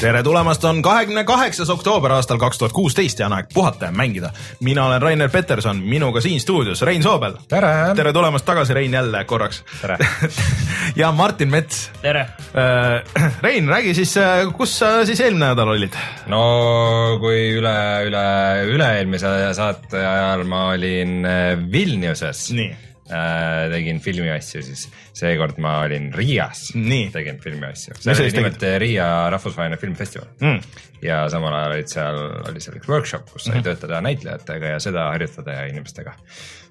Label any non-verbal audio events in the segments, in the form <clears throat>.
tere tulemast, on kahekümne kaheksas oktoober aastal kaks tuhat kuusteist ja on aeg puhata ja mängida. mina olen Rainer Peterson, minuga siin stuudios Rein Soobel. tere! tere tulemast tagasi, Rein, jälle korraks. <laughs> ja Martin Mets. tere! Rein, räägi siis, kus sa siis eelmine nädal olid? no kui üle, üle, üle-eelmise saate ajal ma olin Vilniuses. nii äh, tegin filmiasju, siis. Seekord ma olin Riias. tegin filmiasju. see Mis oli nimelt Riia rahvusvaheline filmifestival. Mm. ja samal ajal olid seal, oli seal üks workshop, kus sai mm töötada näitlejatega ja seda harjutada ja inimestega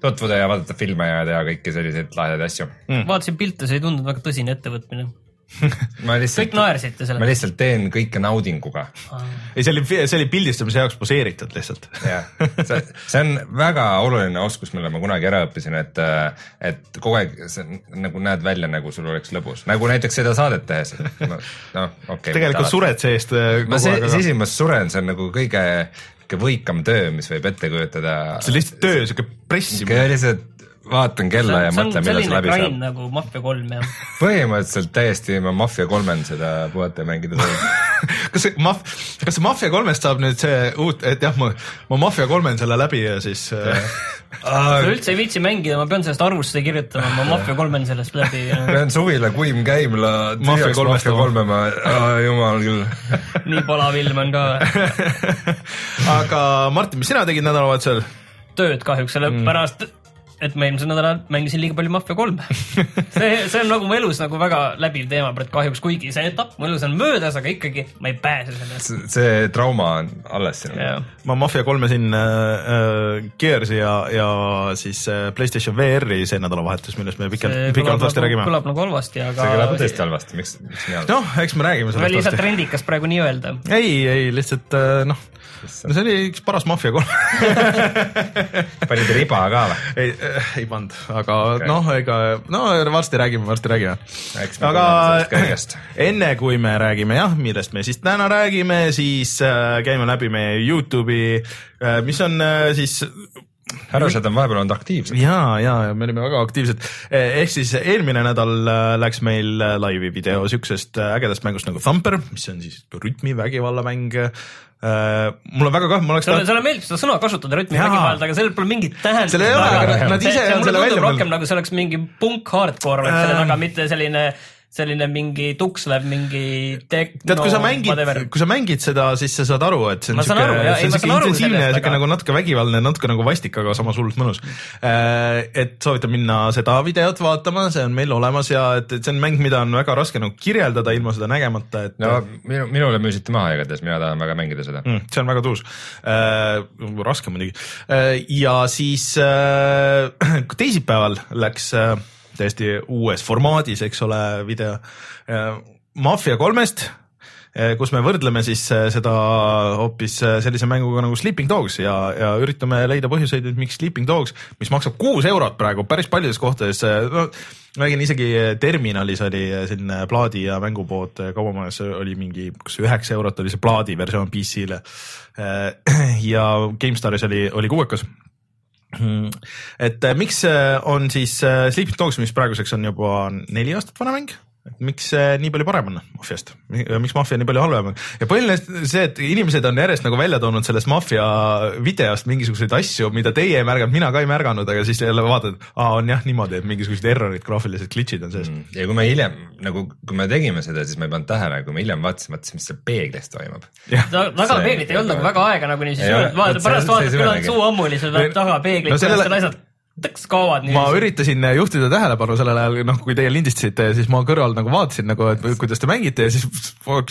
tutvuda ja vaadata filme ja teha kõiki selliseid lahedaid asju. Mm.. vaatasin pilte, see ei tundunud väga tõsine ettevõtmine <laughs> kõik naersite selle ma lihtsalt teen kõike naudinguga ah.. ei, see oli, see oli pildistamise jaoks poseeritud lihtsalt. jah, see, see on väga oluline oskus, mille ma kunagi ära õppisin, et, et kogu aeg see nagu näed välja, nagu sul oleks lõbus, nagu näiteks seda saadet tehes. noh, okei okay,. <laughs> tegelikult sured seest. ma see, siis ma suren, see on nagu kõige, kõige võikam töö, mis võib ette kujutada. see on lihtsalt töö, siuke pressimine. lihtsalt vaatan kella ja mõtlen, millal see läbi saab. nagu Mafia kolm jah. põhimõtteliselt täiesti ma Mafia kolmel seda puhata ja mängida <laughs> teen kas see Maf-, kas see Mafia kolmest saab nüüd see uut, et jah, ma, ma Mafia kolmen selle läbi ja siis äh... ma <laughs> üldse ei viitsi mängida, ma pean sellest arvustusse kirjutama, ma Mafia kolmen sellest läbi ja.... pean suvila kuim käima, Mafia kolmest kolme ma, jumal küll. <laughs> Nii palav ilm on ka. Aga Martin, mis sina tegid nädalavahetusel? tööd kahjuks, sellepärast mm et ma eelmisel nädalal mängisin liiga palju Mafia kolme <laughs> see, see on nagu mu elus nagu väga läbiv teema, kahjuks, kuigi see etapp mu elus on möödas, aga ikkagi ma ei pääse sellest. see trauma on alles sinul yeah.. ma Mafia kolmesin äh, Gears'i ja, ja siis äh, Playstation VR-i see nädalavahetus, millest me pikalt, pikalt varsti nagu, räägime. kõlab nagu halvasti, aga. see kõlab tõesti halvasti, miks, miks nii halvasti? noh, eks me räägime sellest. lihtsalt trendikas praegu nii öelda. ei, ei lihtsalt äh, noh no see oli üks paras maffia kolm <laughs> panid riba ka või? ei, ei pannud, aga okay. noh, ega no varsti räägime, varsti räägime. aga enne kui me räägime jah, millest me siis täna räägime, siis äh, käime läbi meie Youtube'i äh,, mis on äh, siis härrased on vahepeal olnud aktiivsed. ja, ja, ja me olime väga aktiivsed. ehk siis eelmine nädal läks meil laivi video siuksest ägedast mängust nagu Thumper, mis on siis rütmivägivallamäng mul on väga kahju, ma oleks sulle, sulle meeldib seda sõna kasutada, rütmivägivald, aga sellel pole mingit tähendust. seal ei ole, aga nad ise on selle välja mõelnud. rohkem nagu see oleks mingi punk hardcore oleks selle taga, mitte selline selline mingi tukslev mingi tek-. tead, kui sa mängid, kui sa mängid seda, siis sa saad aru, et see on siuke, see on siuke intensiivne ja siuke nagu natuke vägivaldne, natuke nagu vastik, aga samas hullult mõnus. Äh, et soovitan minna seda videot vaatama, see on meil olemas ja et, et see on mäng, mida on väga raske nagu kirjeldada ilma seda nägemata, et. no minu, minule müüsite maha igatahes, mina tahan väga mängida seda mm,. see on väga tuus äh,, raske muidugi äh, ja siis äh, <clears throat> teisipäeval läks äh, täiesti uues formaadis, eks ole, video Mafia kolmest kus me võrdleme siis äh, seda hoopis äh, sellise mänguga nagu Sleeping Dogs ja, ja üritame leida põhjuseid, et miks Sleeping Dogs, mis maksab kuus eurot praegu päris paljudes kohtades, äh, no ma räägin isegi terminalis oli selline plaadi ja mängupood kaubamajas oli mingi, kas üheksa eurot oli see plaadi versioon PC-le. <clears throat> ja GameStaris oli, oli kuuekas. Et äh, miks äh, on siis äh, Sleeping Dogs, mis praeguseks on juba neli aastat vana mäng et miks see nii palju parem on maffiast, miks maffia nii palju halvem on? Ja põhiline see, et inimesed on järjest nagu välja toonud sellest maffia videost mingisuguseid asju, mida teie ei märganud, mina ka ei märganud, aga siis jälle vaatad, aa on jah niimoodi, et mingisugused errorid, graafilised glitch'id on sees. Mm.. ja kui me hiljem nagu, kui me tegime seda, siis ma ei pannud tähele, kui me hiljem vaatasime, mõtlesime, mis seal peeglis toimub. taga peeglit ei olnud nagu väga aega nagu niiviisi, vaatad pärast vaatad, küll on suu ammuli, sa pead taga peeglit no,, kuidas need asjad tõks kaovad. ma üritasin juhtida tähelepanu sellel ajal, noh, kui teie lindistasite, siis ma kõrval nagu vaatasin nagu, et kuidas te mängite ja siis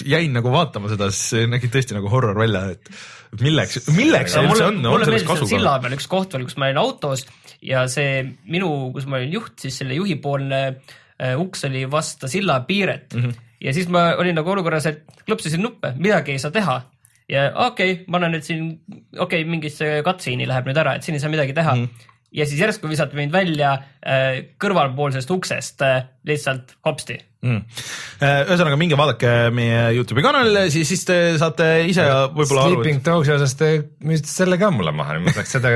jäin nagu vaatama seda, siis see nägi tõesti nagu horror välja, et milleks, milleks see üldse on, on sellest kasu ka? silla peal üks koht veel, kus ma olin autos ja see minu, kus ma olin juht, siis selle juhipoolne äh, uks oli vastu silla piiret mm. -hmm. ja siis ma olin nagu olukorras, et klõpsisin nuppe, midagi ei saa teha ja okei okay,, ma olen nüüd siin, okei okay,, mingisse cutscene'i läheb nüüd ära, et siin ei saa midagi teha mm. Ja siis järsku visati mind välja äh, kõrvalpoolsest uksest äh, lihtsalt hopsti mm.. ühesõnaga minge vaadake meie Youtube'i kanalile, siis, siis te saate ise võib-olla aru. Sleeping Dogsi osas te müüsite selle ka mulle maha, ma tahaks seda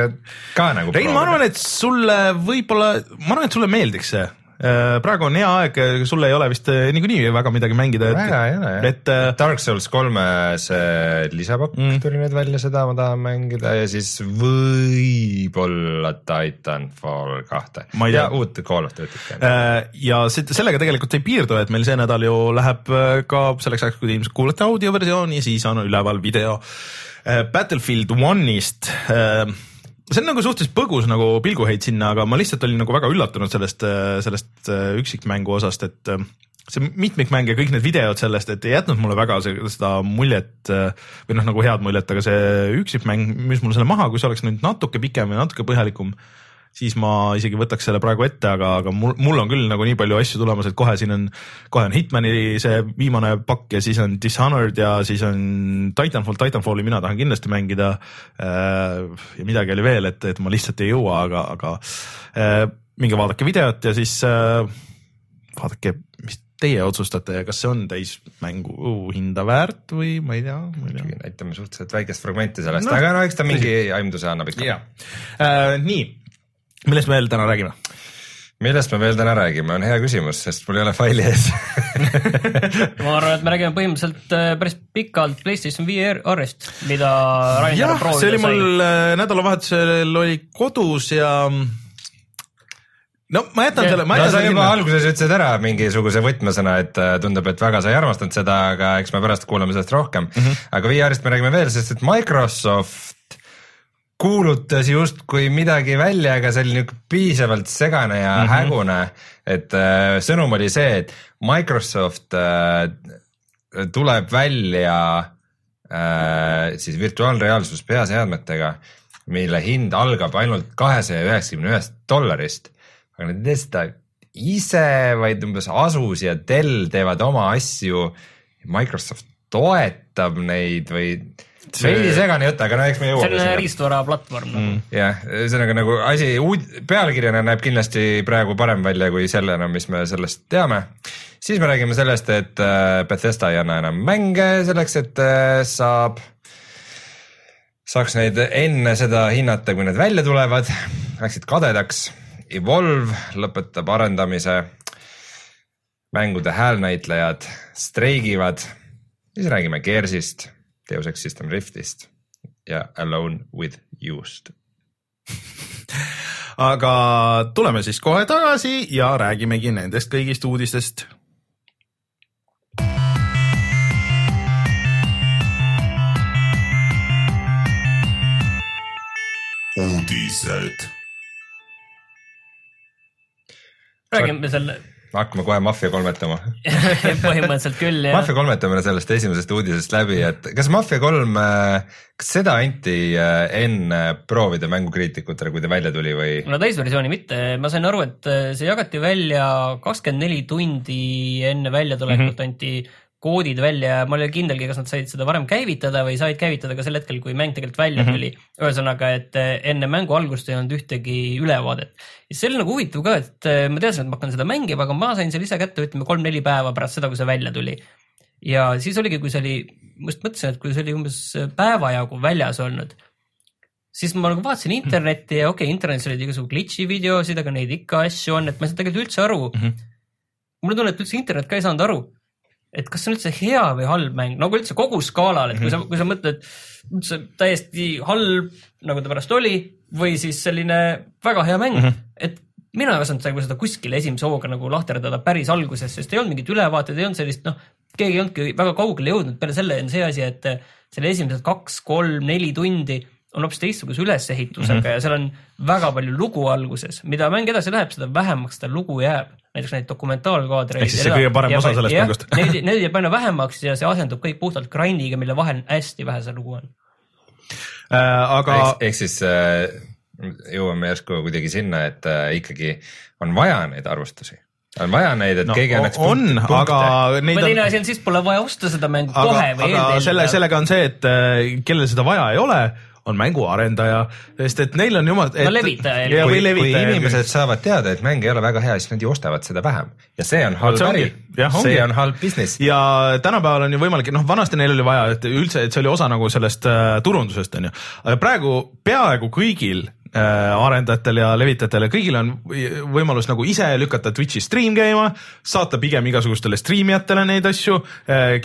ka nagu. Rein, ma arvan, et sulle võib-olla, ma arvan, et sulle meeldiks see Äh, praegu on hea aeg, sul ei ole vist äh, niikuinii väga midagi mängida. väga ei ole jah, et äh, Dark Souls kolme see lisapakk mm. tuli nüüd välja, seda ma tahan mängida ja siis võib-olla Titanfall kahte ja uut Call of Duty't. ja sellega tegelikult ei piirdu, et meil see nädal ju läheb ka selleks ajaks, kui te ilmselt kuulate audioversiooni, siis on üleval video Battlefield One'ist see on nagu suhteliselt põgus nagu pilguheit sinna, aga ma lihtsalt olin nagu väga üllatunud sellest, sellest äh, üksikmängu osast, et äh, see mitmikmäng ja kõik need videod sellest, et ei jätnud mulle väga seda muljet äh, või noh, nagu head muljet, aga see üksikmäng müüs mulle selle maha, kui see oleks nüüd natuke pikem ja natuke põhjalikum siis ma isegi võtaks selle praegu ette, aga, aga mul, mul on küll nagu nii palju asju tulemas, et kohe siin on, kohe on Hitmani see viimane pakk ja siis on Dishonored ja siis on Titanfall, Titanfalli mina tahan kindlasti mängida. Äh, ja midagi oli veel, et, et ma lihtsalt ei jõua, aga, aga äh, minge vaadake videot ja siis äh, vaadake, mis teie otsustate, kas see on täismängu hinda väärt või ma ei tea, ma ei tea. näitame suhteliselt väikest fragmenti sellest no,, aga no eks ta mingi aimduse annab ikka. Äh, nii millest me veel täna räägime? millest me veel täna räägime, on hea küsimus, sest mul ei ole faili ees <laughs> ma arvan, et me räägime põhimõtteliselt äh, päris pikalt PlayStation VR-ist, mida Rainer proovida sai. see oli mul äh, nädalavahetusel oli kodus ja no ma jätan yeah. selle. no sa juba alguses ütlesid ära mingisuguse võtmesõna, et äh, tundub, et väga sa ei armastanud seda, aga eks me pärast kuulame sellest rohkem mm. -hmm. aga VR-ist me räägime veel, sest et Microsoft kuulutas justkui midagi välja, aga see oli niisugune piisavalt segane ja mm -hmm. hägune, et äh, sõnum oli see, et Microsoft äh, tuleb välja äh, siis virtuaalreaalsus peaseadmetega, mille hind algab ainult kahesaja üheksakümne ühest dollarist, aga nad ei tee seda ise, vaid umbes Asus ja Dell teevad oma asju. Microsoft toetab neid või see... veidi segane jutt, aga no eks me jõuame. see on riistvaraplatvorm mm.. jah, ühesõnaga nagu asi uud-, pealkirjana näeb kindlasti praegu parem välja kui sellena, mis me sellest teame. siis me räägime sellest, et äh, Bethesda ei anna enam mänge selleks, et äh, saab, saaks neid enne seda hinnata, kui need välja tulevad. Läksid kadedaks. Evolve lõpetab arendamise. mängude häälnäitlejad streigivad. siis räägime Gearsist Deus Ex System Riftist ja Alone with Used <laughs> aga tuleme siis kohe tagasi ja räägimegi nendest kõigist uudistest. uudised. räägime selle hakkame kohe maffia kolmetama <laughs> põhimõtteliselt küll jah. maffia kolmetame sellest esimesest uudisest läbi, et kas Mafia kolm, kas seda anti äh, enne proovida mängukriitikutele, kui ta välja tuli või? no täisversiooni mitte, ma sain aru, et äh, see jagati välja kakskümmend neli tundi enne väljatulekut mm -hmm. anti koodid välja ja ma ei ole kindelgi, kas nad said seda varem käivitada või said käivitada ka sel hetkel, kui mäng tegelikult välja mhm. tuli mm. -hmm. ühesõnaga, et eh, enne mängu algust ei olnud ühtegi ülevaadet. ja see oli nagu huvitav ka, et eh, ma teadsin, et ma hakkan seda mängima, aga ma sain selle ise kätte, ütleme kolm-neli päeva pärast seda, kui see välja tuli. ja siis oligi, kui see oli, ma just mõtlesin, et kui see oli umbes päeva jagu väljas olnud, siis ma nagu vaatasin internetti ja okei okay,, internetis olid igasugu glitch'i videosid, aga neid ikka asju on, et ma ei saanud tegelikult üldse aru mm. -hmm. mulle tunne, et üldse internet ka ei saanud aru et kas see on üldse hea või halb mäng, nagu üldse kogu skaalal, et kui sa, kui sa mõtled üldse täiesti halb, nagu ta pärast oli, või siis selline väga hea mäng mm, -hmm. et mina ei osanud nagu seda kuskile esimese hooga nagu lahterdada päris alguses, sest ei olnud mingit ülevaateid, ei olnud sellist, noh, keegi ei olnudki väga kaugele jõudnud, peale selle on see asi, et selle esimesed kaks, kolm, neli tundi on hoopis teistsuguse ülesehitusega mm -hmm. ja seal on väga palju lugu alguses, mida mäng edasi läheb, seda vähemaks seda lugu jääb. näiteks neid dokumentaalkaadreid. ehk siis see kõige parem osa sellest mängust. <laughs> Neid, neid jääb aina vähemaks ja see asendub kõik puhtalt grind'iga, mille vahel hästi vähe see lugu on äh,. aga. ehk siis äh, jõuame järsku kuidagi sinna, et äh, ikkagi on vaja neid arvustusi on vaja neid, et no, keegi annaks on, aga neid on. teine asi on, siis pole vaja osta seda mängu aga, kohe või eelteelida. selle, sellega on see, et äh, kellel seda vaja ei ole, on mänguarendaja, sest et neil on jumal. no levitaja. ja kui, või levitaja. kui inimesed saavad teada, et mäng ei ole väga hea, siis nad ju ostavad seda vähem ja see on halb äri, see on halb business. ja tänapäeval on ju võimalik, noh, vanasti neil oli vaja, et üldse, et see oli osa nagu sellest äh, turundusest on ju, aga praegu peaaegu kõigil äh, arendajatel ja levitajatel ja kõigil on võimalus nagu ise lükata Twitch'i stream käima, saata pigem igasugustele striimijatele neid asju,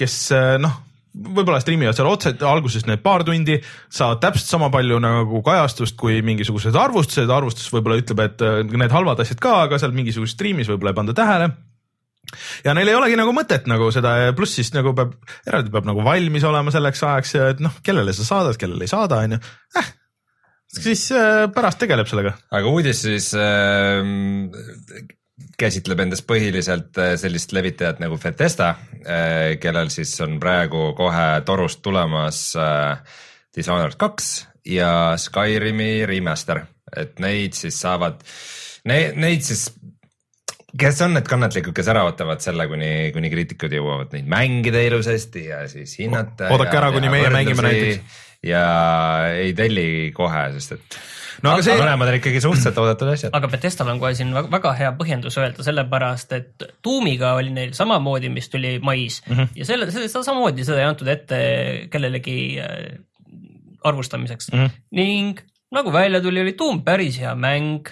kes noh võib-olla striimivad seal otse alguses need paar tundi, saavad täpselt sama palju nagu kajastust kui mingisugused arvustused, arvustus võib-olla ütleb, et äh, need halvad asjad ka, aga seal mingisuguses striimis võib-olla ei panda tähele ja neil ei olegi nagu mõtet nagu seda, pluss siis nagu peab, eraldi peab nagu valmis olema selleks ajaks ja et noh, kellele sa saadad, kellele ei saada, on ju, eh siis äh, pärast tegeleb sellega. aga uudis siis äh, käsitleb endast põhiliselt äh, sellist levitajat nagu Bethesda, äh, kellel siis on praegu kohe torust tulemas äh, Dishonored kaks ja Skyrimi remaster, et neid siis saavad, neid siis kes on need kannatlikud, kes ära ootavad selle, kuni, kuni kriitikud jõuavad neid mängida ilusasti ja siis hinnata. oodake ära, kuni meie mängime näiteks. ja ei telli kohe, sest et no aga, aga see. mõlemad on ikkagi suhteliselt <clears throat> oodatud asjad. aga Bethesdal on kohe siin väga hea põhjendus öelda, sellepärast et Doomiga oli neil samamoodi, mis tuli mais mm -hmm. ja selle, selle samamoodi seda ei antud ette kellelegi äh, arvustamiseks mm -hmm. ning nagu välja tuli, oli Doom päris hea mäng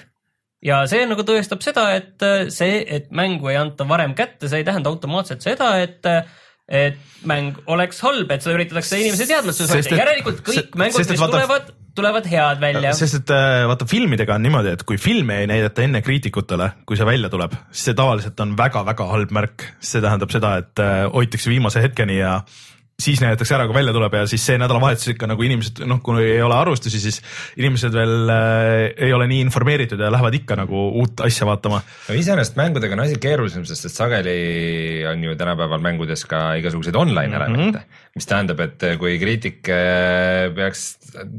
ja see nagu tõestab seda, et äh, see, et mängu ei anta varem kätte, see ei tähenda automaatselt seda, et äh, et mäng oleks halb, et seda üritatakse inimese teadvusse saada, järelikult kõik mängud, mis vaata, tulevad, tulevad head välja. sest et äh, vaata filmidega on niimoodi, et kui filmi ei näidata enne kriitikutele, kui see välja tuleb, siis see tavaliselt on väga-väga halb märk. see tähendab seda, et äh, hoitakse viimase hetkeni ja siis näidatakse ära, kui välja tuleb ja siis see nädalavahetus ikka nagu inimesed, noh, kui ei ole arvustusi, siis inimesed veel äh, ei ole nii informeeritud ja lähevad ikka nagu uut asja vaatama. no iseenesest mängudega on asi keerulisem, sest et sageli on ju tänapäeval mängudes ka igasuguseid online elemente mm, -hmm. mis tähendab, et kui kriitik äh, peaks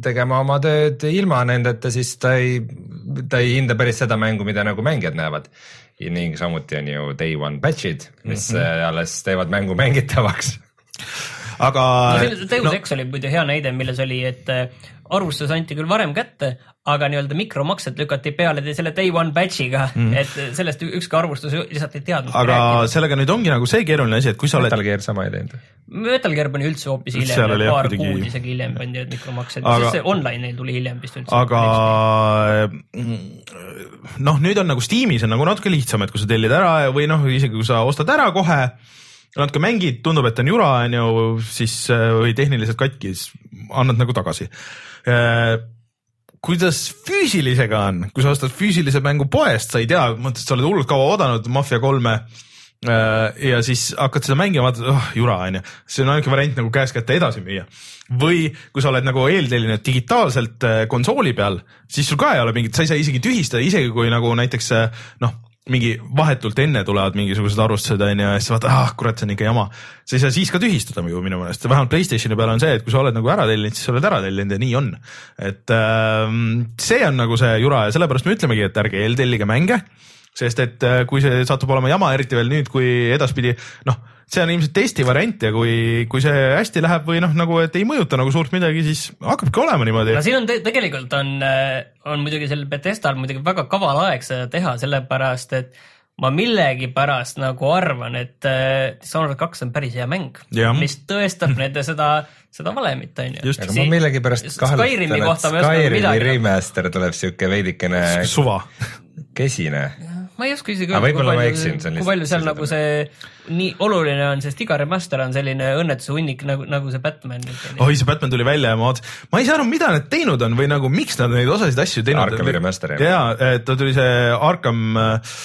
tegema oma tööd ilma nendeta, siis ta ei, ta ei hinda päris seda mängu, mida nagu mängijad näevad ning samuti on ju day one patch'id, mis mm -hmm. alles teevad mängu mängitavaks <laughs> aga no,. Deus no, Ex oli muidu hea näide, milles oli, et äh, arvustus anti küll varem kätte, aga nii-öelda mikromaksed lükati peale selle day one batch'iga mm., et sellest ükski arvustus lihtsalt ei teadnud. aga rääkida. sellega nüüd ongi nagu see keeruline asi, et kui sa oled. Metal Gear sama ei teinud. Metal Gear pani üldse hoopis hiljem, paar kuidagi... kuud isegi hiljem pandi need mikromaksed aga..., sest see online neil tuli hiljem vist üldse. aga mm, noh, nüüd on nagu Steamis on nagu natuke lihtsam, et kui sa tellid ära või noh, isegi kui sa ostad ära kohe natuke mängid, tundub, et on jura, on ju, siis äh, või tehniliselt katki, siis annad nagu tagasi. Äh, kuidas füüsilisega on, kui sa ostad füüsilise mängu poest, sa ei tea, mõtled, sa oled hullult kaua oodanud Mafia kolme äh, ja siis hakkad seda mängima, vaatad, oh jura on ju, see on ainuke variant nagu käest kätte edasi müüa. või kui sa oled nagu eeltellinud digitaalselt konsooli peal, siis sul ka ei ole mingit, sa ei saa isegi tühistada, isegi kui nagu näiteks noh mingi vahetult enne tulevad mingisugused arvustused onju ja siis vaatad, ah kurat, see on ikka jama. sa ei saa siis ka tühistada ju minu meelest, vähemalt Playstationi peal on see, et kui sa oled nagu ära tellinud, siis sa oled ära tellinud ja nii on. et äh, see on nagu see jura ja sellepärast me ütlemegi, et ärge eeltellige mänge, sest et äh, kui see satub olema jama, eriti veel nüüd, kui edaspidi noh see on ilmselt testi variant ja kui, kui see hästi läheb või noh, nagu et ei mõjuta nagu suurt midagi, siis hakkabki olema niimoodi. no siin on te tegelikult on, äh, on muidugi sellel Bethesdal muidugi väga kaval aeg seda teha, sellepärast et ma millegipärast nagu arvan, et äh, Dishonored kaks on päris hea mäng, mis tõestab <laughs> nende seda, seda valemit, on ju. aga ma millegipärast kahtlustan, et Skyrimi remaster tuleb siuke veidikene suva. kesine ma ei oska isegi öelda, kui palju, kui palju seal nagu see nii oluline on, sest iga remaster on selline õnnetuse hunnik nagu, nagu see Batman. oi, see Batman tuli välja ja ma vaatasin, ma ei saa aru, mida nad teinud on või nagu miks nad neid osasid asju teinud. Arkami remaster jah. jaa, et ta tuli see Arkham äh,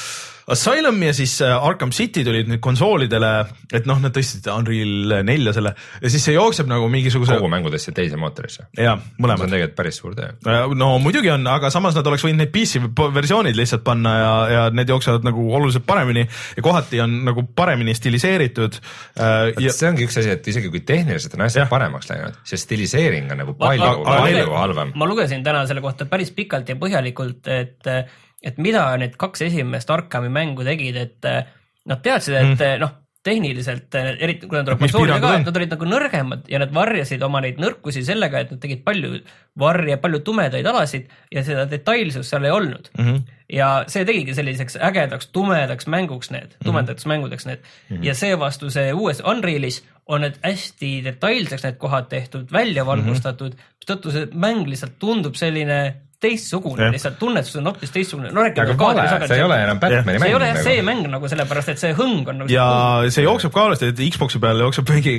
Asylum ja siis äh, Arkham City tulid nüüd konsoolidele, et noh, nad tõstsid Unreal nelja selle ja siis see jookseb nagu mingisuguse. kogu mängu tõstsid teise mootorisse. jaa, mõlemad. see on tegelikult päris suur töö. Äh, no muidugi on, aga samas nad oleks võinud neid PC versioonid lihtsalt panna ja, ja need jooksevad nagu oluliselt paremini ja kohati on nagu paremini stiliseeritud äh,. Ja... see ongi üks asi, et isegi kui tehniliselt on asjad paremaks läinud, see stiliseering on nagu palju, palju halvem. ma lugesin täna selle kohta päris pikalt ja põhjalikult, et et mida need kaks esimest Arkami mängu tegid, et eh, nad teadsid, et mm. noh, tehniliselt, eriti kui nad piirangud on? ka, nad olid nagu nõrgemad ja nad varjasid oma neid nõrkusi sellega, et nad tegid palju varje, palju tumedaid alasid ja seda detailsust seal ei olnud mm. Mhm. -hmm. ja see tegigi selliseks ägedaks tumedaks mänguks need, tumedaks Mhm. mängudeks need mm -hmm. ja seevastu see uues Unrealis on need hästi detailseks need kohad tehtud, välja valgustatud mm, -hmm. mistõttu see mäng lihtsalt tundub selline teistsugune Jah., lihtsalt tunnetus on hoopis teistsugune. no aga rääkime vale, see ei ole enam Batman'i see ei mäng ole jah see nagu. mäng. mäng nagu sellepärast, et see hõng on nagu ja see jookseb ka alasti, et Xbox'i peal jookseb mingi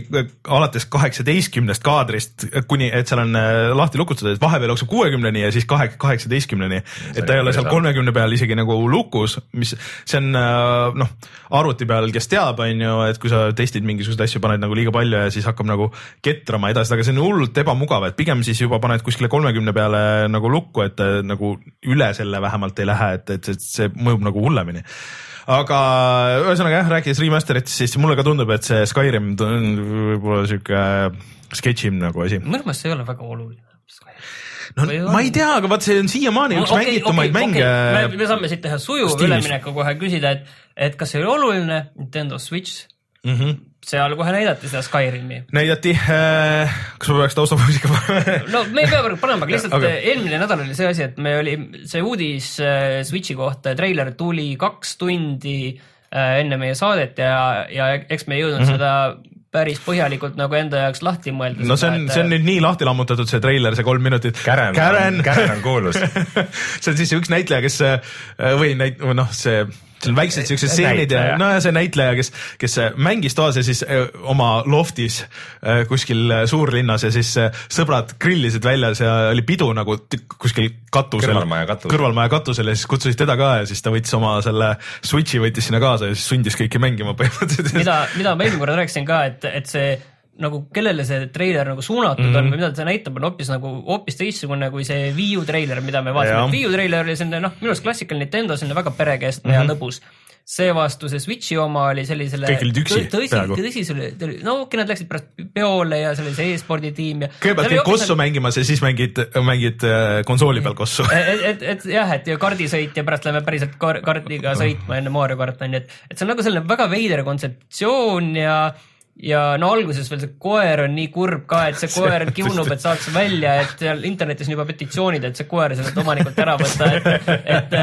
alates kaheksateistkümnest kaadrist kuni, et seal on äh, lahti lukutatud, et vahepeal jookseb kuuekümneni ja siis kahe, kaheksateistkümneni. et ta ei ole seal kolmekümne peal isegi nagu lukus, mis see on äh, noh, arvuti peal, kes teab, on ju, et kui sa testid mingisuguseid asju, paned nagu liiga palju ja siis hakkab nagu ketrama edasi, aga see on hullult ebamugav, et pigem siis juba paned kuskile kolmekümne peale nagu lukku, et nagu üle selle vähemalt ei lähe, et, et, et see mõjub nagu hullemini aga ühesõnaga jah, rääkides remaster'itest, siis mulle ka tundub, et see Skyrim on võib-olla sihuke sketšim nagu asi. minu meelest see ei ole väga oluline. no Või ma ei tea, aga vaat see on siiamaani üks Okei, mängitumaid okei, mänge okei, me, me saame siit teha sujuva ülemineku kohe küsida, et, et kas see oli oluline Nintendo Switch, mm. -hmm. Seal kohe näidati seda Skyrimi. näidati äh,, kas ma peaks taustamuusika panema? no me ei pea praegu panema, aga lihtsalt <laughs> okay. eelmine nädal oli see asi, et me oli see uudis äh, Switchi kohta, treiler tuli kaks tundi äh, enne meie saadet ja, ja eks me ei jõudnud mm -hmm. seda päris põhjalikult nagu enda jaoks lahti mõelda. No see on, see on nüüd nii lahti lammutatud, see treiler, see kolm minutit. Karen, Karen, Karen on kuulus. <laughs> see on siis üks näitleja, kes äh, või näit-, noh, see, seal on väiksed siuksed stseenid ja no ja see näitleja, kes, kes äh, mängis toas ja siis äh, oma loftis äh, kuskil suurlinnas ja siis sõbrad grillisid väljas ja oli pidu nagu kuskil katusel. Kõrvalmaja katusel. kõrvalmaja katusel ja siis kutsusid teda ka ja siis ta võttis oma selle Switch'i võttis sinna kaasa ja siis sundis kõiki mängima põhimõtteliselt. mida, mida ma eelmine kord rääkisin ka, et, et see nagu kellele see treiler nagu suunatud mm -hmm. on Mhm. või mida ta näitab, on hoopis nagu hoopis teistsugune kui see Wii U treiler, mida me vaatasime. Wii U treiler oli selline noh, minu arust klassikaline Nintendo, selline väga perekeskne mm -hmm. ja lõbus. seevastu see Switchi oma oli sellisele Kõik olid üksi tõsi, peaaegu. tõsi, see oli, no okei, nad läksid pärast peole ja see oli see e-spordi tiim ja kõigepealt käid kossu mängimas ja siis mängid, mängid äh, konsooli peal kossu. et, et, et jah, et ja kardisõit ja pärast lähme päriselt kar kardiga sõitma enne Mario kart on ju, et, et see on nagu selline väga veider kontseptsioon ja ja no alguses veel see koer on nii kurb ka, et see <laughs> koer kiunub, et saaks välja, et seal internetis on juba petitsioonid, et see koer sellelt omanikult ära võtta, et, et,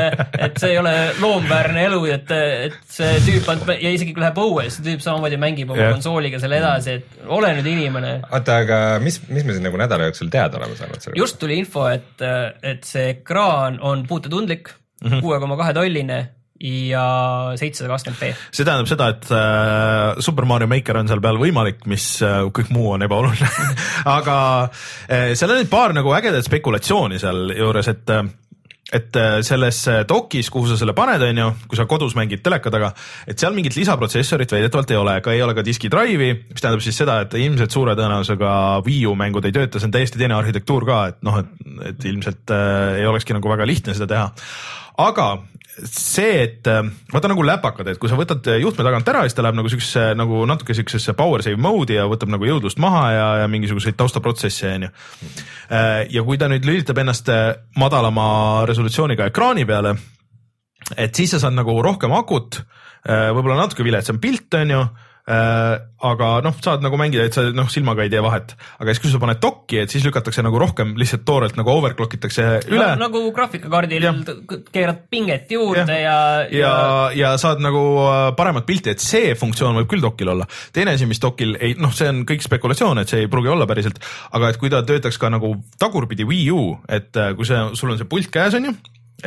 et see ei ole loomväärne elu, et, et see tüüp on ja isegi kui läheb õue, siis see tüüp samamoodi mängib oma Jah. konsooliga selle edasi, et ole nüüd inimene. Oota, aga mis, mis me siis nagu nädala jooksul teada oleme saanud just tuli info, et, et see ekraan on puutetundlik, kuue koma kahe tolline ja seitsesada kakskümmend B. see tähendab seda, et äh, Super Mario Maker on seal peal võimalik, mis äh, kõik muu on ebaoluline <laughs> aga äh, seal on nüüd paar nagu ägedat spekulatsiooni sealjuures, et äh, et äh, selles äh, dokis, kuhu sa selle paned, on ju, kui sa kodus mängid teleka taga, et seal mingit lisaprotsessorit väidetavalt ei ole, ega ei ole ka diski drive'i, mis tähendab siis seda, et ilmselt suure tõenäosusega Wii U mängud ei tööta, see on täiesti teine arhitektuur ka, et noh, et, et ilmselt äh, ei olekski nagu väga lihtne seda teha. Aga see, et äh, vaata nagu läpakad, et kui sa võtad juhtme tagant ära, siis ta läheb nagu siuksesse nagu natuke siuksesse power save mode'i ja võtab nagu jõudlust maha ja, ja mingisuguseid taustaprotsesse onju. ja kui ta nüüd lülitab ennast äh, madalama resolutsiooniga ekraani peale, et siis sa saad nagu rohkem akut, võib-olla natuke viletsam pilt onju aga noh, saad nagu mängida, et sa noh, silmaga ei tee vahet, aga siis, kui sa paned dokki, et siis lükatakse nagu rohkem lihtsalt toorelt nagu overclock itakse üle no,. nagu graafikakaardil Jah. t- keerad pinget juurde ja, ja, ja, ja saad nagu äh, paremat pilti, et see funktsioon võib küll dokil olla. teine asi, mis dokil ei, noh, see on kõik spekulatsioon, et see ei pruugi olla päriselt, aga et kui ta töötaks ka nagu tagurpidi Wii U, et äh, kui see, sul on see pult käes, on ju,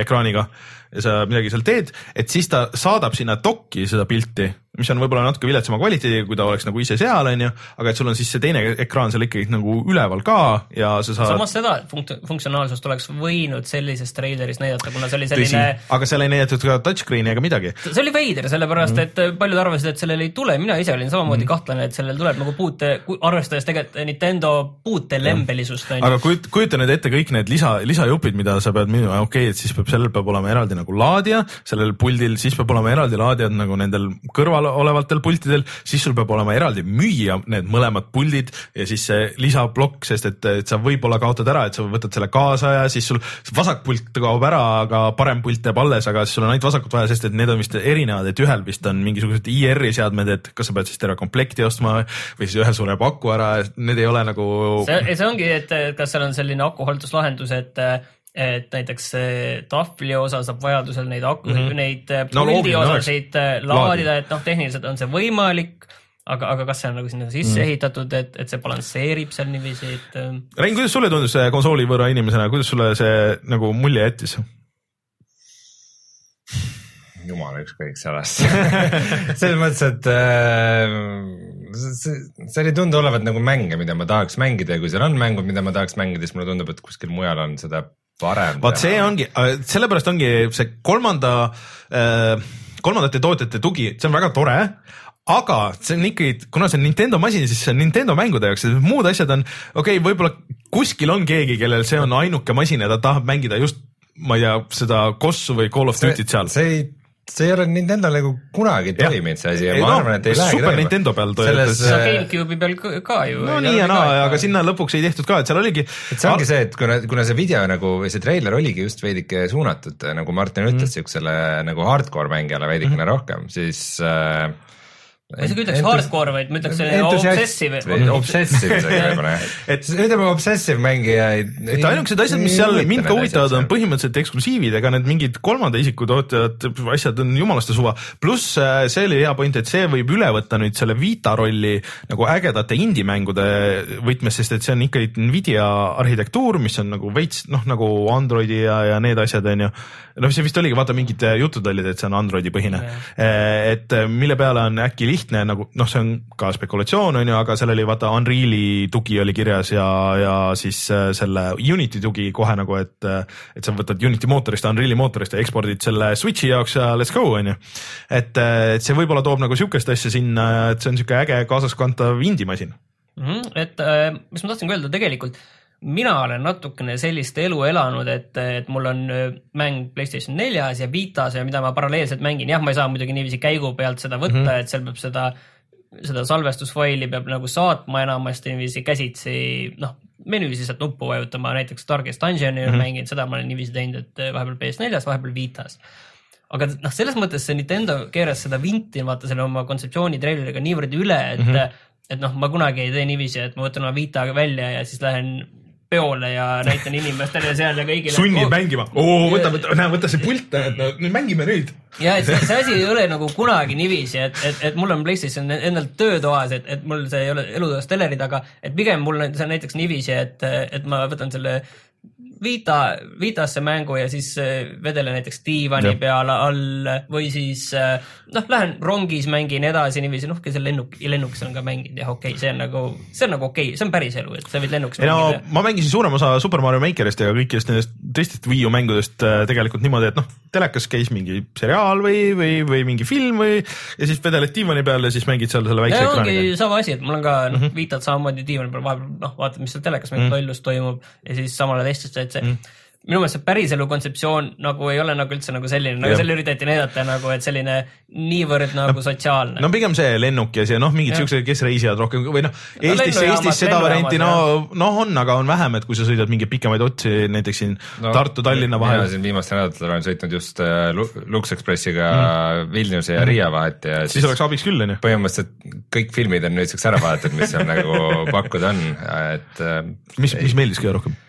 ekraaniga ja sa midagi seal teed, et siis ta saadab sinna dokki seda pilti, mis on võib-olla natuke viletsama kvaliteediga, kui ta oleks nagu ise seal, on ju, aga et sul on siis see teine ekraan seal ikkagi nagu üleval ka ja sa saad samas seda funkt-, funktsionaalsust oleks võinud sellises treileris näidata, kuna see oli tõsi selline, aga seal ei näidatud ka touchscreen'i ega midagi. see oli veider, sellepärast Mhm. et paljud arvasid, et sellel ei tule, mina ise olin samamoodi kahtlane, et sellel tuleb nagu puute, arvestades tegelikult Nintendo puutelembelisust on ju. aga kujut-, kujuta nüüd ette kõik need lisa, lisajupid, mida sa pead müüma, okei okay,, et siis peab, sellel peab olema eraldi nagu laadija sellel puldil, siis peab olema eraldi laadijad nagu nendel kõrval olevatel pultidel, siis sul peab olema eraldi müüa need mõlemad puldid ja siis see lisaplokk, sest et, et sa võib-olla kaotad ära, et sa võtad selle kaasa ja siis sul vasak pult kaob ära, aga parem pult jääb alles, aga siis sul on ainult vasakut vaja, sest et need on vist erinevad, et ühel vist on mingisugused IR-i seadmed, et kas sa pead siis terve komplekti ostma või siis ühe suure paku ära, need ei ole nagu. see ongi, et kas seal on selline akuhalduslahendus, et et näiteks tahvli osa saab vajadusel neid akusid mm, -hmm. neid No puldi loogiline osasid laadida, et noh, tehniliselt on see võimalik, aga, aga kas see on nagu sinna sisse mm. ehitatud, et, et see balansseerib seal niiviisi, et ähm, Rein, kuidas sulle tundus see konsooli võõra inimesena, kuidas sulle see nagu mulje jättis? jumala ükskõik sellest <laughs> selles mõttes, et äh, see, seal ei tundu olevat nagu mänge, mida ma tahaks mängida ja kui seal on mängud, mida ma tahaks mängida, siis mulle tundub, et kuskil mujal on seda parem. vaat see ongi, sellepärast ongi see kolmanda äh,, kolmandate tootjate tugi, see on väga tore aga see on ikkagi, kuna see on Nintendo masin, siis see on Nintendo mängude jaoks, muud asjad on, okei okay,, võib-olla kuskil on keegi, kellel see on ainuke masin ja ta tahab mängida just ma ei tea, seda Kossu või Call of Duty't seal. see ei see ei ole Nintendo nagu kunagi toiminud see asi ja ei, ma no, arvan, et ei lähegi Super toimima. Nintendo peal Selles, töötas. no GameCube'i peal ka, ju. no nii ja naa, aga sinna lõpuks ei tehtud ka, et seal oligi. et see ongi see, et kuna, kuna see video nagu või see treiler oligi just veidike suunatud, nagu Martin ütles mm., siuksele nagu hardcore mängijale veidikene mm -hmm. rohkem, siis äh, ma isegi ütleks hardcore, vaid ma ütleks obsessive. obsessive <laughs> isegi võib-olla jah. Et- et ütleme obsessive mängijaid. et ainukesed asjad, mis seal mind ka huvitavad, on põhimõtteliselt eksklusiivid, ega need mingid kolmanda isiku tootjad, asjad on jumalaste suva. pluss äh, see oli hea point, et see võib üle võtta nüüd selle Vita rolli nagu ägedate indie-mängude võtmes, sest et see on ikkagi Nvidia arhitektuur, mis on nagu veits noh, nagu Androidi ja, ja need asjad on ju. Noh, see vist oligi, vaata mingid jutud olid, et see on Androidi põhine. et äh, mille peale on äkki lihtne nagu noh, see on ka spekulatsioon on ju, aga seal oli vaata Unreal'i tugi oli kirjas ja, ja siis äh, selle Unity tugi kohe nagu, et, äh, et sa võtad Unity mootorist, Unreal'i mootorist ja ekspordid selle Switch'i jaoks ja let's go on ju. et, äh, et see võib-olla toob nagu sihukest asja sinna, et see on sihuke äge kaasaskantav indie-masin. mm. -hmm. et äh, mis ma tahtsingi öelda, tegelikult mina olen natukene sellist elu elanud, et, et mul on äh, mäng Playstation neljas ja Vitas ja mida ma paralleelselt mängin, jah, ma ei saa muidugi niiviisi käigu pealt seda võtta mm, -hmm. et seal peab seda, seda salvestusfaili peab nagu saatma enamasti niiviisi käsitsi, noh, menüüs lihtsalt nuppu vajutama, näiteks Darkest Dungeoni mm -hmm. mänginud, seda ma olen niiviisi teinud, et äh, vahepeal PS4-s, vahepeal Vitas aga noh, selles mõttes see Nintendo keeras seda vinti, vaata selle oma kontseptsiooni treileriga niivõrd üle, et mm, -hmm. et noh, ma kunagi ei tee niiviisi, et ma võtan oma Vita välja ja siis lähen peole ja näitan inimestele seal ja kõigile. sunnid mängima, oo võta, võta, näe, võta see pult, nüüd mängime nüüd. ja et see, see asi ei ole nagu kunagi niiviisi, et, et, et mul on PlayStation endal töötoas, et, et mul see ei ole elutoas telerid, aga et pigem mul on see näiteks niiviisi, et, et ma võtan selle Vita, Vitasse mängu ja siis äh, vedelen näiteks diivani peal all või siis äh, noh, lähen rongis mängin edasi niiviisi, noh, seal lennuk, lennukis olen ka mänginud jah, okei okay,, see on nagu, see on nagu okei okay,, see on päris elu, et sa võid lennukis ei no ma mängisin suurema osa Super Mario Makerist ja kõikidest nendest teistest Wii U mängudest äh, tegelikult niimoodi, et noh, telekas käis mingi seriaal või, või, või mingi film või ja siis vedeled diivani peal ja siis mängid seal selle väikse ekraaniga. sama asi, et mul on ka noh mm. -hmm. viitad samamoodi diivani peal, vahepeal noh, vaatad, mis seal telekas mingi mm -hmm. lollus toimub ja siis samal ajal teistest, et see mm minu meelest see päriselu kontseptsioon nagu ei ole nagu üldse nagu selline, nagu seal üritati näidata nagu, et selline niivõrd nagu sotsiaalne no pigem see lennuk ja see noh, mingid siuksed, kes reisivad rohkem või noh, Eestis, lennujaamad, Eestis seda varianti no, noh on, aga on vähem, et kui sa sõidad mingeid pikemaid otsi näiteks siin no, Tartu-Tallinna vahel mina. siin viimastel nädalatel olen sõitnud just äh, Lu- Lux Expressiga mm. Vilniuse ja Riia vahet ja siis oleks abiks küll onju. põhimõtteliselt kõik filmid on nüüdseks ära vaadatud, mis seal nagu pakkuda on, et äh, mis, mis meeldis kõige rohkem?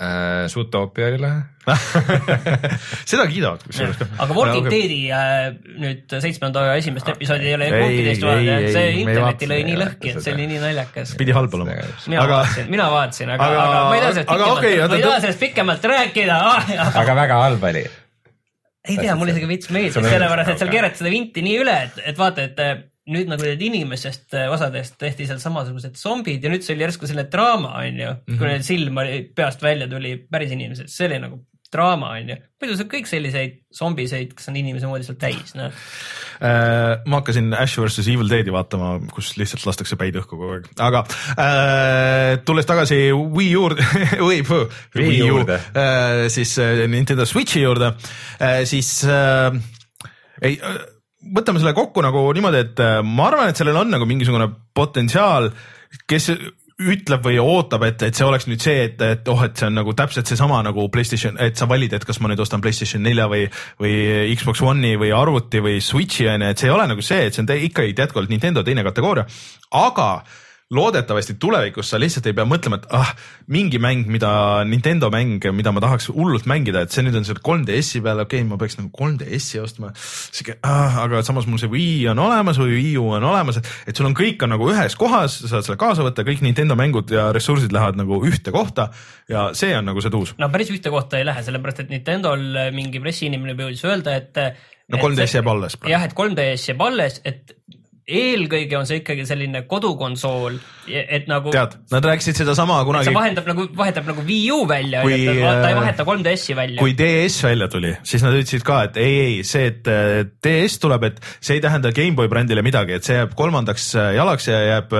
Äh, Zootopia oli lahe. <laughs> seda kiidavad kusjuures ka. aga Walking Deadi äh, nüüd seitsmenda hooaja esimest episoodi ei ole Ei, kumbki teist ei, vaadanud, ei, see ei, ei interneti lõi nii ei lõhki, et see oli nii naljakas. pidi halb olema. mina aga vaatasin, mina vaatasin, aga, aga- aga, ma ei taha sellest aga pikemalt okay,, ma ei taha ta- sellest pikemalt rääkida <laughs> aga väga halb oli. ei tea, mulle isegi veits meeldis, sellepärast et seal keerati seda vinti nii üle, et, et vaata, et nüüd nagu need inimestest äh, osadest tehti seal samasugused zombid ja nüüd see oli järsku selle draama, onju. Mhm. kui neil silm oli, peast välja tuli päris inimesed, see oli nagu draama, onju. muidu see on kõik selliseid zombiseid, kes on inimese moodi seal täis, noh. äh, ma hakkasin Ash versus Evil Dead'i vaatama, kus lihtsalt lastakse päid õhku kogu aeg, aga äh, tulles tagasi Wii juurde või <laughs> Wii juurde. äh, siis äh, Nintendo Switchi juurde äh,, siis äh, ei äh, võtame selle kokku nagu niimoodi, et äh, ma arvan, et sellel on nagu mingisugune potentsiaal, kes ütleb või ootab, et, et see oleks nüüd see, et, et oh, et see on nagu täpselt seesama nagu Playstation, et sa valid, et kas ma nüüd ostan Playstation nelja või, või Xbox One'i või arvuti või Switch'i on ju, et see ei ole nagu see, et see on ikkagi jätkuvalt Nintendo teine kategooria, aga loodetavasti tulevikus sa lihtsalt ei pea mõtlema, et ah, mingi mäng, mida Nintendo mäng, mida ma tahaks hullult mängida, et see nüüd on seal 3DS-i peal, okei okay,, ma peaks nagu 3DS-i ostma. sihuke ah,, aga samas mul see Wii on olemas või Wii U on olemas, et, sul on kõik on nagu ühes kohas, sa saad selle kaasa võtta, kõik Nintendo mängud ja ressursid lähevad nagu ühte kohta ja see on nagu see tuus. no päris ühte kohta ei lähe, sellepärast et Nintendo'l mingi pressiinimene jõudis öelda, et. no 3DS jääb alles jah, et 3DS jääb alles, et eelkõige on see ikkagi selline kodukonsool, et nagu. tead, nad rääkisid sedasama kunagi. see vahendab nagu, vahetab nagu Wii U välja, ta, ei äh, vaheta 3DS-i välja. kui DS välja tuli, siis nad ütlesid ka, et ei, ei see, et äh, DS tuleb, et see ei tähenda GameBoy brändile midagi, et see jääb kolmandaks äh, jalaks ja jääb,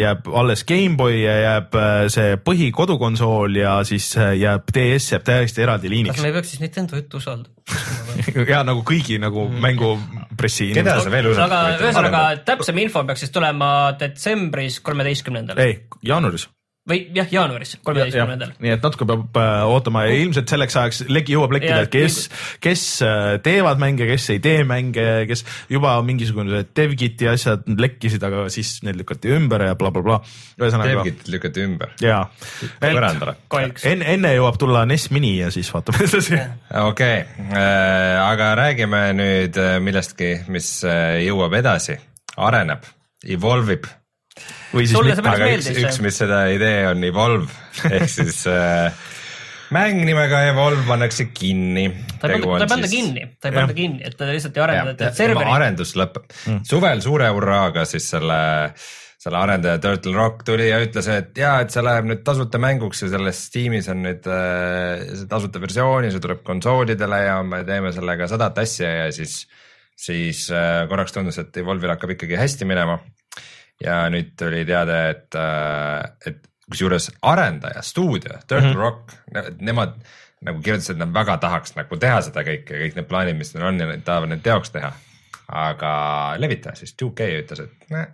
jääb alles GameBoy ja jääb see põhikodukonsool ja siis jääb DS jääb täiesti eraldi kas liiniks me ei peaks siis Nintendo juttu usaldama? <laughs> ja nagu kõigi nagu mängupressi keda sa veel usaldad? aga ühesõnaga täpsem info peaks siis tulema detsembris kolmeteistkümnendal. Ei, jaanuaris või jah, jaanuaris kolmeteistkümnendal. nii et natuke peab äh, ootama ja ilmselt selleks ajaks legi jõuab lekkida, Ja, et kes, kes äh, teevad mänge, kes ei tee mänge, kes juba mingisugused devkit'i asjad lekkisid, aga siis need lükati ümber ja blablabla bla, bla. ühesõnaga Devkit lükati ümber jaa. enne, enne jõuab tulla NES Mini ja siis vaatame <laughs> edasi. okei äh,, aga räägime nüüd millestki, mis jõuab edasi, areneb, evolve ib. Või siis mitte aga üks, meeldis üks, see? mis seda ei tee, on evolve ehk siis äh, mäng nimega Evolve pannakse kinni. ta ei panda, ta ei panda kinni, ta ei panda kinni, et ta lihtsalt ei arenda, et serveri. arendus lõpeb mm.. suvel suure hurraaga siis selle, selle arendaja Turtle Rock tuli ja ütles, et ja, et see läheb nüüd tasuta mänguks ja selles Steamis on nüüd äh, see tasuta versioon ja see tuleb konsoolidele ja me teeme sellega sadat asja ja siis, siis äh, korraks tundus, et Evolve'il hakkab ikkagi hästi minema. Ja nüüd tuli teade, et, et kusjuures arendaja, stuudio, Turtle mm -hmm. Rock, nemad nagu kirjutasid, et nad väga tahaks nagu teha seda kõike, kõik need plaanid, mis neil on ja nad tahavad need teoks teha. Aga levitaja siis 2K ütles, et näe,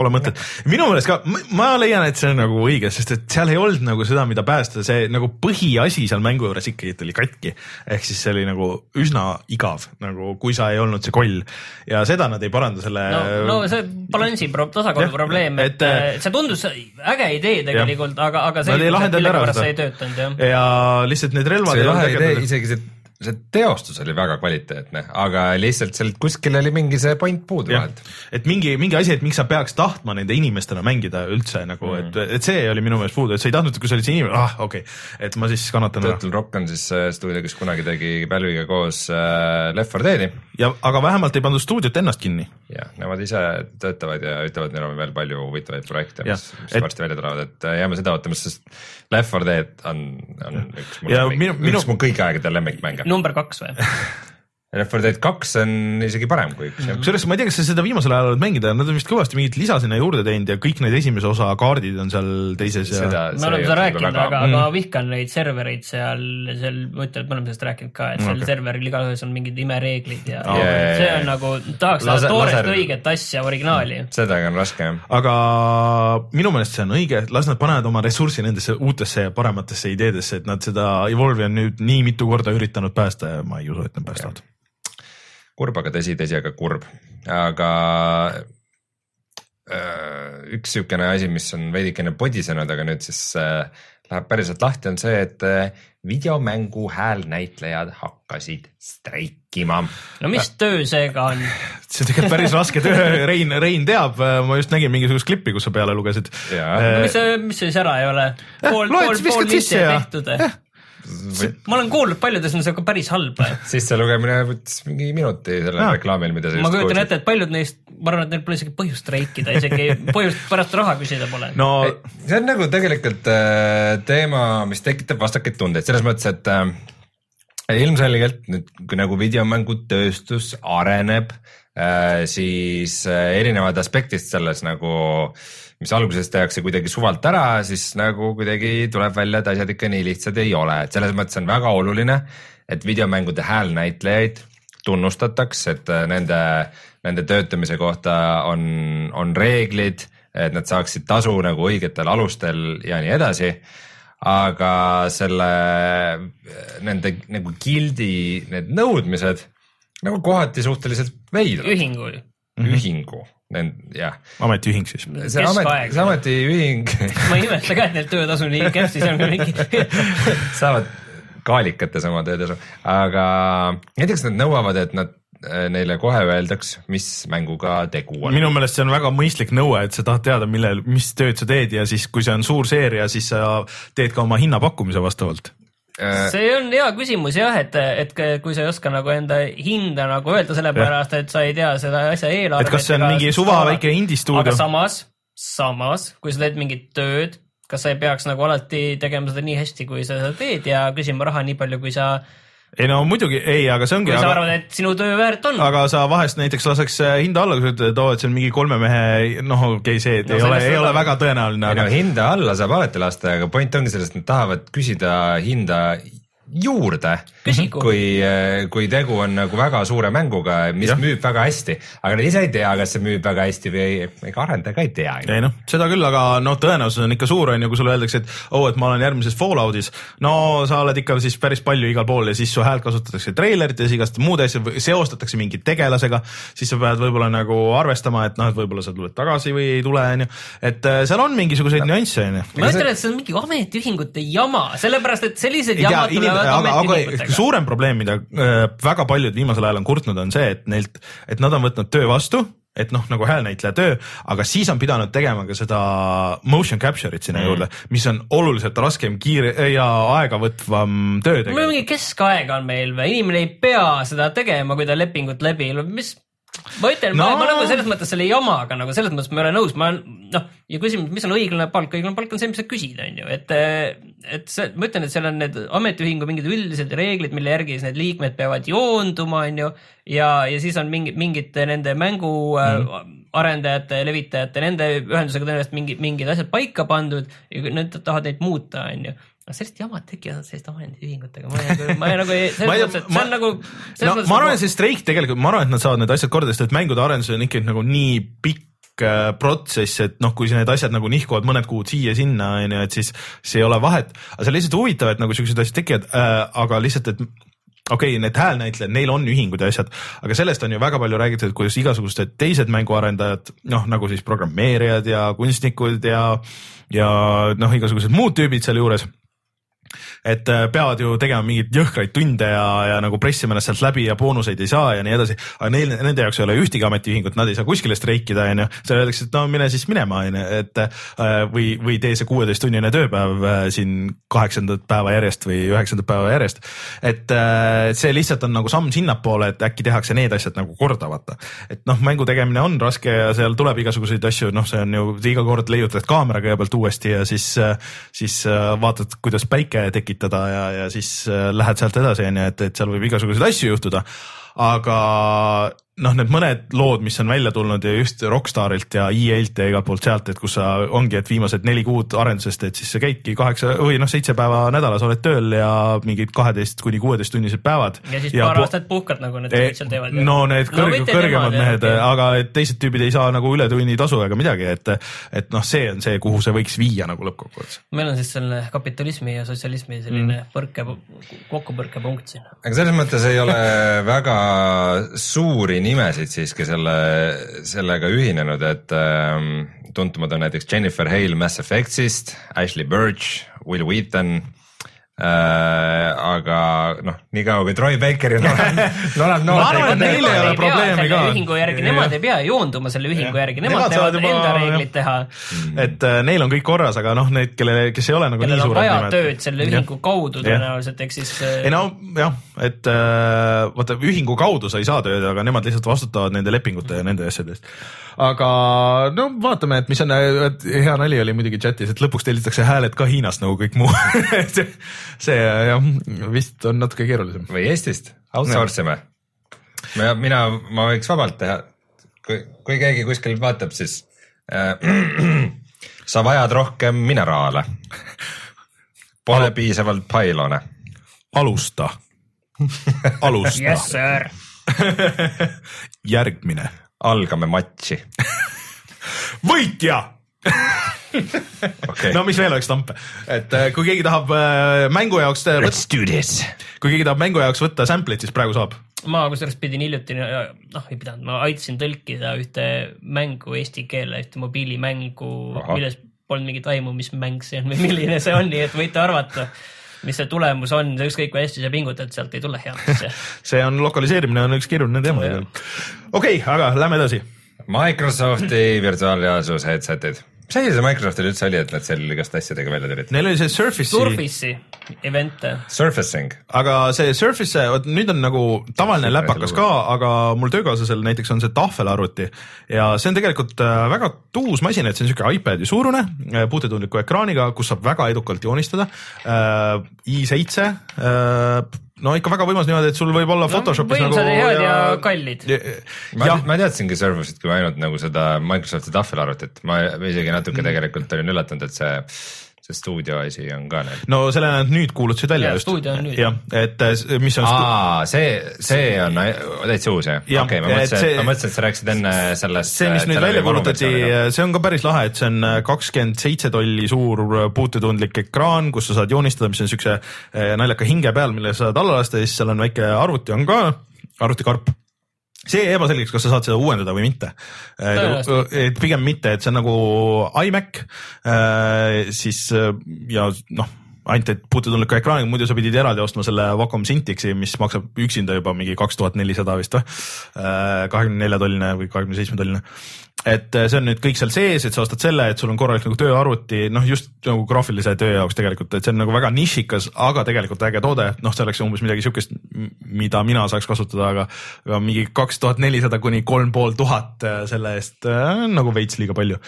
Pole mõtet, minu meelest ka, ma leian, et see on nagu õige, sest et seal ei olnud nagu seda, mida päästa, see nagu põhiasi seal mängu juures ikkagi tuli katki. ehk siis see oli nagu üsna igav, nagu kui sa ei olnud see koll ja seda nad ei paranda selle. no, no see balansi pro-, tasakaalu probleem, et, et, äh, et see tundus äge idee tegelikult, aga, aga Nad ei lahendanud ära seda. see ja lihtsalt need relvad see ei olnud ägedad. isegi see, see teostus oli väga kvaliteetne, aga lihtsalt sealt kuskil oli mingi see point puudu jah vahelt., et mingi, mingi asi, et miks sa peaks tahtma nende inimestena mängida üldse nagu mm, -hmm. et, et see oli minu meelest puudu, et sa ei tahtnud, kui sa olid see inimene, ah okei okay., et ma siis kannatan ära. Turtle Rock on siis äh, stuudio, kes kunagi tegi Valve'iga koos äh, Left 4 Dead'i ja, aga vähemalt ei pandud stuudiot ennast kinni. ja nemad ise töötavad ja ütlevad, neil on veel palju huvitavaid projekte, Jah, mis, mis et- varsti välja tulevad, et äh, jääme seda ootama, sest Left 4 Dead on, on üks mu Ja lemmik, minu- minu- üks mu kõigi aegade lemmikmänge. Number kaks või? <laughs> Left 4 Dead kaks on isegi parem kui üks kusjuures ma ei tea, kas sa seda viimasel ajal oled mänginud, nad on vist kõvasti mingit lisa sinna juurde teinud ja kõik need esimese osa kaardid on seal teises ja Seda- me oleme seda ole rääkinud, aga, mm. aga ma vihkan neid servereid seal, seal, ma ütlen, et me oleme sellest rääkinud ka, et seal Okei. okay. serveril igaühes on mingid imereeglid ja Aa, yeah, see on nagu, tahaks seda toorest laser- õiget asja, originaali. sedagi on raske jah. aga minu meelest see on õige, las nad panevad oma ressurssi nendesse uutesse ja parematesse ideedesse, et nad seda Evolve'i on nüüd nii mitu korda üritanud päästa ja ma ei usu, et nad päästavad. kurb, aga tõsi, tõsi, aga kurb, aga äh, üks niisugune asi, mis on veidikene podisenud, aga nüüd siis äh, läheb päriselt lahti, on see, et äh, videomängu häälnäitlejad hakkasid streikima. no mis töö seega on? <laughs> see on tegelikult päris raske töö, Rein, Rein teab, ma just nägin mingisugust klippi, kus sa peale lugesid. No mis see, mis siis ära ei ole? pool, loed, pool, viskad pool sisse ja- tehtud. ma olen kuulnud, paljudes on see ka päris halb. sisselugemine võttis mingi minuti sellel Jaa. reklaamil, mida sa ma kujutan ette, et paljud neist, ma arvan, et neil pole isegi põhjust streikida, isegi põhjust pärast raha küsida pole. no see on nagu tegelikult äh, teema, mis tekitab vastakaid tundeid selles mõttes, et äh, ilmselgelt nüüd kui nagu videomängutööstus areneb, siis äh, erinevad aspektid selles nagu, mis alguses tehakse kuidagi suvalt ära, siis nagu kuidagi tuleb välja, et asjad ikka nii lihtsad ei ole, et selles mõttes on väga oluline, et videomängude häälnäitlejaid tunnustataks, et äh, nende, nende töötamise kohta on, on reeglid, et nad saaksid tasu nagu õigetel alustel ja nii edasi. Aga selle, nende nagu gildi need nõudmised nagu kohati suhteliselt veidrad. ühingu mm. -hmm. ühingu, jah. ametiühing siis. see amet, see ametiühing ma ei imesta ka, et neil töötasu nii kehvtis on mingi <laughs> saavad kaalikates oma töötasu, aga näiteks nad nõuavad, et nad Äh, neile kohe öeldaks, mis mänguga tegu on. minu meelest see on väga mõistlik nõue, et sa tahad teada, millel, mis tööd sa teed ja siis, kui see on suur seeria, siis sa teed ka oma hinnapakkumise vastavalt see on hea küsimus jah, et, et kui sa ei oska nagu enda hinda nagu öelda, sellepärast et sa ei tea seda asja eelarvet. et kas see on mingi suva väike indie stuudio? aga samas, samas, kui sa teed mingit tööd, kas sa ei peaks nagu alati tegema seda nii hästi, kui sa seda teed ja küsima raha nii palju, kui sa ei no muidugi, ei, aga see ongi. kui sa aga, arvad, et sinu töö väärt on. aga sa vahest näiteks laseks äh, hinda alla, kui sa ütled, et oo, et see on mingi kolme mehe, noh, okei okay,, see no, ei ole, ei ole väga tõenäoline. Aga... no hinda alla saab alati lasta, aga point ongi selles, et nad tahavad küsida hinda juurde, kui, eh, kui tegu on nagu väga suure mänguga, mis ja. müüb väga hästi, aga nad ise ei tea, kas see müüb väga hästi või ei, ega arendaja ka ei tea. ei noh, seda küll, aga noh, tõenäosus on ikka suur, on ju, kui sulle öeldakse, et oo oh,, et ma olen järgmises Falloutis. no sa oled ikka siis päris palju igal pool ja siis su häält kasutatakse treilerites, igast muud asja, seostatakse mingi tegelasega, siis sa pead võib-olla nagu arvestama, et noh, et võib-olla sa tuled tagasi või ei tule, on ju. et äh, seal on mingisuguseid nüansse, on ju. ma ütlen, et see on mingi ametiühingute jama, sellepärast et sellised jamad tulevad aga, aga suurem probleem, mida äh, väga paljud viimasel ajal on kurtnud, on see, et neilt, et nad on võtnud töö vastu et noh, nagu häälnäitleja töö, aga siis on pidanud tegema ka seda motion capture'it sinna mm. juurde, mis on oluliselt raskem, kiire ja aegavõtvam töö. mingi keskaeg on meil või, inimene ei pea seda tegema, kui ta lepingut läbi, mis ma ütlen no., ma, nagu selles mõttes selle jamaga nagu selles mõttes ma ei ole nõus, ma noh, ja küsimus, mis on õiglane palk, õiglane palk on see, mis sa küsid, on ju, et, et see, ma ütlen, et seal on need ametiühingu mingid üldised reeglid, mille järgi siis need liikmed peavad joonduma, on ju, ja, ja siis on mingi, mingite nende mängu mm. arendajate, levitajate, nende ühendusega tõenäoliselt mingid, mingid asjad paika pandud ja nad tahavad neid muuta, on ju aga sellist jamad tekivad selliste ametiühingutega, ma nagu, ma nagu ei, selles mõttes, et see on nagu. no ma arvan, et see streik tegelikult, ma arvan, et nad saavad need asjad korda, sest et mängude arendus on ikkagi nagu nii pikk äh, protsess, et noh, kui need asjad nagu nihkuvad mõned kuud siia-sinna, on ju, et siis, siis ei ole vahet. aga see on lihtsalt huvitav, et nagu siuksed asjad tekivad äh,, aga lihtsalt, et okei okay,, need häälnäitlejad, neil on ühingud ja asjad, aga sellest on ju väga palju räägitud, kuidas igasugused teised mänguarendajad, noh nagu siis programmeerijad ja kunstnikud ja, ja noh, igasugused muud tüübid sealjuures et äh, peavad ju tegema mingeid jõhkraid tunde ja, ja nagu pressima ennast sealt läbi ja boonuseid ei saa ja nii edasi. aga neil, nende jaoks ei ole ühtegi ametiühingut, nad ei saa kuskile streikida, onju. seal öeldakse, et no mine siis minema, onju, et äh, või, või tee see kuueteisttunnine tööpäev äh, siin kaheksandat päeva järjest või üheksandat päeva järjest. et see lihtsalt on nagu samm sinnapoole, et äkki tehakse need asjad nagu korda, vaata. et noh, mängu tegemine on raske ja seal tuleb igasuguseid asju, noh, see on ju iga kord leiutad kaamera kõigepealt uuesti ja siis, siis vaatad, kuidas päike tekib tekitada ja, ja siis äh, lähed sealt edasi, on ju, et, et seal võib igasuguseid asju juhtuda. aga noh, need mõned lood, mis on välja tulnud ja just Rockstarilt ja EA-lt ja igalt poolt sealt, et kus sa ongi, et viimased neli kuud arendusest, et siis sa käidki kaheksa või noh, seitse päeva nädalas oled tööl ja mingid kaheteist kuni kuueteist tunnised päevad. ja siis ja paar aastat puhkad, nagu need e seal teevad. no need kõrg, no, kõrgemad nemad, mehed, aga teised tüübid ei saa nagu ületunnitasu ega midagi, et, et noh, see on see, kuhu see võiks viia nagu lõppkokkuvõttes. meil on siis selline kapitalismi ja sotsialismi selline mm. põrke, kokkupõrkepunkt siin. aga selles mõttes ei ole väga suuri nimesid siiski selle, sellega ühinenud, et ähm, tuntumad on näiteks Jennifer Hale Mass Effectsist, Ashley Birch, Will Wheaton Äh, aga noh, niikaua kui Troy Bakeril on, <laughs> arvan, et neil ei ole probleemi ka. ühingu järgi, nemad ei pea joonduma selle ühingu järgi, nemad teevad enda reeglid teha. et äh, neil on kõik korras, aga noh, need, kellele, kes ei ole nagu kellel nii suured nimed. vaja tööd selle ühingu ja. kaudu tõenäoliselt, ehk siis äh.... ei no jah, et äh, vaata ühingu kaudu sa ei saa tööd, aga nemad lihtsalt vastutavad nende lepingute ja nende asjade eest aga no vaatame, et mis on, hea nali oli muidugi chatis, et lõpuks tellitakse hääled ka Hiinast nagu kõik muu <laughs> see jah, vist on natuke keerulisem. või Eestist, outsource ime. mina, mina, ma võiks vabalt teha, kui, kui keegi kuskil vaatab, siis äh, <clears throat> sa vajad rohkem mineraale. Pole piisavalt pailone. alusta, alusta Yes sir. järgmine, algame matši. võitja okei no mis veel oleks tampe, et äh, kui keegi tahab äh, mängu jaoks, Let's do this. kui keegi tahab mängu jaoks võtta sample'it, siis praegu saab. ma kusjuures pidin hiljuti, noh ei pidanud, ma aitasin tõlkida ühte mängu eesti keele, ühte mobiilimängu, milles polnud mingit aimu, mis mäng see on või milline see on, nii et võite arvata, mis see tulemus on, ükskõik kui hästi sa pingutad, sealt ei tule head asja. <laughs> see on lokaliseerimine on üks keeruline teema okei okay,, aga lähme edasi. Microsofti virtuaalreaalsuse headset'id. Mis asi see Microsoftil üldse oli, et nad seal igast asjadega välja tulid? Neil oli see Surface'i, Surface'i event'e. Surfacing, aga see Surface, vot nüüd on nagu tavaline läpakas ka, aga mul töökaaslasel näiteks on see tahvelarvuti ja see on tegelikult äh, väga tuus masin, et see on siuke iPad'i suurune äh, puutetundliku ekraaniga, kus saab väga edukalt joonistada. i7, no ikka väga võimas niimoodi, et sul võib olla Photoshopis nagu võimsad ja head ja kallid. ma jah, ma teadsingi Surface'it kui ainult nagu seda Microsofti tahvelarvutit, ma isegi natuke tegelikult olin üllatunud, et see, see stuudio asi on ka neil. no selle nad nüüd kuulutasid välja Jaa, just. nüüd. jah, et äh, mis on aa, see, see on ai- täitsa uus jah? Okei, ma mõtlesin, ma mõtlesin, et sa rääkisid enne sellest. see, mis nüüd välja kuulutati, see on ka päris lahe, et see on äh, kakskümmend seitse tolli suur äh, puutetundlik ekraan, kus sa saad joonistada, mis on siukse äh, naljaka hinge peal, mille sa saad alla lasta ja siis seal on väike arvuti on ka, arvutikarp see jäi ebaselgeks, kas sa saad seda uuendada või mitte. Tõenäoliselt. et pigem mitte, et see on nagu iMac, siis äh, ja noh, ainult et puutetundliku ekraaniga, muidu sa pidid eraldi ostma selle Wacom Syntixi, mis maksab üksinda juba mingi kaks tuhat nelisada vist või, kahekümne nelja tolline või kahekümne seitsme tolline et äh, see on nüüd kõik seal sees, et sa ostad selle, et sul on korralik nagu tööarvuti, noh just nagu graafilise töö jaoks tegelikult, et see on nagu väga nišikas, aga tegelikult äge toode, noh, see oleks umbes midagi siukest, mida mina saaks kasutada, aga mingi kaks tuhat nelisada kuni kolm pool tuhat äh, selle eest äh, nagu veits liiga palju.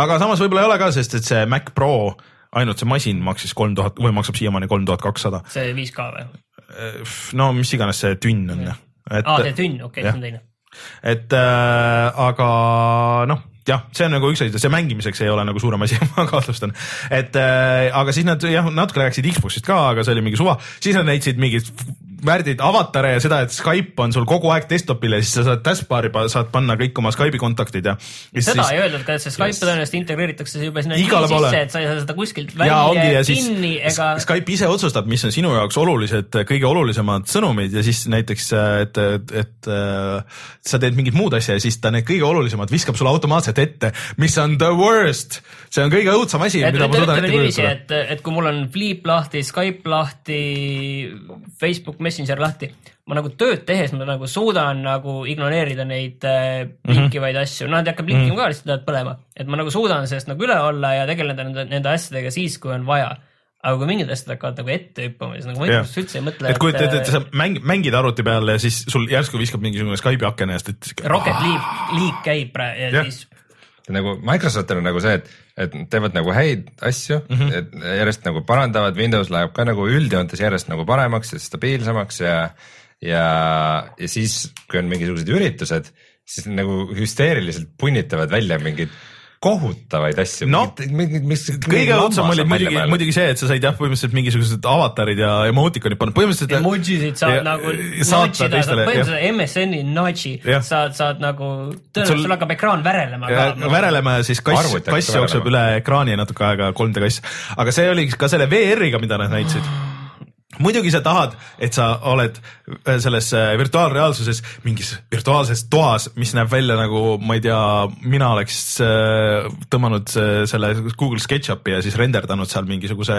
aga samas võib-olla ei ole ka, sest et see Mac Pro, ainult see masin maksis kolm tuhat või maksab siiamaani kolm tuhat kakssada. see 5K või? no mis iganes see tünn on. et aa, see tünn, okei, jah. see on teine. et äh, aga noh, jah, see on nagu üks asi, see mängimiseks ei ole nagu suurem asi, <laughs> ma kahtlustan. et äh, aga siis nad jah, natuke rääkisid Xbox'ist ka, aga see oli mingi suva, siis nad näitasid mingit värdid avatare ja seda, et Skype on sul kogu aeg desktop'il ja siis sa saad taskbar'i saad panna kõik oma Skype'i kontaktid ja. seda ei öeldud ka, et see Skype tõenäoliselt integreeritakse juba sinna Igale sisse, et sa ei saa seda kuskilt ja välja ja siis kinni ega Skype ise otsustab, mis on sinu jaoks olulised, kõige olulisemad sõnumid ja siis näiteks, et, et, et äh, sa teed mingit muud asja ja siis ta need kõige olulisemad viskab sulle automaatselt ette, mis on the worst. see on kõige õudsem asi, mida ma suudan ette kujutada. et, et kui mul on Flip lahti, Skype lahti, Facebook Messenger lahti, ma nagu tööd tehes ma nagu suudan nagu ignoreerida neid äh, blinkivaid Mhm. asju, nad ei hakka blinkima ka, lihtsalt lähevad põlema. et ma nagu suudan sellest nagu üle olla ja tegeleda nende, nende asjadega siis, kui on vaja. aga kui mingid asjad hakkavad nagu ette hüppama, siis nagu ma Jah. üldse ei mõtle. et kujuta ette, et sa mäng, mängid arvuti peal ja siis sul järsku viskab mingisugune Skype'i aken eest, et Rocket League, League käib praegu ja Jah. siis nagu Microsoftil on nagu see, et, et teevad nagu häid asju mm, -hmm. et järjest nagu parandavad, Windows läheb ka nagu üldjoontes järjest nagu paremaks ja stabiilsemaks ja, ja, ja siis, kui on mingisugused üritused, siis nagu hüsteeriliselt punnitavad välja mingeid kohutavaid asju. No, mis kõige õudsem oli muidugi, muidugi see, et sa said jah, põhimõtteliselt mingisugused avatarid ja emoticonid panna, põhimõtteliselt. emojisid saad Ja- nagu saata notchida, teistele, põhimõtteliselt MSN-i notchi saad, saad nagu, tõenäoliselt sul hakkab ekraan värelema värelema ja siis kass kass jookseb üle ekraani natuke aega, 3D kass, aga see oli ka selle VR-iga, mida nad näitasid muidugi sa tahad, et sa oled äh, selles äh, virtuaalreaalsuses mingis virtuaalses toas, mis näeb välja nagu, ma ei tea, mina oleks äh, tõmmanud selle Google SketchUpi ja siis renderdanud seal mingisuguse,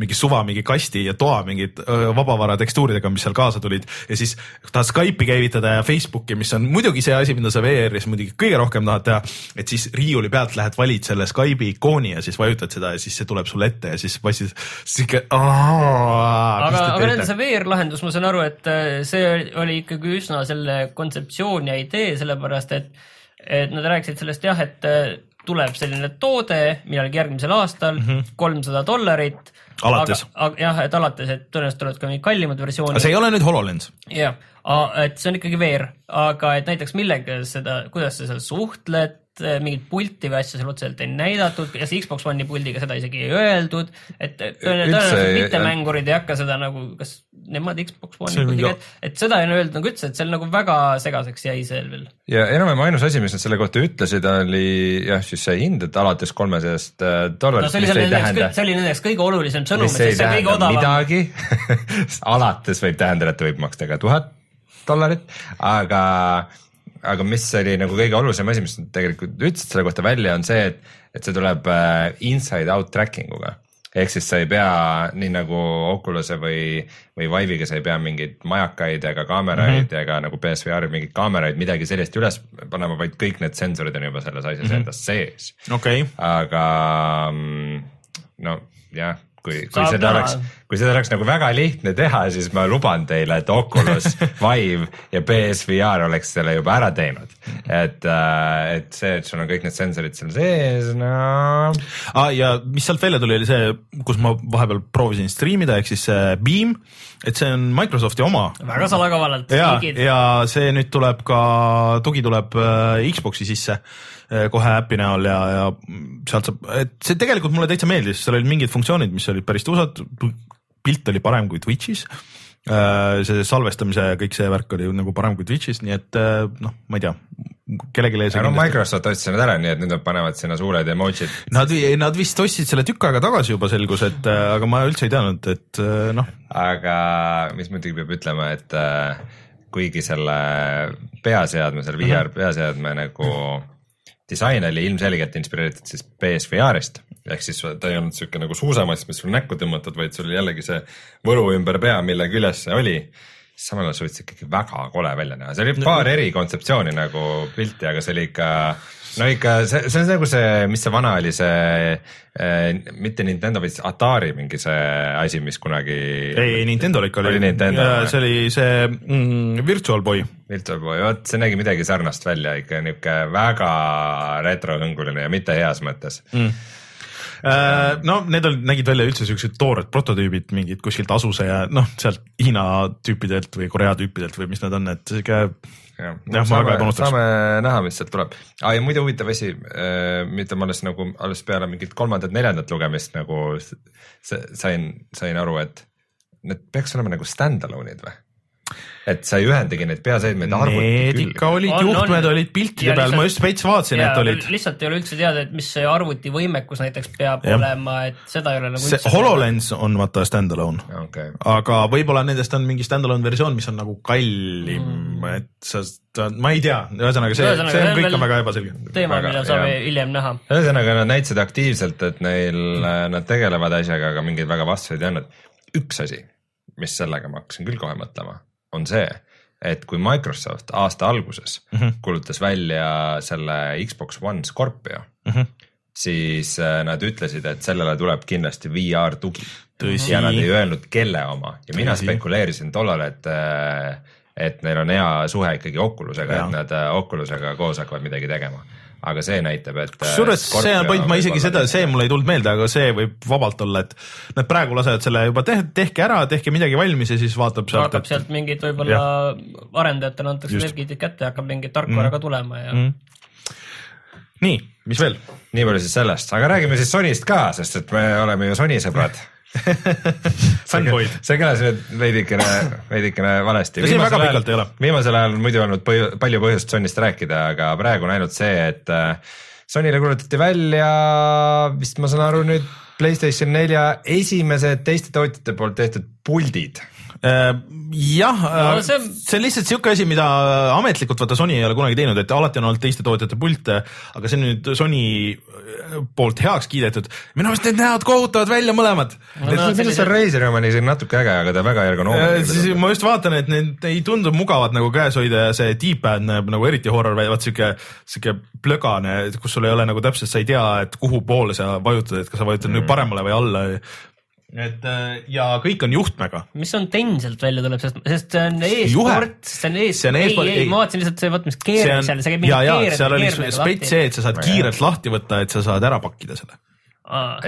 mingi suva, mingi kasti ja toa mingid vabavara tekstuuridega, mis seal kaasa tulid ja siis tahad Skype'i käivitada ja Facebooki, mis on muidugi see asi, mida sa VR-is muidugi kõige rohkem tahad teha, et siis riiuli pealt lähed, valid selle Skype'i ikooni ja siis vajutad seda ja siis see tuleb sulle ette ja siis passid sihuke. aga, aga nende see VR lahendus, ma saan aru, et äh, see oli ikkagi üsna selle kontseptsioon ja idee, sellepärast et, et nad rääkisid sellest jah, et äh, tuleb selline toode millalgi järgmisel aastal kolmsada dollarit. Mhm. Alates.. jah, et alates, et tõenäoliselt tulevad ka mingid kallimad versioonid. see ei ole nüüd HoloLens. jah, et see on ikkagi VR, aga et näiteks millega seda, kuidas sa seal suhtled, mingit pulti või asja seal otseselt ei näidatud ja see Xbox One'i puldiga seda isegi ei öeldud, et tõenäoliselt ei- mittemängurid ei hakka seda nagu, kas nemad Xbox One'i puldiga, et, et seda ei öeldud nagu üldse, et seal nagu väga segaseks jäi see veel. ja enam-vähem ainus asi, mis nad selle kohta ütlesid, oli jah, siis see hind, et alates kolmesajast no dollarist, see oli mis ei tähenda see oli nendeks kõige olulisem sõnum, sest see on kõige odavam. midagi <laughs> alates võib tähendada, et ta võib maksta ka tuhat dollarit, aga, aga mis oli nagu kõige olulisem asi, mis tegelikult ütlesid selle kohta välja, on see, et, et see tuleb äh, inside out tracking uga ehk siis sa ei pea nii nagu Oculus'e või, või Vive'iga sa ei pea mingeid majakaid ega kaameraid mm -hmm. ega nagu PSVR-i mingeid kaameraid, midagi sellist üles panema, vaid kõik need sensorid on juba selles asjas mm -hmm. endas sees okei okay., aga no jah, kui, kui Saab seda näha. oleks, kui seda oleks nagu väga lihtne teha, siis ma luban teile, et Oculus, <laughs> Vive ja PSVR oleks selle juba ära teinud. et, et see, et sul on kõik need sensorid seal sees, no ah, ja mis sealt välja tuli, oli see, kus ma vahepeal proovisin striimida, ehk siis see Beam, et see on Microsofti oma väga salakavalalt. ja, ja see nüüd tuleb ka, tugi tuleb äh, Xbox'i sisse äh, kohe äpi näol ja, ja sealt saab, et see tegelikult mulle täitsa meeldis, seal olid mingid funktsioonid, mis olid päris tusad, pilt oli parem kui Twitch'is. see salvestamise ja kõik see värk oli nagu parem kui Twitch'is, nii et äh, noh, ma ei tea, kellelegi jäi see no Microsoft ostis need ära, nii et nüüd nad panevad sinna suured emotsid. Nad, nad vist ostsid selle tükk aega tagasi juba selgus, et äh, aga ma üldse ei teadnud, et äh, noh, aga mis muidugi peab ütlema, et äh, kuigi selle peaseadme, selle VR peaseadme nagu disain oli ilmselgelt inspireeritud siis BSVR-ist ehk siis ta ei olnud siuke nagu suusamass, mis sul näkku tõmmatud, vaid sul oli jällegi see võlu ümber pea, mille küljes see oli. samal ajal suutis ikkagi väga kole välja näha, see oli paar eri kontseptsiooni nagu pilti, aga see oli ikka no ikka see, see on nagu see, mis see vana oli, see eh, mitte Nintendo, vaid Atari mingi see asi, mis kunagi. ei Nintendo'l ikka oli, Oli see oli see mm, Virtual Boy Virtual Boy, vot see nägi midagi sarnast välja, ikka niuke väga retrohõnguline ja mitte heas mõttes mm.. Äh, no need olid, nägid välja üldse siuksed toored prototüübid mingid kuskilt Asuse ja noh, sealt Hiina tüüpidelt või Korea tüüpidelt või mis nad on, et siuke jah Jah, ma väga ei, panustaks. saame näha, mis sealt tuleb ah,. ja muide huvitav asi, mida ma alles nagu alles peale mingit kolmandat-neljandat lugemist nagu sain, sain aru, et need peaks olema nagu stand-alone'id või? Et sa ei ühendagi neid peaseadmeid arvuti Need külge ikka olid juhtmed on. olid piltide peal, ma just veits vaatasin, et olid. lihtsalt ei ole üldse teada, et mis see arvuti võimekus näiteks peab ja. olema, et seda ei ole nagu see üldse HoloLens on vaata stand-alone, okei, aga võib-olla nendest on mingi stand-alone versioon, mis on nagu kallim mm., et sa, ma ei tea, ühesõnaga see, see see on kõik on väga ebaselge. teema, mida saame hiljem näha. ühesõnaga nad näitasid aktiivselt, et neil, nad tegelevad asjaga, aga mingeid väga vastuseid ei andnud. üks asi, mis sellega ma hakkasin küll kohe mõtlema, on see, et kui Microsoft aasta alguses mm -hmm. kuulutas välja selle Xbox One Scorpio mm, Mhm. siis äh, nad ütlesid, et sellele tuleb kindlasti VR tugi. Ja nad ei öelnud, kelle oma ja mina Tõsi. spekuleerisin tollal, et äh, et neil on hea suhe ikkagi Oculusega, et nad äh, Oculusega koos hakkavad midagi tegema. Aga see näitab, et. kusjuures see on point, ma isegi seda, see mul ei tulnud meelde, aga see võib vabalt olla, et nad praegu lasevad selle juba tehke, tehke ära, tehke midagi valmis ja siis vaatab sealt, hakkab sealt mingid võib-olla arendajatele antakse märgid kätte, hakkab mingi tarkvara ka tulema ja mm. nii, mis veel? nii palju siis sellest, aga räägime siis Sonyst ka, sest et me oleme ju Sony sõbrad. <laughs> Fanboyd. see kõlas nüüd veidikene, veidikene valesti. No siin väga pikalt ei ole. viimasel ajal on muidu olnud põh palju põhjust Sonyst rääkida, aga praegu on ainult see, et äh, Sonyle kuulutati välja vist ma saan aru nüüd Playstation nelja esimesed teiste tootjate poolt tehtud puldid jah No no,, see- see... see on lihtsalt siuke asi, mida ametlikult vaata Sony ei ole kunagi teinud, et alati on olnud teiste tootjate pilte, aga see on nüüd Sony äh, poolt heaks kiidetud. minu arust need näevad kohutavad välja mõlemad. no minu arust see sellised- Razeri oma on isegi natuke äge, aga ta väga siis ergonoomiline. ma just vaatan, et need ei tundu mugavad nagu käes hoida ja see D-pad näeb nagu eriti horror välja, vaat siuke, siuke plögane, kus sul ei ole nagu täpselt, sa ei tea, et kuhu poole sa vajutad, et kas sa vajutad mm. nüüd paremale või alla. Et äh, ja kõik on juhtmega mis on TEN sealt välja tuleb, sest, sest see on e-sport, see on e-sport, ei, ei ei., ma vaatasin lihtsalt see, vaata mis keerab seal, see käib ja, ja keerab- seal oli nagu spets see, et sa saad kiirelt lahti võtta, et sa saad ära pakkida selle.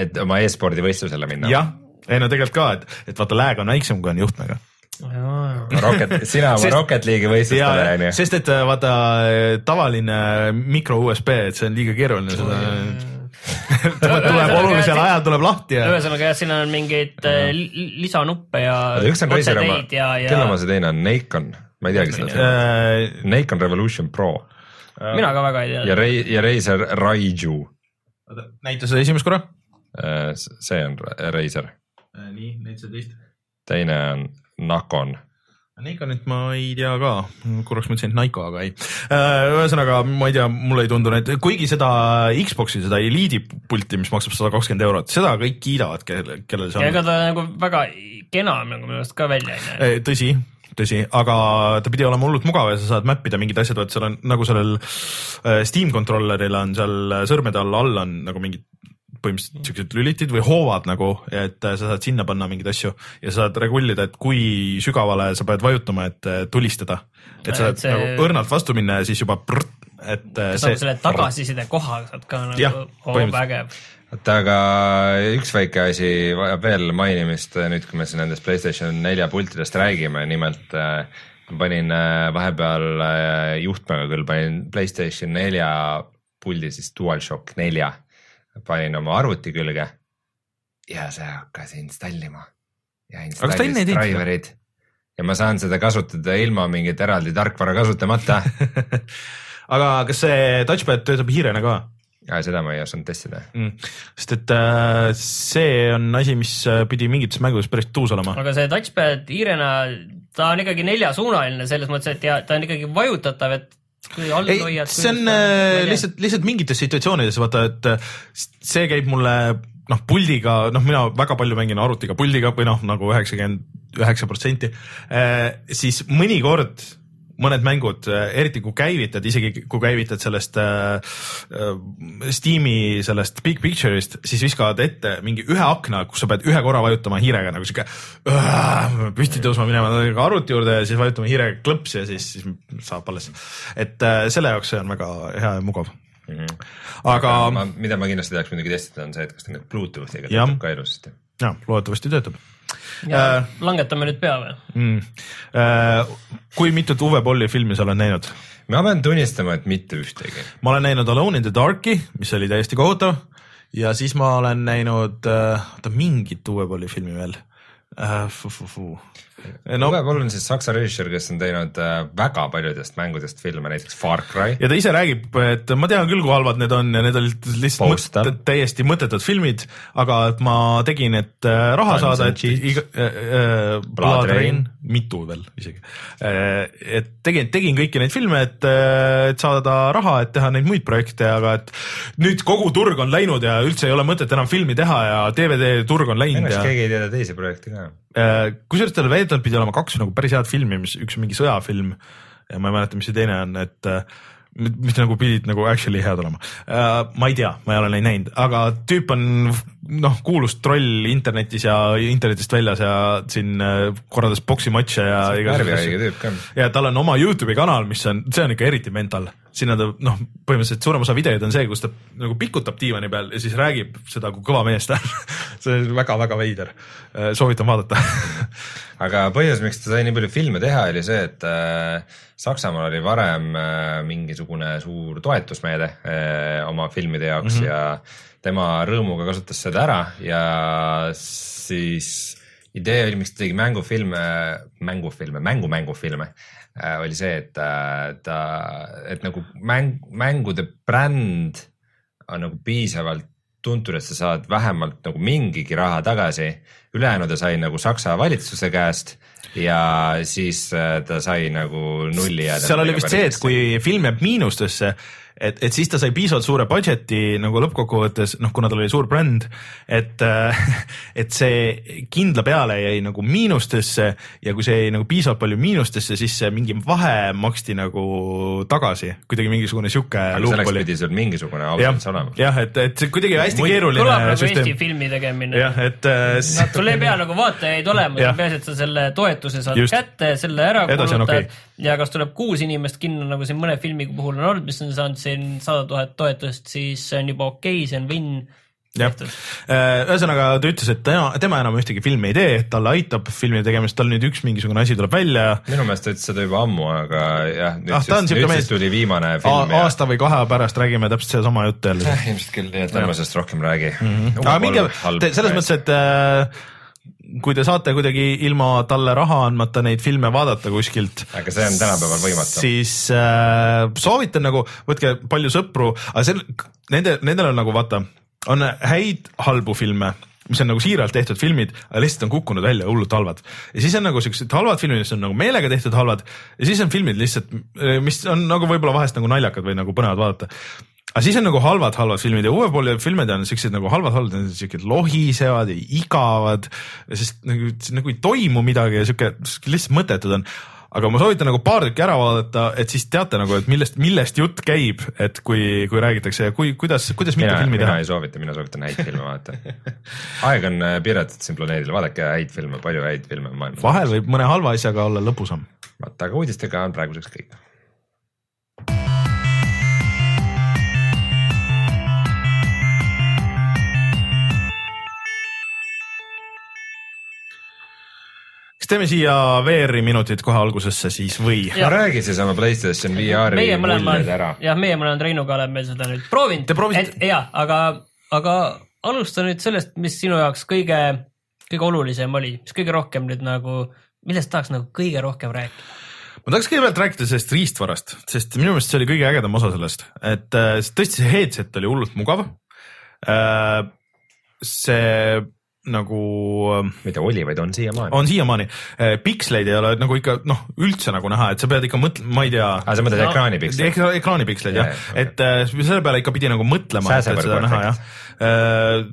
et oma e-spordi võistlusele minna. jah, ei no tegelikult ka, et, et vaata lag on väiksem, kui on juhtmega. Rocket, sina oma Rocket League'i võistlustele onju. sest et vaata tavaline micro USB, et see on liiga keeruline, seda tuleb <laughs> tuleb olulisel ajal tuleb lahti ja ühesõnaga jah, siin on mingeid äh, li- lisanuppe ja üks on Razer oma, otseteid ja, kelle oma ja see teine on, Nikon, ma ei teagi seda. äh, Nikon Revolution Pro mina ka väga ei ja tea. Ray, ja Razer Raiju. oota, näita seda esimest korra. see on Ra- Razer, nii, näita seda teist. teine on Nakon. Nikonit ma ei tea ka, korraks mõtlesin, et Naiko, aga ei. ühesõnaga, ma ei tea, mulle ei tundu need, kuigi seda Xbox'i, seda Elite'i pulti, mis maksab sada kakskümmend eurot, seda kõik kiidavad, kellel, kellel see on ega ta nagu väga kena nagu minu arust ka välja ei näe. Eh, tõsi, tõsi, aga ta pidi olema hullult mugav ja sa saad map ida mingid asjad, vaat seal on nagu sellel äh, Steam controller'il on seal sõrmede all all on nagu mingid põhimõtteliselt siuksed lülitid või hoovad nagu, et äh, sa saad sinna panna mingeid asju ja sa saad regullida, et kui sügavale sa pead vajutama, et äh, tulistada. et sa saad see- nagu õrnalt vastu minna ja siis juba prrt, et äh, kas nagu selle tagasiside koha saad ka nagu, oo põhimõtteliselt. vägev. oota, aga üks väike asi vajab veel mainimist nüüd, kui me siin nendest Playstation nelja pultidest räägime, nimelt äh, ma panin äh, vahepeal äh, juhtmega küll panin Playstation nelja puldi siis DualShock nelja, panin oma arvuti külge ja see hakkas installima ja installis driver'id ja ma saan seda kasutada ilma mingit eraldi tarkvara kasutamata <laughs> aga kas see touchpad töötab hiirena ka? ja seda ma ei osanud testida Mm. sest et äh, see on asi, mis äh, pidi mingites mängudes päris tuus olema. aga see touchpad hiirena, ta on ikkagi neljasuunaline selles mõttes, et ja ta on ikkagi vajutatav, et kui all ei hoiad., see on äh, lihtsalt, lihtsalt mingites situatsioonides vaata, et äh, see käib mulle noh, puldiga, noh, mina väga palju mängin arvutiga puldiga või noh, nagu üheksakümmend üheksa protsenti, siis mõnikord mõned mängud, eriti kui käivitad, isegi kui käivitad sellest äh, äh, Steam'i sellest big picture'ist, siis viskavad ette mingi ühe akna, kus sa pead ühe korra vajutama hiirega nagu sihuke äh, püsti tõusma minema nagu arvuti juurde ja siis vajutama hiirega klõps ja siis, siis saab alles. et äh, selle jaoks see on väga hea ja mugav. mm. -hmm. aga ma, mida ma kindlasti tahaks muidugi testida, on see, et kas ta nüüd Bluetoothiga töötab ka ilusasti. jah, loodetavasti töötab äh, langetame nüüd pea või? mm.. Äh, kui mitut Uwe Bolli filmi sa oled näinud? ma pean tunnistama, et mitte ühtegi. ma olen näinud Alone in the Dark'i, mis oli täiesti kohutav ja siis ma olen näinud äh,, oota mingit Uwe Bolli filmi veel äh,. No Uwe Boll on siis saksa režissöör, kes on teinud äh, väga paljudest mängudest filme, näiteks Far Cry. ja ta ise räägib, et ma tean küll, kui halvad need on ja need olid lihtsalt Postal. mõt, täiesti mõttetud filmid, aga et ma tegin, et äh, raha Guns saada, et iga äh, äh, Blood Rain Rain., mitu veel isegi äh,. et tegin, tegin kõiki neid filme, et äh,, et saada raha, et teha neid muid projekte, aga et nüüd kogu turg on läinud ja üldse ei ole mõtet enam filmi teha ja DVD turg on läinud arust ja keegi ei tea teisi projekte ka. Äh, kusjuures tal väidetavalt pidi olema kaks nagu päris head filmi, mis üks on mingi sõjafilm ja ma ei mäleta, mis see teine on, et äh, mis nagu pidid nagu actually head olema uh,. ma ei tea, ma ei ole neid näinud, aga tüüp on noh, kuulus troll internetis ja internetist väljas ja siin korraldas poksimatše ja värvihaige tüüp ka. ja tal on oma Youtube'i kanal, mis on, see on ikka eriti mental, sinna ta noh, põhimõtteliselt suurem osa videoid on see, kus ta nagu pikutab diivani peal ja siis räägib seda, kui kõva mees ta on. see on väga-väga veider, soovitan vaadata <laughs> aga põhjus, miks ta sai nii palju filme teha, oli see, et äh, Saksamaal oli varem äh, mingisugune suur toetusmeede äh, oma filmide jaoks mm -hmm. ja tema rõõmuga kasutas seda ära ja siis idee oli, miks ta tegi mängufilme, mängufilme, mängu-mängufilme äh, oli see, et äh, ta, et nagu mäng, mängude bränd on nagu piisavalt tuntud, et sa saad vähemalt nagu mingigi raha tagasi. ülejäänu ta sai nagu Saksa valitsuse käest ja siis äh, ta sai nagu nulli jääda. seal oli vist see, et kui film jääb miinustesse, et, et siis ta sai piisavalt suure budget'i nagu lõppkokkuvõttes, noh, kuna tal oli suur bränd, et, et see kindla peale jäi nagu miinustesse ja kui see jäi nagu piisavalt palju miinustesse, siis see mingi vahe maksti nagu tagasi, kuidagi mingisugune sihuke selleks pidi sul mingisugune austus, olema. jah, et, et see kuidagi hästi Muid- keeruline kõlab nagu Eesti süsteem. filmi tegemine. jah, et äh, s- sul ei pea nagu vaatajaid olema peaasi, et sa selle toetuse saad Just. Kätte, selle ära kulutad okei. ja kas tuleb kuus inimest kinno, nagu siin mõne filmi puhul on olnud, mis on saanud siin sada tuhat toetust, siis see on juba okei okay,, see on win. jah, ühesõnaga ta ütles, et tema, tema enam ühtegi filmi ei tee, et talle aitab filmi tegemist, tal nüüd üks mingisugune asi tuleb välja minu meelest ta ütles seda juba ammu, aga jah, nüüd Ah, siis, nüüd mees- siis tuli viimane film ja aasta või kahe pärast räägime täpselt sedasama juttu jälle. Eh, ilmselt küll, nii et ärme sellest rohkem räägi mm. Mhm. aga minge, selles mõttes, et äh, kui te saate kuidagi ilma talle raha andmata neid filme vaadata kuskilt. Aga see on tänapäeval võimatu. siis äh, soovitan nagu, võtke palju sõpru, aga see, nende, nendel on nagu vaata, on häid halbu filme mis on nagu siiralt tehtud filmid, aga lihtsalt on kukkunud välja hullult halvad. ja siis on nagu siuksed halvad filmid, mis on nagu meelega tehtud halvad ja siis on filmid lihtsalt, mis on nagu võib-olla vahest nagu naljakad või nagu põnevad vaadata aga siis on nagu halvad, halvad filmid ja uue poole filmid on siuksed nagu halvad, halvad, siuksed lohisevad ja igavad, sest nagu, nagu ei toimu midagi ja siuke lihtsalt mõttetud on aga ma soovitan nagu paar tükki ära vaadata, et siis teate nagu, et millest, millest jutt käib, et kui, kui räägitakse ja kui, kuidas, kuidas mitte mina, filmi mina teha ei. soovita, mina soovitan häid filme vaadata. aeg on äh, piiratud siin planeedil, vaadake häid filme, palju häid filme on maailmas. vahel võib mõne halva asjaga olla lõbusam. vaata, aga uudistega on praeguseks kõik. Kas teeme siia VR-i minutid kohe algusesse siis või? Jah. räägi siis oma Playstation VR-i muljed ära,. jah, meie mõlemad Reinuga oleme seda nüüd proovinud. Te proovisite- ja, aga, aga alusta nüüd sellest, mis sinu jaoks kõige, kõige olulisem oli, mis kõige rohkem nüüd nagu, millest tahaks nagu kõige rohkem rääkida? ma tahaks kõigepealt rääkida sellest riistvarast, sest minu meelest see oli kõige ägedam osa sellest, et äh, tõesti see headset oli hullult mugav. see nagu mitte oli, vaid on siiamaani. on siiamaani, piksleid ei ole nagu ikka noh, üldse nagu näha, et sa pead ikka mõtlema, ma ei tea. aa, sa mõtled No, ekraani pikslit? Ekra, ekraanipiksleid jah et äh, selle peale ikka pidi nagu mõtlema, et, seda näha jah.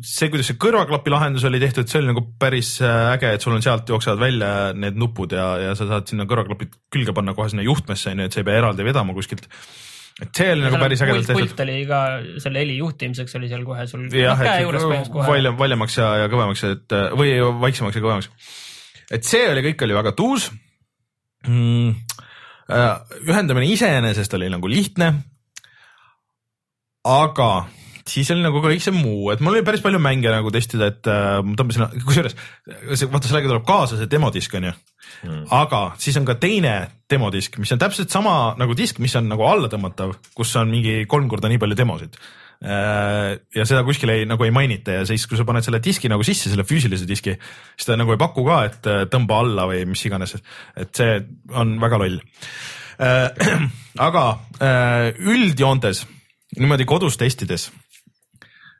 see, kuidas see kõrvaklapi lahendus oli tehtud, see oli nagu päris äge, et sul on sealt jooksevad välja need nupud ja, ja sa saad sinna kõrvaklapid külge panna kohe sinna juhtmesse onju, et sa ei pea eraldi vedama kuskilt. Et see oli nagu päris ägedalt tehtud pult. oli ka selle heli juhtimiseks oli seal kohe sul jah, käe juures et põhimõtteliselt kohe. valjam, valjemaks ja, ja kõvemaks, et äh, või vaiksemaks ja kõvemaks. et see oli, kõik oli väga tuus mm,. ühendamine iseenesest oli nagu lihtne. aga siis oli nagu kõik see muu, et mul oli päris palju mänge nagu testida, et äh, ma tõmbasin, kusjuures vaata sellega tuleb kaasa see demodisk onju mm.. aga siis on ka teine demodisk, mis on täpselt sama nagu disk, mis on nagu alla tõmmatav, kus on mingi kolm korda nii palju demosid. ja seda kuskil ei nagu ei mainita ja siis, kui sa paned selle diski nagu sisse, selle füüsilise diski, siis ta nagu ei paku ka, et äh, tõmba alla või mis iganes, et see on väga loll. <clears throat> aga äh, üldjoontes niimoodi kodus testides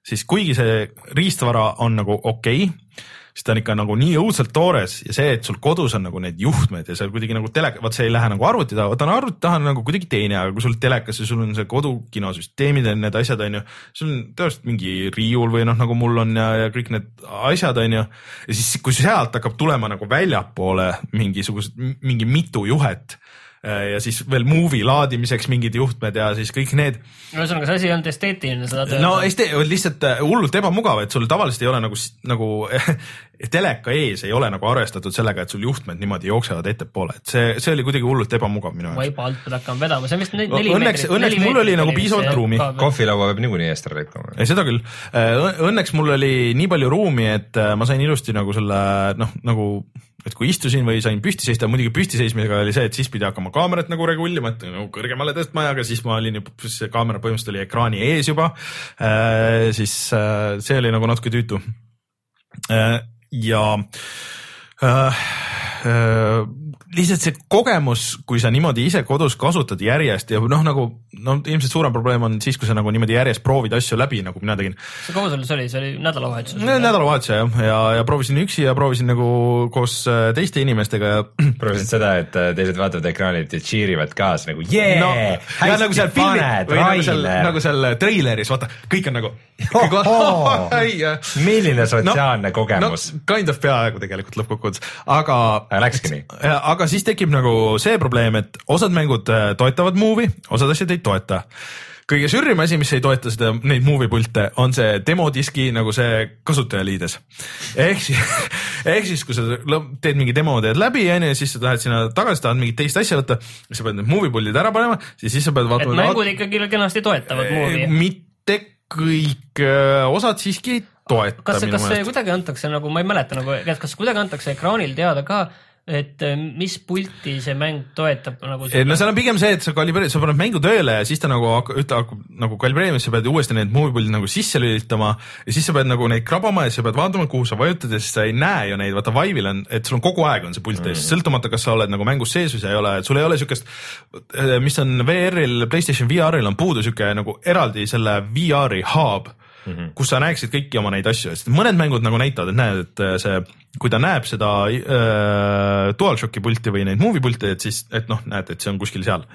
siis kuigi see riistvara on nagu okei okay,, siis ta on ikka nagu nii õudselt toores ja see, et sul kodus on nagu need juhtmed ja seal kuidagi nagu teleka, vaat see ei lähe nagu arvuti taha, vaata arvuti taha on nagu kuidagi teine, aga kui sul telekas ja sul on see kodukinosüsteemid ja need asjad on ju, sul on tõenäoliselt mingi riiul või noh, nagu mul on ja, ja kõik need asjad on ju. ja siis, kui sealt hakkab tulema nagu väljapoole mingisugused, mingi mitu juhet ja siis veel movie laadimiseks mingid juhtmed ja siis kõik need ühesõnaga, see asi ei olnud esteetiline, seda tööd. no este-, lihtsalt äh, hullult ebamugav, et sul tavaliselt ei ole nagu, nagu <laughs> teleka ees ei ole nagu arvestatud sellega, et sul juhtmed niimoodi jooksevad ettepoole, et see, see oli kuidagi hullult ebamugav minu jaoks. vaiba alt pead hakkama vedama, see on vist neli õnneks- meetrit- õnneks neli mul oli nagu piisavalt ruumi. kohvilaua peab niikuinii eest ära lükkama. ei, seda küll. Õnneks mul oli nii palju ruumi, et äh, ma sain ilusti nagu selle noh, nagu et kui istusin või sain püsti seista, muidugi püsti seismisega oli see, et siis pidi hakkama kaamerat nagu regullima, et nagu kõrgemale tõstma, aga siis ma olin juba, see kaamera põhimõtteliselt oli ekraani ees juba. siis äh, see oli nagu natuke tüütu. Ja. Äh, äh, lihtsalt see kogemus, kui sa niimoodi ise kodus kasutad järjest ja noh, nagu no ilmselt suurem probleem on siis, kui sa nagu niimoodi järjest proovid asju läbi, nagu mina tegin. see kaua sul see oli, see oli nädalavahetus? nädalavahetus jah, ja, ja, ja proovisin üksi ja proovisin nagu koos äh, teiste inimestega ja. <clears throat> proovisid seda, et äh, teised vaatavad ekraanilt ja cheer ivad kaasa nagu yeah, no,. nagu seal filmi või nagu seal, nagu seal treileris, vaata, kõik on nagu. <laughs> <laughs> milline sotsiaalne no, kogemus no,. Kind of peaaegu tegelikult lõppkokkuvõttes, aga. Läkski nii? aga siis tekib nagu see probleem, et osad mängud äh, toetavad movie, osad asjad ei toeta kõige sürrim asi, mis ei toeta seda, neid movie pilte, on see demodiski nagu see kasutajaliides. ehk siis, <laughs> ehk siis, kui sa teed mingi demo, teed läbi, onju, siis sa lähed sinna tagasi, tahad mingit teist asja võtta, siis sa pead need movie puldid ära panema, siis, siis sa pead vaatama. et mängud ikkagi kenasti toetavad movie. mitte kõik, äh, osad siiski ei toeta. kas, kas see kuidagi antakse nagu, ma ei mäleta nagu, kas kuidagi antakse ekraanil teada ka, et äh, mis pulti see mäng toetab nagu? no seal on pigem see, et sa kalibreerid, sa paned mängu tööle ja siis ta nagu hakkab, hakkab nagu kalibreerima, siis sa pead uuesti need movie puldid nagu sisse lülitama ja siis sa pead nagu neid krabama ja siis sa pead vaatama, kuhu sa vajutad ja siis sa ei näe ju neid, vaata Vive'il on, et sul on kogu aeg on see pult ees mm., sõltumata, kas sa oled nagu mängus sees või sa ei ole, et sul ei ole siukest, äh, mis on VR-il, Playstation VR-il on puudu siuke nagu eraldi selle VR-i hub mm, -hmm. kus sa näeksid kõiki oma neid asju, sest mõned mängud nagu näitavad, et näed, et äh, see, kui ta näeb seda äh, DualShocki pulti või neid movie pilte, et siis, et noh, näed, et see on kuskil seal.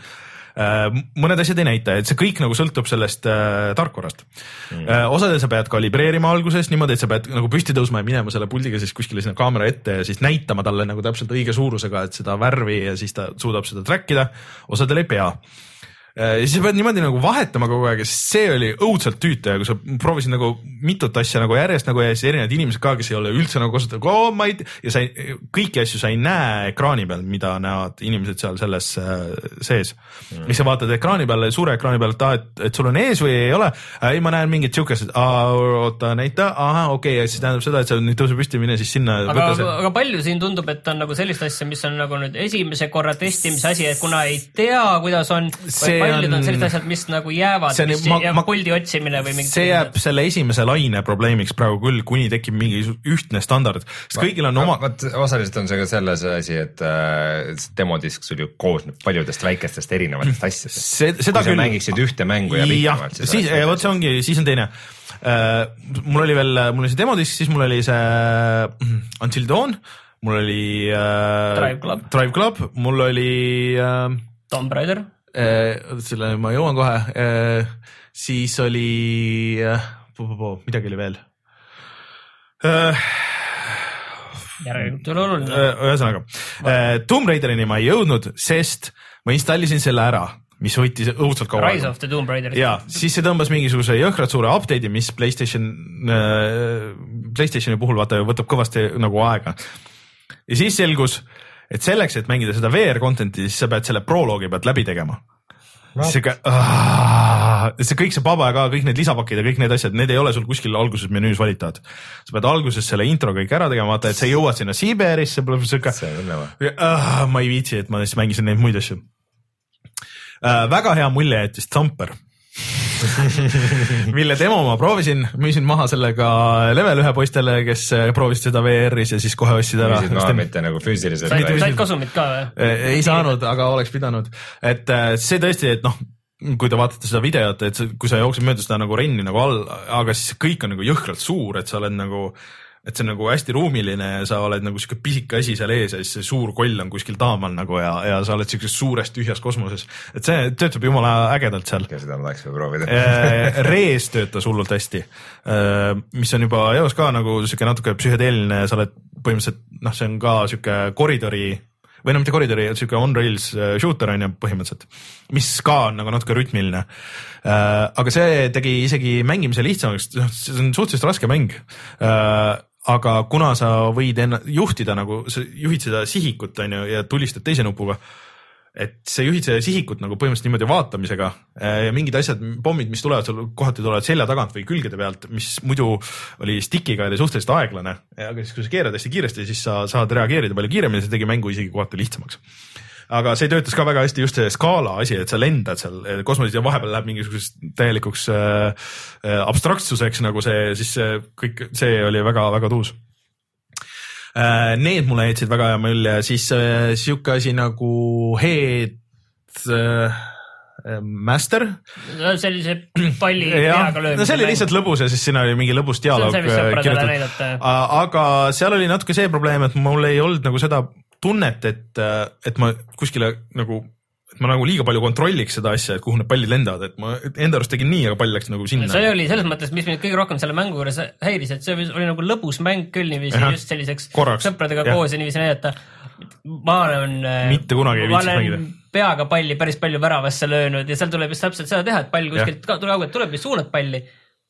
Äh, mõned asjad ei näita, et see kõik nagu sõltub sellest äh, tarkvarast. Mm.. Äh, osadel sa pead kalibreerima alguses niimoodi, et sa pead nagu püsti tõusma ja minema selle puldiga siis kuskile sinna kaamera ette ja siis näitama talle nagu täpselt õige suurusega, et seda värvi ja siis ta suudab seda track ida. osadel ei pea. Äh, ja siis sa pead niimoodi nagu vahetama kogu aeg ja see oli õudselt tüütu ja kui sa proovisid nagu mitut asja nagu järjest nagu ja siis erinevad inimesed ka, kes ei ole üldse nagu kasutanud oh,, ma ei ja sa ei, kõiki asju sa ei näe ekraani peal, mida näevad inimesed seal selles äh, sees mm.. mis sa vaatad ekraani peal, suure ekraani peal, et aa, et, et sul on ees või ei ole. ei, ma näen mingit siukest, oota näita, ahah, okei okay,, ja siis tähendab seda, et sa nüüd tõuse püsti, mine siis sinna. aga, aga palju siin tundub, et on nagu sellist asja, mis on nagu nüüd esimese korra testimise asi, et kuna ei tea, kuidas on see paljud on sellised asjad, mis nagu jäävad, mis ma, jääb ma, puldi otsimine või mingi. see jääb asjad. selle esimese laine probleemiks praegu küll, kuni tekib mingi ühtne standard, sest kõigil on oma. vot osaliselt on see ka selles asi, et äh, demodisk sul ju koosneb paljudest väikestest erinevatest asjadest. kui sa küll... mängiksid ühte mängu ja pikemalt, siis. siis, vot see ongi, siis on teine uh,. mul oli veel, mul oli see demodisk, siis mul oli see uh, Until Dawn mul oli äh, Drive Club, Drive Club, mul oli äh, Tomb Raider Äh, selle ma jõuan kohe, äh, siis oli, äh, midagi oli veel. järelikult ei ole oluline. ühesõnaga, Tomb Raiderini ma ei jõudnud, sest ma installisin selle ära mis võttis õudselt kaua. Rise of the Tomb Raider. ja siis see tõmbas mingisuguse jõhkralt suure update'i, mis Playstation äh,, Playstationi puhul vaata võtab kõvasti nagu aega. ja siis selgus, et selleks, et mängida seda VR content'i, siis sa pead selle proloogi pealt läbi tegema no.. sihuke, see kõik see paba ka, kõik need lisapakid ja kõik need asjad, need ei ole sul kuskil alguses menüüs valitavad. sa pead alguses selle intro kõik ära tegema, vaata, et sa jõuad sinna Siberisse, sihuke. ma ei viitsi, et ma siis mängisin neid muid asju uh,. väga hea mulje jättis Thumper <laughs> mille demo ma proovisin, müüsin maha sellega level ühe poistele, kes äh, proovisid seda VR-is ja siis kohe ostsid ära. müüsid maha mitte nagu füüsiliselt. said, kasumit ka või? Äh, ei saanud, aga oleks pidanud, et äh, see tõesti, et noh kui te vaatate seda videot, et kui sa jooksed mööda seda nagu renni nagu all, aga siis kõik on nagu jõhkralt suur, et sa oled nagu et see on nagu hästi ruumiline ja sa oled nagu sihuke pisike asi seal ees ja siis see suur koll on kuskil taamal nagu ja, ja sa oled siukses suures tühjas kosmoses. et see töötab jumala ägedalt seal. seda ma tahaks veel proovida äh, Rees töötas hullult hästi, äh, mis on juba eos ka nagu sihuke natuke psühhedeeliline, sa oled põhimõtteliselt noh, see on ka sihuke koridori või no mitte koridori, sihuke on rails äh, shooter on ju põhimõtteliselt, mis ka on nagu natuke rütmiline. aga see tegi isegi mängimise lihtsamaks, noh, see on suhteliselt raske mäng aga kuna sa võid enna-, juhtida nagu, sa juhid seda sihikut, on ju, ja tulistad teise nupuga, et sa juhid seda sihikut nagu põhimõtteliselt niimoodi vaatamisega äh, ja mingid asjad, pommid, mis tulevad sul kohati tulevad selja tagant või külgede pealt, mis muidu oli stick'iga oli suhteliselt aeglane, aga siis kui sa keerad hästi kiiresti, siis sa saad reageerida palju kiiremini, see tegi mängu isegi kohati lihtsamaks aga see töötas ka väga hästi just see skaala asi, et sa lendad seal kosmoses ja vahepeal läheb mingisuguseks täielikuks äh, abstraktsuseks nagu see, siis see kõik, see oli väga-väga tuus Need mulle jätsid väga hea mulje, siis äh, sihuke asi nagu Head äh, Master. sellise palli <clears throat> peaga löömise no see oli lihtsalt lõbus ja siis siin oli mingi lõbus dialoog äh, kirjutatud. aga seal oli natuke see probleem, et mul ei olnud nagu seda tunnet, et, et ma kuskile nagu, et ma nagu liiga palju kontrolliks seda asja, et kuhu need pallid lendavad, et ma enda arust tegin nii, aga pall läks nagu sinna. see oli selles mõttes, mis mind kõige rohkem selle mängu juures häiris, et see oli nagu lõbus mäng küll niiviisi just selliseks Korraks. sõpradega Jah. koos ja niiviisi näidata. ma olen. Mitte kunagi ei olen mängida. peaga palli päris palju väravasse löönud ja seal tuleb just täpselt seda teha, et pall kuskilt ka- tuleaugelt tuleb ja suunad palli.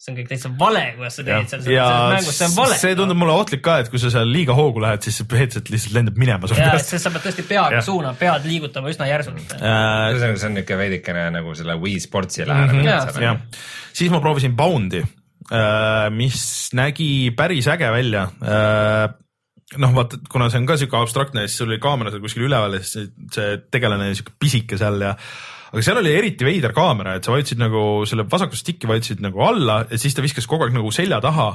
See on kõik täitsa vale, kuidas sa teed seal, selles mängus, see on vale. see tundub mulle ohtlik ka, et kui sa seal liiga hoogu lähed, siis see headset lihtsalt lendab minema su ja, peast. sest sa pead tõesti peaga suunama, pead liigutama üsna järsult. Äh, ühesõnaga, see on niuke veidikene nagu selle Wii Sportsi Mhm. lähenemine jah, siis ma proovisin Bound'i, mis nägi päris äge välja. noh, vaata, kuna see on ka sihuke abstraktne, siis sul oli kaamera seal kuskil üleval ja siis see tegelane sihuke pisike seal ja aga seal oli eriti veider kaamera, et sa vajutasid nagu selle vasakut stick'i vajutasid nagu alla ja siis ta viskas kogu aeg nagu selja taha.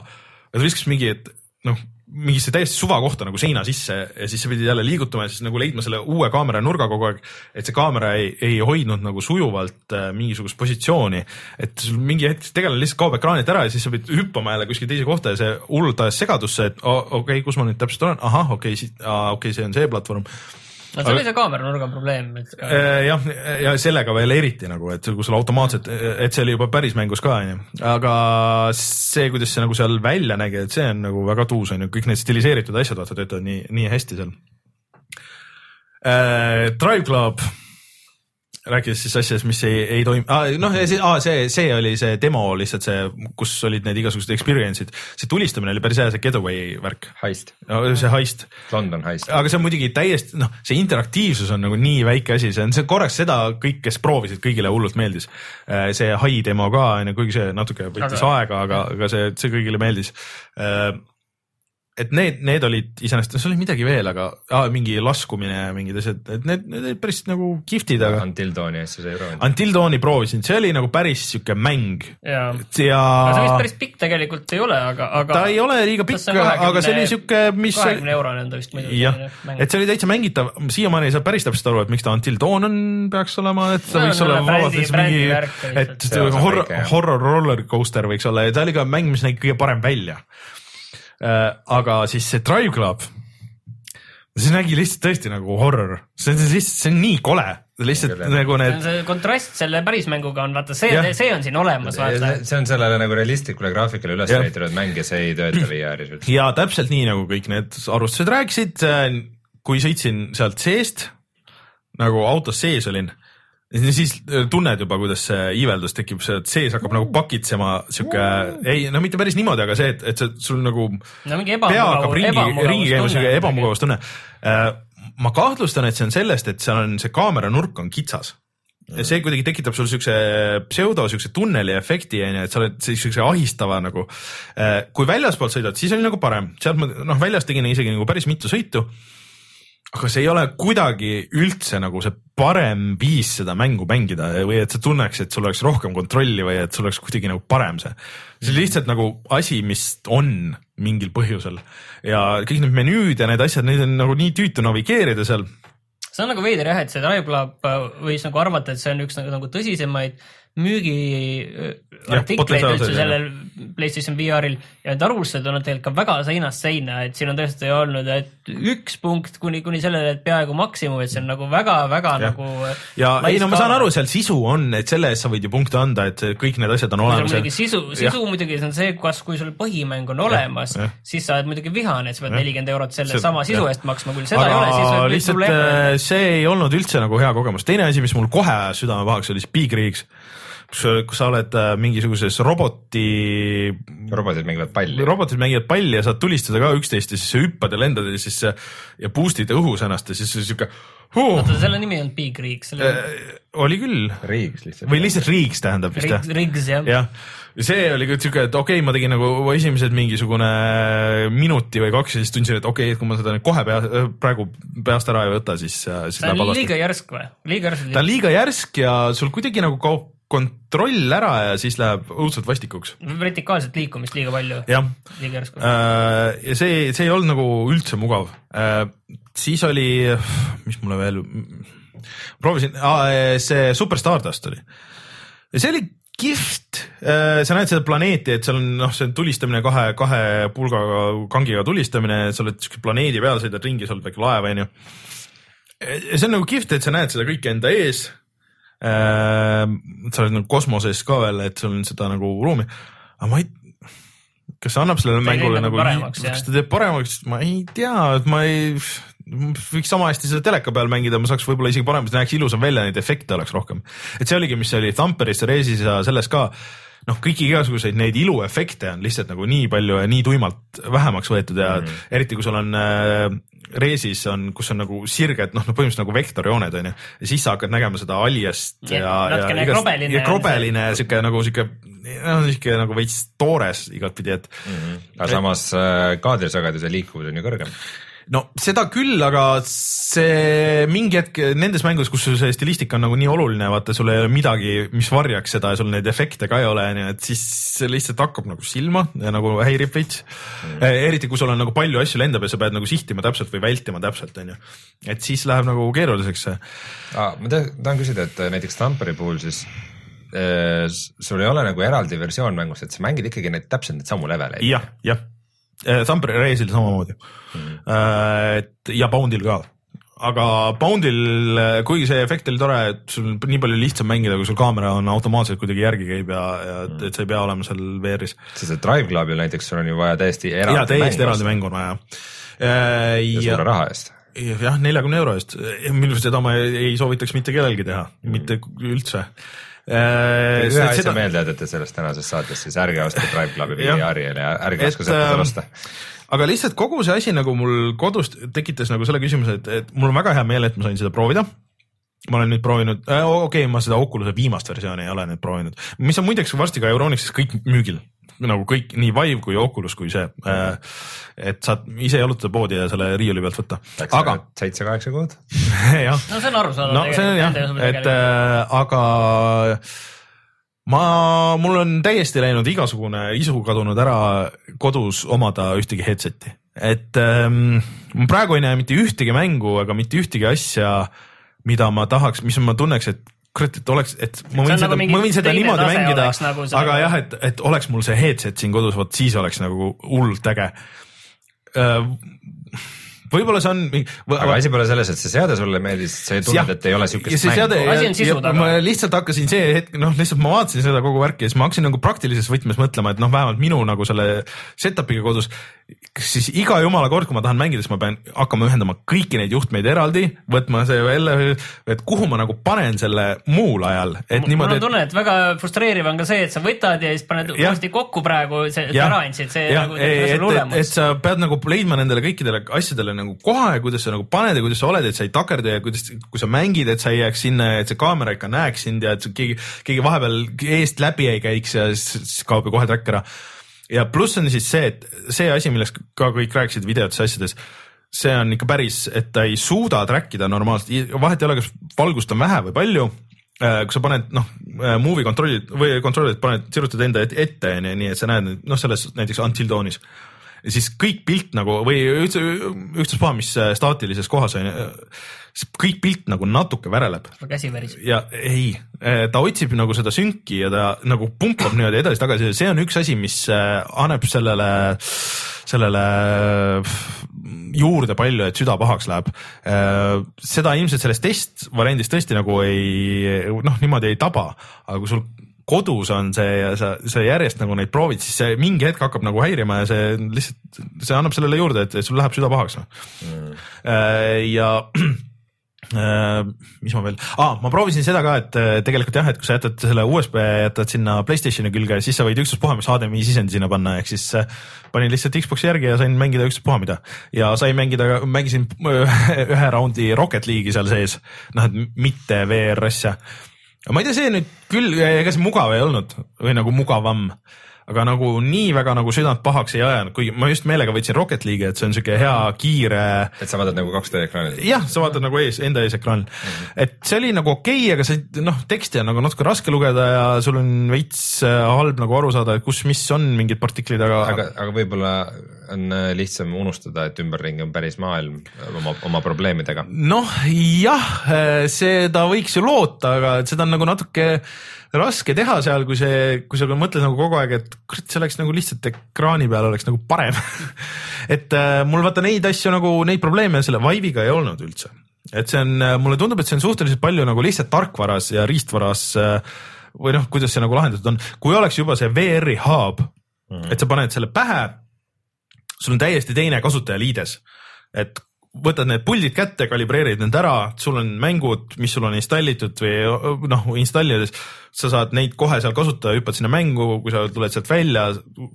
ta viskas mingi, et noh, mingisse täiesti suva kohta nagu seina sisse ja siis sa pidid jälle liigutama ja siis nagu leidma selle uue kaamera nurga kogu aeg. et see kaamera ei, ei hoidnud nagu sujuvalt äh, mingisugust positsiooni, et sul mingi hetk tegelane lihtsalt kaob ekraanilt ära ja siis sa pidid hüppama jälle kuskile teise kohta ja see hullult ajas segadusse, et okei okay,, kus ma nüüd täpselt olen, ahah, okei okay,, okei okay,, see on see platvorm no see oli see kaameranurga probleem, Äh, jah, ja sellega veel eriti nagu, et kui sul automaatselt, et see oli juba päris mängus ka onju, aga see, kuidas see nagu seal välja nägi, et see on nagu väga tuus onju, kõik need stiliseeritud asjad vaata töötavad nii, nii hästi seal. Äh,. Drive Club, rääkides siis asjadest, mis ei, ei toimi ah,, noh, see, ah, see, see oli see demo lihtsalt see, kus olid need igasugused experience'id, see tulistamine oli päris hea, see getaway värk, heist, see heist London heist. aga see on muidugi täiesti noh, see interaktiivsus on nagu nii väike asi, see on see korraks seda kõik, kes proovisid, kõigile hullult meeldis. see hai demo ka onju, kuigi see natuke võttis Aga- aega, aga, aga see, see kõigile meeldis. Et need, need olid iseenesest, seal oli midagi veel, aga ah, mingi laskumine ja mingid asjad, et need, need olid päris nagu kihvtid, aga Until Dawni asju sa ei proovinud? Until Dawni proovisin, see oli nagu päris sihuke mäng ja. ja see vist päris pikk tegelikult ei ole, aga, aga. ta ei ole liiga pikk, aga see oli sihuke, mis kahekümne eurone on ta vist muidu. jah, et see oli täitsa mängitav, siiamaani ei saa päris täpselt aru, et miks ta Until Dawn on, peaks olema, et ta No, võiks no, olla brändi- vabalt lihtsalt brändi mingi et horror horror roller coaster võiks olla ja ta oli ka mäng, mis nägi kõige parem välja. Aga siis see Drive Club, see nägi lihtsalt tõesti nagu horror, see on lihtsalt, see on nii kole, lihtsalt Küll, nagu need, see kontrast selle päris mänguga on vaata see see on siin olemas, vaata. see on sellele nagu realistlikule graafikule üles ehitatud mäng ja see ei tööta <clears throat> VR-is üldse. ja täpselt nii nagu kõik need arvustused rääkisid, kui sõitsin sealt seest nagu autos sees olin, siis tunned juba, kuidas see iiveldus tekib, see et sees hakkab nagu pakitsema sihuke, ei no mitte päris niimoodi, aga see, et, et see sul nagu no pea hakkab ringi, ringi käima, sihuke ebamugavustunne. ma kahtlustan, et see on sellest, et seal on see kaamera nurk on kitsas. ja see kuidagi tekitab sul siukse pseudo siukse tunneli efekti onju, et sa oled siukse ahistava nagu. kui väljaspoolt sõidad, siis oli nagu parem, sealt ma noh, väljas tegin isegi nagu päris mitu sõitu aga see ei ole kuidagi üldse nagu see parem viis seda mängu mängida või et sa tunneks, et sul oleks rohkem kontrolli või et sul oleks kuidagi nagu parem see. see on lihtsalt nagu asi, mis on mingil põhjusel ja kõik need menüüd ja need asjad, neid on nagu nii tüütu navigeerida seal. see on nagu veider jah, et see Drive Club äh, võis nagu arvata, et see on üks nagu, nagu tõsisemaid müügiartikleid potentsiaalselt, üldse sellel PlayStation VR-il ja need arvustused on tegelikult ka väga seinast seina, et siin on tõesti olnud, et üks punkt kuni, kuni sellele, et peaaegu maksimum, et see on nagu väga-väga nagu. ja ei no ma saan aru, seal sisu on, et selle eest sa võid ju punkte anda, et kõik need asjad on olemas. muidugi sisu, sisu muidugi see on see, kas, kui sul põhimäng on olemas siis sa oled muidugi vihane, et sa pead nelikümmend eurot selle See- sama sisu jah. eest maksma, kui seda ei ole, siis aga võib lihtsalt sulle äh, see ei olnud üldse nagu hea kogemus, teine asi, mis mul kohe südame pahaks, oli Big Rigs. kus, kus sa oled äh, mingisuguses roboti, robotid mängivad palli. robotid mängivad palli ja saad tulistada ka üksteist ja siis sa hüppad ja lendad ja siis äh, ja boost'id õhus ennast ja siis see siuke huh, oota, selle nimi on Big Rig, selle äh, oli küll riigis lihtsalt. või lihtsalt Rigs tähendab vist Rig, Rigs jah ja.. jah, see oli ka siuke, et okei okay,, ma tegin nagu esimesed mingisugune minuti või kaks ja siis tundsin, et okei okay,, et kui ma seda nüüd kohe pea, praegu peast ära ei võta, siis, siis see läheb on liiga järsk või? liiga järsk ta on liiga järsk ja sul kuidagi nagu kaob kontroll ära ja siis läheb õudselt vastikuks. vertikaalset liikumist liiga palju, liiga järsku. ja see, see ei olnud nagu üldse mugav. siis oli, mis mulle veel, proovisin, see Super Stardust oli ja see oli kihvt, sa näed seda planeeti, et seal on noh, see tulistamine kahe, kahe pulgaga, kangiga tulistamine, sa oled siukse planeedi peal, sõidad ringi, sa oled väike laev, onju. see on nagu kihvt, et sa näed seda kõike enda ees. Sa oled nagu kosmoses ka veel, et sul on seda nagu ruumi, aga ma ei, kas see annab sellele ei mängule nagu kas ta teeb paremaks, ma ei tea, et ma ei, võiks sama hästi seda teleka peal mängida, ma saaks võib-olla isegi paremini, näeks ilusam välja, neid efekte oleks rohkem. et see oligi, mis oli Thumperis, Reesis ja selles ka noh, kõiki igasuguseid neid iluefekte on lihtsalt nagu nii palju ja nii tuimalt vähemaks võetud ja mm. eriti kui sul on äh, Reesis on, kus on nagu sirged noh, no põhimõtteliselt nagu vektorjooned onju ja siis sa hakkad nägema seda aljast Ja ja, ja, natukene krobeline ja krobeline siuke nagu siuke noh, siuke nagu veits toores igatpidi, et aga samas äh, kaadrisagedus ja liikuvus on ju kõrgem. No seda küll, aga see mingi hetk nendes mängudes, kus see stilistika on nagu nii oluline, vaata sul ei ole midagi, mis varjaks seda ja sul neid efekte ka ei ole, onju, et siis see lihtsalt hakkab nagu silma ja nagu häirib veits mm.. eriti kui sul on nagu palju asju lendab ja sa pead nagu sihtima täpselt või vältima täpselt, onju. et siis läheb nagu keeruliseks see. Ah, ma tahan küsida, et äh, näiteks Tamperi puhul siis äh, sul ei ole nagu eraldi versioon mängust, et sa mängid ikkagi neid täpselt neid samu leveleid. jah, jah. Thumbri Raisil samamoodi mm.. et ja Boundil ka aga Boundil, kuigi see efekt oli tore, et sul on nii palju lihtsam mängida, kui sul kaamera on automaatselt kuidagi järgi käib ja, ja et, et sa ei pea olema seal VR-is. sest et Drive Clubil näiteks sul on ju vaja täiesti eraldi ja täiesti mängu eraldi mängu on vaja. ja ja suure raha eest. jah, neljakümne euro eest, minu arust seda ma ei, ei soovitaks mitte kellelgi teha, mitte üldse. Ühe asja meelde jätate sellest tänasest saatest, siis ärge ostke Drive Clubi. VR-ile ja ärge laske seda ähm, osta. aga lihtsalt kogu see asi nagu mul kodus tekitas nagu selle küsimuse, et, et mul on väga hea meel, et ma sain seda proovida. ma olen nüüd proovinud äh,, okei okay,, ma seda Oculus'e viimast versiooni ei ole nüüd proovinud, mis on muideks varsti ka Euronixis kõik müügil nagu kõik, nii Vive kui Oculus kui see äh,. et saad ise jalutada poodi ja selle riiuli pealt võtta, aga seitse-kaheksa kuud. <laughs> jah no see on arusaadav. no see on jah, et äh, aga ma, mul on täiesti läinud igasugune isu kadunud ära kodus omada ühtegi headset'i, et ähm, ma praegu ei näe mitte ühtegi mängu ega mitte ühtegi asja, mida ma tahaks, mis ma tunneks, et kurat, et oleks, et ma võin See on seda nagu, ma võin seda niimoodi mängida nagu, aga jah, et, et oleks mul see headset siin kodus, vot siis oleks nagu hullult äge. võib-olla see on. aga asi pole selles, et see seade sulle meeldis, sa Jah. tunned, et ei ole siukest mängu. Asi on sisu taga. ma lihtsalt hakkasin see hetk, noh, lihtsalt ma vaatasin seda kogu värki ja siis ma hakkasin nagu praktilises võtmes mõtlema, et noh, vähemalt minu nagu selle setup'iga kodus. Kas siis iga jumala kord, kui ma tahan mängida, siis ma pean hakkama ühendama kõiki neid juhtmeid eraldi, võtma see välja, et kuhu ma nagu panen selle muul ajal, et mul niimoodi on. tunne, et väga frustreeriv on ka see, et sa võtad ja siis paned uuesti kokku praegu, ära andsid, see Jah, nagu teeb et, asja et, hullemaks. sa pead nagu leidma nendele kõikidele asjadele nagu koha ja kuidas sa nagu paned ja kuidas sa oled, et sa ei takerdu ja kuidas, kui sa mängid, et sa ei jääks sinna, et see kaamera ikka näeks sind ja et keegi, keegi vahepeal eest läbi ei käiks ja siis siis kaob ju kohe track ära. Ja pluss on siis see, et see asi, millest ka kõik rääkisid videotes, asjades see on ikka päris, et ta ei suuda track ida normaalselt, vahet ei ole, kas valgust on vähe või palju kui sa paned noh, movie kontrollid või kontrollid paned, sirutad enda et- ette onju, nii et sa näed noh, selles näiteks Until Dawnis. siis kõik pilt nagu või üldse ükstaspuha, mis staatilises kohas on, siis kõik pilt nagu natuke väreleb käsi väriseb. ja ei, ta otsib nagu seda sünki ja ta nagu pumpab niimoodi edasi-tagasi ja see on üks asi, mis äh, annab sellele, sellele juurde palju, et süda pahaks läheb. seda ilmselt selles testvariandis tõesti nagu ei noh, niimoodi ei taba, aga kui sul kodus on see ja sa, sa järjest nagu neid proovid, siis see mingi hetk hakkab nagu häirima ja see lihtsalt, see annab sellele juurde, et sul läheb süda pahaks mm.. ja Äh, <clears throat> mis ma veel? Ah,, ma proovisin seda ka, et äh, tegelikult jah, et kui sa jätad selle USB jätad sinna Playstationi külge, siis sa võid ükstaspuha mis HDMI sisendi sinna panna, ehk siis äh, panin lihtsalt Xbox'i järgi ja sain mängida ükstaspuha mida. Ja sain mängida, mängisin äh, <laughs> ühe raundi Rocket League'i seal sees, noh, et mitte VR asja. ma ei tea, see nüüd küll, ega see mugav ei olnud või nagu mugavam, aga nagu nii väga nagu südant pahaks ei ajanud, kuigi ma just meelega võtsin Rocket League'i, et see on siuke hea kiire et sa vaatad nagu 2D ekraanil. jah, sa vaatad nagu ees, enda ees ekraanil. et see oli nagu okei okay,, aga see noh, teksti on nagu natuke raske lugeda ja sul on veits äh, halb nagu aru saada, et kus, mis on mingid partiklid, aga, aga, aga võib-olla on äh, lihtsam unustada, et ümberringi on päris maailm oma, oma probleemidega. noh, jah, seda võiks ju loota, aga seda on nagu natuke raske teha seal, kui see, kui sa mõtled nagu kogu aeg, et kurat, see oleks nagu lihtsalt ekraani peal oleks nagu parem. <laughs> et äh, mul vaata neid asju nagu neid probleeme selle Vive'iga ei olnud üldse, et see on, mulle tundub, et see on suhteliselt palju nagu lihtsalt tarkvaras ja riistvaras äh, või noh, kuidas see nagu lahendatud on, kui oleks juba see VR-i hub mm, -hmm. et sa paned selle pähe, sul on täiesti teine kasutajaliides, et võtad need puldid kätte, kalibreerid need ära, sul on mängud, mis sul on installitud või noh, installides sa saad neid kohe seal kasutada, hüppad sinna mängu, kui sa tuled sealt välja,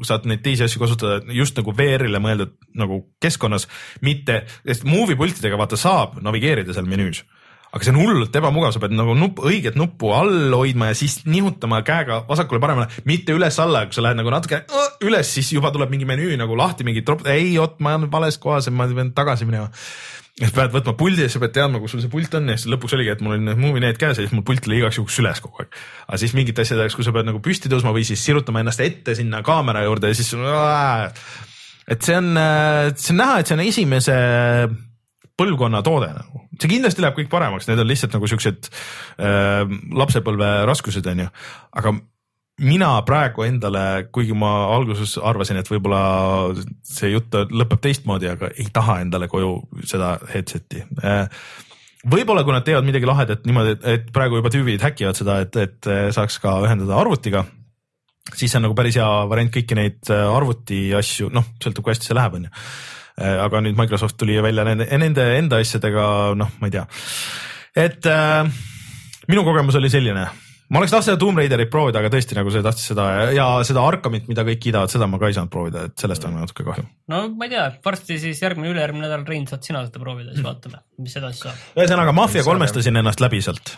saad neid teisi asju kasutada just nagu VR-ile mõeldud nagu keskkonnas, mitte, sest movie pultidega vaata saab navigeerida seal menüüs aga see on hullult ebamugav, sa pead nagu nupp, õiget nuppu all hoidma ja siis nihutama käega vasakule-paremale, mitte üles-alla, kui sa lähed nagu natuke üles, siis juba tuleb mingi menüü nagu lahti, mingi trop-, ei oot, ma olen vales kohas ja ma pean tagasi minema. sa pead võtma puldi ja sa pead teadma, kus sul see pult on ja siis lõpuks oligi, et mul oli need MovieNet käes ja siis mul pult oli igaks juhuks süles kogu aeg. aga siis mingite asjade jaoks, kui sa pead nagu püsti tõusma või siis sirutama ennast ette sinna kaamera juurde ja siis et see on, see on näha, et see on esimese põlvkonna toode nagu, see kindlasti läheb kõik paremaks, need on lihtsalt nagu siuksed äh, lapsepõlve raskused, onju, aga mina praegu endale, kuigi ma alguses arvasin, et võib-olla see jutt lõpeb teistmoodi, aga ei taha endale koju seda headset'i äh, võib-olla kui nad teevad midagi lahedat niimoodi, et praegu juba tüübid häkivad seda, et, et saaks ka ühendada arvutiga, siis see on nagu päris hea variant kõiki neid arvuti asju, noh, sõltub kui hästi see läheb, onju. Aga nüüd Microsoft tuli välja nende, nende enda asjadega, noh, ma ei tea. et äh, minu kogemus oli selline, ma oleks tahtnud seda Tomb Raiderit proovida, aga tõesti nagu see tahtis seda ja, ja seda Arkhamit, mida kõik kiidavad, seda ma ka ei saanud proovida, et sellest on natuke kahju. no ma ei tea, varsti siis järgmine, ülejärgmine nädal, Rein, saad sina seda proovida, siis vaatame, mis edasi saab. ühesõnaga Mafia kolmestasin ennast läbi sealt.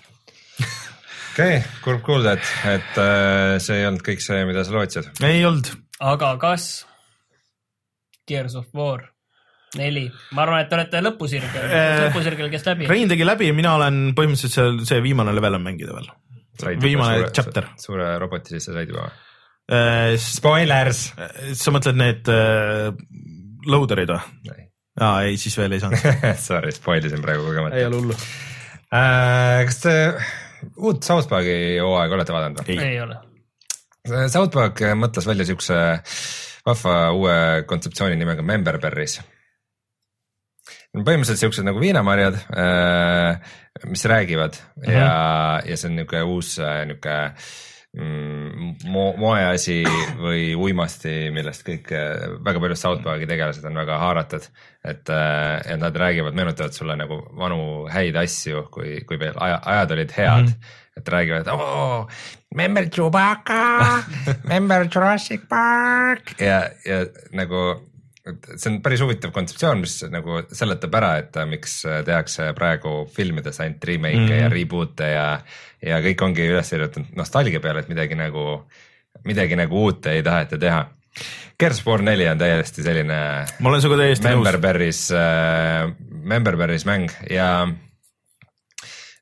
okei okay,, kurb kuulda, et, et äh, see ei olnud kõik see, mida sa lootsid. ei olnud, aga kas Gears of War neli, ma arvan, et te olete lõpusirgel Eh, lõpusirgel, kes läbi. Rein tegi läbi, mina olen põhimõtteliselt seal, see viimane level on mängida veel. viimane chapter. suure roboti sisse said juba? sa Spoilers. mõtled need äh, loader'id või? aa ei, siis veel ei saanud. <laughs> Sorry, spoil isin praegu kogemata ei ole hullu. äh,. kas te uut South Park'i hooaega olete vaadanud või? ei ole. South Park mõtles välja siukse vahva uue kontseptsiooni nimega Member Berries. Põhimõtteliselt siuksed nagu viinamarjad, mis räägivad mm -hmm. ja, ja see on niuke uus äh, niuke mm, mo-, moeasi või uimasti, millest kõik, väga paljud South Park'i tegelased on väga haaratud. et, et nad räägivad, meenutavad sulle nagu vanu häid asju, kui, kui veel aja, ajad olid head mm. -hmm et räägivad, oo, member Chewbacca, <laughs> member Jurassic Park ja, ja nagu et see on päris huvitav kontseptsioon, mis nagu seletab ära, et äh, miks tehakse praegu filmides ainult remake'e mm -hmm. ja reboot'e ja, ja kõik ongi üles kirjutatud nostalgia peale, et midagi nagu, midagi nagu uut ei taheta teha. War neli on täiesti selline ma olen sinuga täiesti nõus. Memberberry's äh,, Memberberry's mäng ja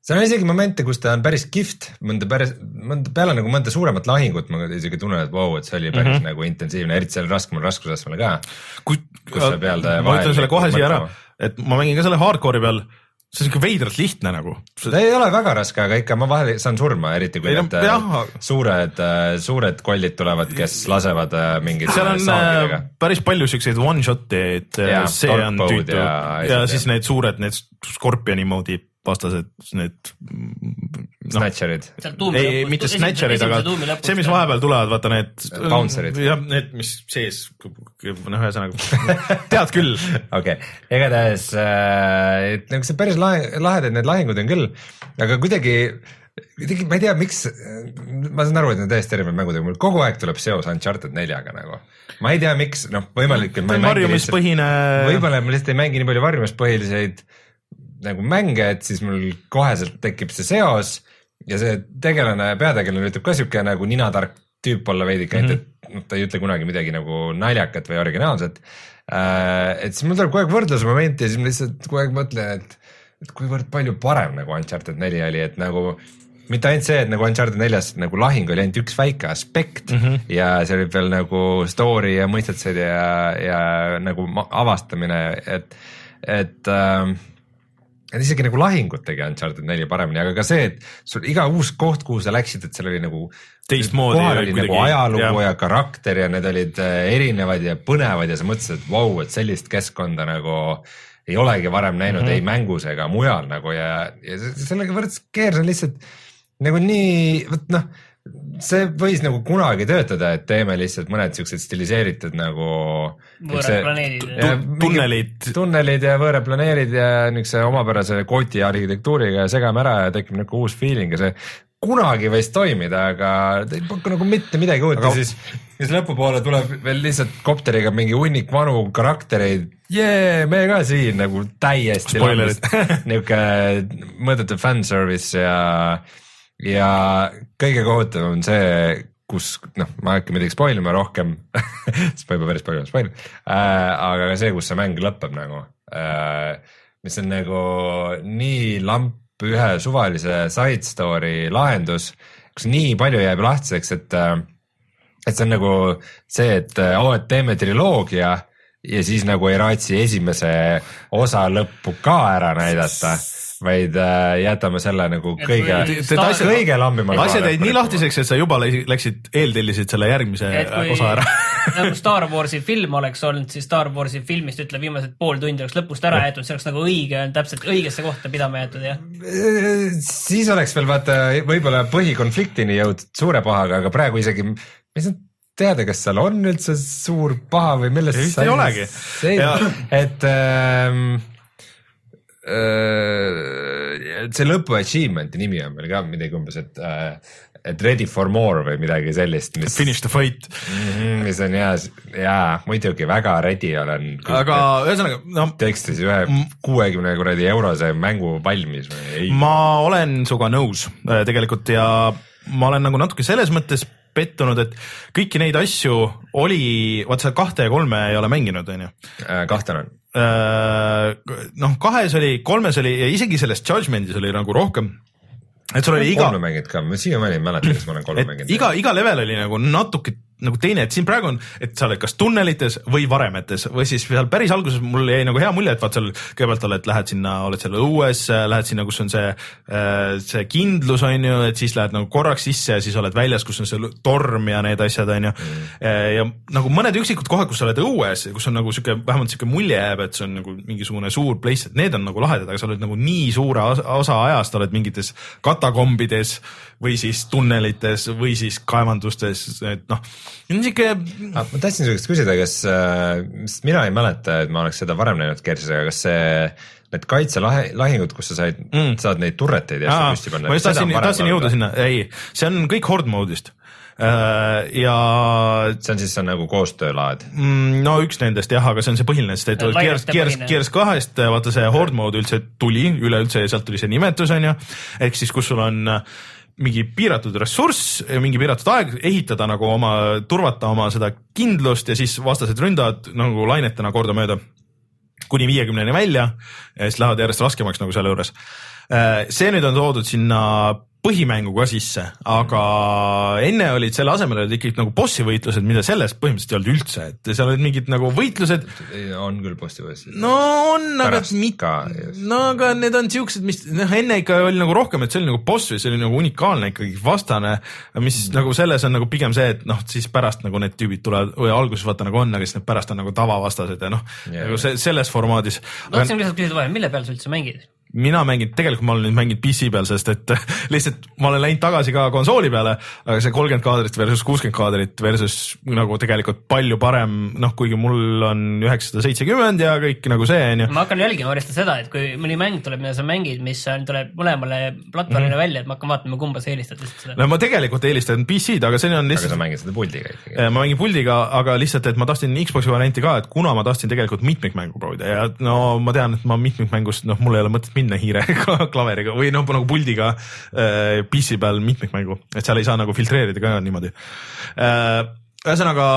seal on isegi momente, kus ta on päris kihvt, mõnda päris, mõnda peale nagu mõnda suuremat lahingut ma isegi tunnen, et vau, et see oli päris mm -hmm. nagu intensiivne, eriti seal raskemal raskusastmel ka. ma ütlen selle kohe siia ära et ma mängin ka selle hardcore'i peal, see on siuke veidralt lihtne nagu. ei ole väga raske, aga ikka ma vahel saan surma, eriti kui Ei no need äh, jah. suured, suured kollid tulevad, kes lasevad äh, mingit seal on äh, päris palju siukseid one shot'e, et äh, Jaa, see on tüütu ja ja, ja siis need suured, need Scorpioni moodi vastased, need noh, snatcherid. ei, ei mitte snatcherid, aga see, mis vahepeal tulevad, vaata need. Bouncerid. jah, need, mis sees, noh, ühesõnaga <laughs> tead küll. okei okay., igatahes äh, et nagu see päris lahe, lahedad need lahingud on küll, aga kuidagi, kuidagi ma ei tea, miks, ma saan aru, et need on täiesti erinevad mängud, aga mul kogu aeg tuleb seos Uncharted neljaga nagu. ma ei tea, miks, noh, võimalik, et ma ei mängi lihtsalt, võib-olla ma lihtsalt ei mängi nii palju varjumispõhiseid nagu mänge, et siis mul koheselt tekib see seos ja see tegelane, peategelane üritab ka sihuke nagu ninatark tüüp olla veidike mm, -hmm. et, et noh, ta ei ütle kunagi midagi nagu naljakat või originaalset äh,. et siis mul tuleb kogu aeg võrdlusmoment ja siis ma lihtsalt kogu aeg mõtlen, et, et kuivõrd palju parem nagu Uncharted neli oli, et nagu mitte ainult see, et nagu Uncharted neljas nagu lahing oli ainult üks väike aspekt mm -hmm. ja seal oli veel nagu story ja mõistetused ja, ja nagu avastamine, et, et äh, et isegi nagu lahingut tegi Uncharted neli paremini, aga ka see, et sul iga uus koht, kuhu sa läksid, et seal oli nagu Teistmoodi kohal oli nagu ajalugu jah. ja, karakter ja need olid äh, erinevad ja põnevad ja sa mõtlesid, et vau wow,, et sellist keskkonda nagu ei olegi varem näinud mm -hmm. ei mängus ega mujal nagu ja, ja se- sellega võrreldes Gears on lihtsalt nagu nii, vot noh, see võis nagu kunagi töötada, et teeme lihtsalt mõned siuksed stiliseeritud nagu võõrad planeedid. Ja Tu- tunnelid. tunnelid ja võõraplaneerid ja niisuguse omapärase koti arhitektuuriga ja segame ära ja tekib niisugune uus feeling ja see kunagi võis toimida, aga ta ei paku nagu mitte midagi uut ja siis, siis lõpupoole tuleb veel lihtsalt kopteriga mingi hunnik vanu karaktereid. jee, me ka siin nagu täiesti niisugune mõõdetud fanservice ja, ja kõige kohutavam on see, kus noh, ma ei hakka midagi spoil ima rohkem sest ma juba päris palju spoil äh,, aga see, kus see mäng lõpeb nagu. Äh,, mis on nagu nii lamp ühe suvalise side story lahendus, kus nii palju jääb lahtiseks, et äh, et see on nagu see, et oo, et teeme triloogia ja siis nagu ei raatsi esimese osa lõppu ka ära näidata, vaid äh, jätame selle nagu kõige kõige lambimale asjad jäid nii lahtiseks, et sa juba läksid- eeltellisid selle järgmise et kui osa ära. <laughs> nagu <laughs> Star Warsi film oleks olnud, siis Star Warsi filmist ütleme viimased pool tundi oleks lõpust ära jäetud, see oleks nagu õige, täpselt õigesse kohta pidama jäetud jah. siis oleks veel vaata võib-olla põhikonfliktini jõudnud suure pahaga, aga praegu isegi, ma ei saanud teada, kas seal on üldse suur paha või millest Vist ei olegi. Ja- et ähm, äh, see lõpu achievement'i nimi on meil ka midagi umbes, et äh, et ready for more või midagi sellist, mis, Finish the fight. mis on ja, ja muidugi väga ready olen. aga ühesõnaga, no tekstis ühe kuuekümne kuradi eurose mängu valmis või ei? ma olen sinuga nõus äh, tegelikult ja ma olen nagu natuke selles mõttes pettunud, et kõiki neid asju oli, vaat sa kahte ja kolme ei ole mänginud. Äh, on. noh, kahes oli, kolmes oli ja isegi selles Judgment'is oli nagu rohkem. et sul oli iga, kolme mänginud ka, ma siiamaani ei mäleta, kas ma olen kolme mänginud. iga, iga level oli nagu natuke nagu teine, et siin praegu on, et sa oled kas tunnelites või varemetes või siis seal päris alguses mul jäi nagu hea mulje, et vaat seal kõigepealt oled, lähed sinna, oled seal õues, lähed sinna, kus on see, see kindlus on ju, et siis lähed nagu korraks sisse ja siis oled väljas, kus on see torm ja need asjad on ju. ja nagu mõned üksikud kohad, kus sa oled õues, kus on nagu sihuke, vähemalt sihuke mulje jääb, et see on nagu mingisugune suur place, et need on nagu lahedad, aga sa oled nagu nii suure osa- osa ajast oled mingites katakombides või siis tunnelites või siis kaevandustes, et noh, niisugune Ah, ma tahtsin su käest küsida, kas, sest mina ei mäleta, et ma oleks seda varem näinud Kersis, aga kas see, need kaitselahingud, kus sa said mm., saad neid turreteid ja asju püsti panna. ma just tahtsin, tahtsin jõuda. sinna, ei, see on kõik horde mode'ist. ja see on siis, see on nagu koostöölaad. mm, no üks nendest jah, aga see on see põhiline, sest et Gears, Gears. Gears kahest vaata see horde mode üldse tuli üleüldse ja sealt tuli see nimetus on ju, ehk siis kus sul on äh, mingi piiratud ressurss, mingi piiratud aeg ehitada nagu oma, turvata oma seda kindlust ja siis vastased ründavad nagu lainetena kordamööda kuni viiekümneni välja ja siis lähevad järjest raskemaks nagu selle juures. See nüüd on toodud sinna põhimängu ka sisse, aga enne olid selle asemel olid ikkagi nagu bossi võitlused, mida selles põhimõtteliselt ei olnud üldse, et seal olid mingid nagu võitlused, on küll postivõistlus. no on, aga mitte no aga need on siuksed, mis noh, enne ikka oli nagu rohkem, et see oli nagu boss või see oli nagu unikaalne ikkagi vastane, mis mm. nagu selles on nagu pigem see, et noh, siis pärast nagu need tüübid tulevad või alguses vaata nagu on, aga siis need pärast on nagu tavavastased ja noh yeah., nagu see selles formaadis. ma tahtsin lihtsalt küsida vahele, mille peal sa üldse mängid? Mina mängin, tegelikult ma olen nüüd mänginud PC peal, sest et <laughs> lihtsalt ma olen läinud tagasi ka konsooli peale, aga see kolmkümmend kaadrit versus kuuskümmend kaadrit versus nagu tegelikult palju parem, noh, kuigi mul on üheksasada seitsekümmend ja kõik nagu see on ju. ma hakkan jälgima varsti seda, et kui mõni mäng tuleb, mida sa mängid, mis on, tuleb mõlemale platvormile mm -hmm. välja, et ma hakkan vaatama, kumba sa eelistad lihtsalt seda. no ma tegelikult eelistan PC-d, aga see on aga lihtsalt sa, mängid seda puldiga ikkagi. ma mängin puldiga, aga lihtsalt, et ma tahtsin Xbox'i varianti ka, et kuna ma tahtsin tegelikult mitmikmängu proovida ja no ma tean, et ma mitmikmängust, noh, mul ei ole mõtet minna hiire <laughs> klaveriga või noh, nagu puldiga äh, PC peal mitmikmängu, et seal ei saa nagu filtreerida ka niimoodi äh,. ühesõnaga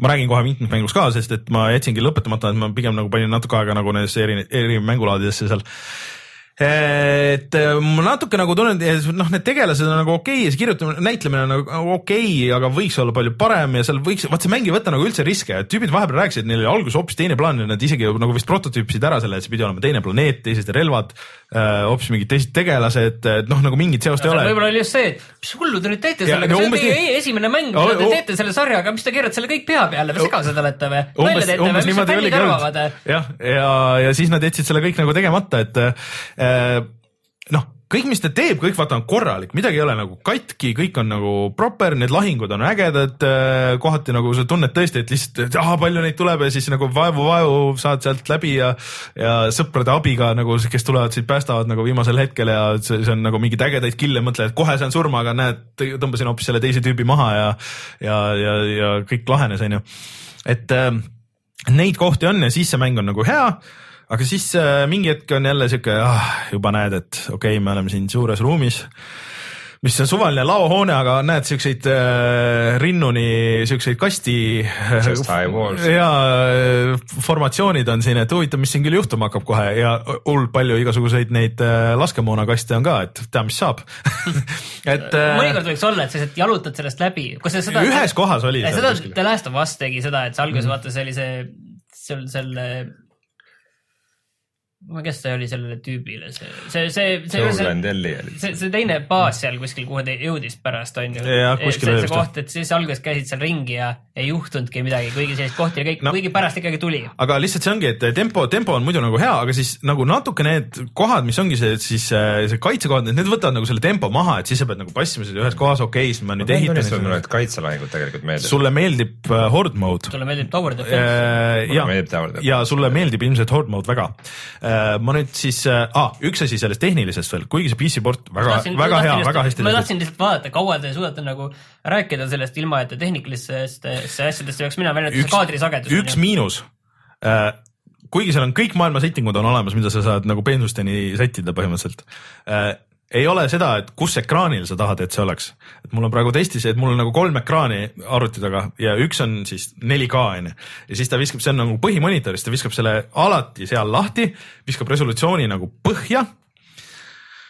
ma räägin kohe mitmikmängust ka, sest et ma jätsingi lõpetamata, et ma pigem nagu panin natuke aega nagu nendesse eri, eri mängulaadidesse seal et äh, ma natuke nagu tunnen, noh, need tegelased on nagu okei okay, ja see kirjutamine, näitlemine on nagu okei okay,, aga võiks olla palju parem ja seal võiks, vaat see mäng ei võta nagu üldse riske, et tüübid vahepeal rääkisid, neil oli alguses hoopis teine plaan ja nad isegi nagu vist prototüüpisid ära selle, et see pidi olema teine planeet, teised relvad äh,, hoopis mingid teised tegelased, et noh, nagu mingit seost no, ei ole. võib-olla oli just see, et mis hullu te nüüd teete sellega, see on teie nii... esimene mäng, mida te teete selle sarjaga, mis te keerate selle kõik pea peale. Või segased olete või? umbes, umbes niimoodi oligi olnud. jah, ja, ja siis nad jätsid selle kõik nagu tegemata, et äh, noh, kõik, mis ta teeb, kõik vaata on korralik, midagi ei ole nagu katki, kõik on nagu proper, need lahingud on ägedad, äh, kohati nagu sa tunned tõesti, et lihtsalt, et ah, palju neid tuleb ja siis nagu vaevu-vaevu saad sealt läbi ja ja sõprade abiga nagu, kes tulevad sind päästavad nagu viimasel hetkel ja see, see on nagu mingeid ägedaid kill'e, mõtled, kohe saan surma, aga näed, tõmbasin hoopis selle teise tüübi maha ja ja, ja, ja kõik lahenes, onju. et äh, neid kohti on ja siis see mäng on nagu hea aga siis äh, mingi hetk on jälle sihuke ah,, juba näed, et okei okay,, me oleme siin suures ruumis mis on suvaline laohoone, aga näed siukseid äh, rinnuni siukseid kasti. ja äh, formatsioonid on siin, et huvitav, mis siin küll juhtuma hakkab kohe ja hull palju igasuguseid neid äh, laskemoonakaste on ka, et tea, mis saab <laughs> et äh,. mõnikord võiks olla, et sa lihtsalt jalutad sellest läbi. Seda, ühes kohas oli. seda The Last of Us tegi seda, et sa alguses mm -hmm. vaata sellise, seal selle ma, kes see oli sellele tüübile, see, see, see, see, see, see, see teine baas seal kuskil, kuhu ta jõudis pärast, on ju. see, see koht, et siis alguses käisid seal ringi ja ei juhtunudki midagi, kuigi selliseid kohti oli kõik no,, kuigi pärast ikkagi tuli. aga lihtsalt see ongi, et tempo, tempo on muidu nagu hea, aga siis nagu natuke need kohad, mis ongi see, siis äh, see kaitsekohad, need võtavad nagu selle tempo maha, et siis sa pead nagu passima seda ühes kohas, okei okay,, siis ma nüüd ehitan. mulle need kaitselahingud tegelikult meeldivad. sulle meeldib uh, horde mode. sulle meeldib tower defense uh,. ja, ja sulle meeldib ilmselt horde mode väga. Ma nüüd siis ah,, üks asi sellest tehnilisest veel, kuigi see PC port väga, väga hea, väga hästi. ma tahtsin lihtsalt vaadata, kaua te suudate nagu rääkida sellest ilma, et te tehnikalistest nendesse asjadesse peaks minema, välja see kaadrisagedus. üks miinus äh, kuigi seal on kõik maailma setting ud on olemas, mida sa saad nagu peensusteni sättida põhimõtteliselt äh,. Ei ole seda, et kus ekraanil sa tahad, et see oleks. et mul on praegu testis, et mul on nagu kolm ekraani arvuti taga ja üks on siis 4K on ju. ja siis ta viskab, see on nagu põhimonitor, siis ta viskab selle alati seal lahti, viskab resolutsiooni nagu põhja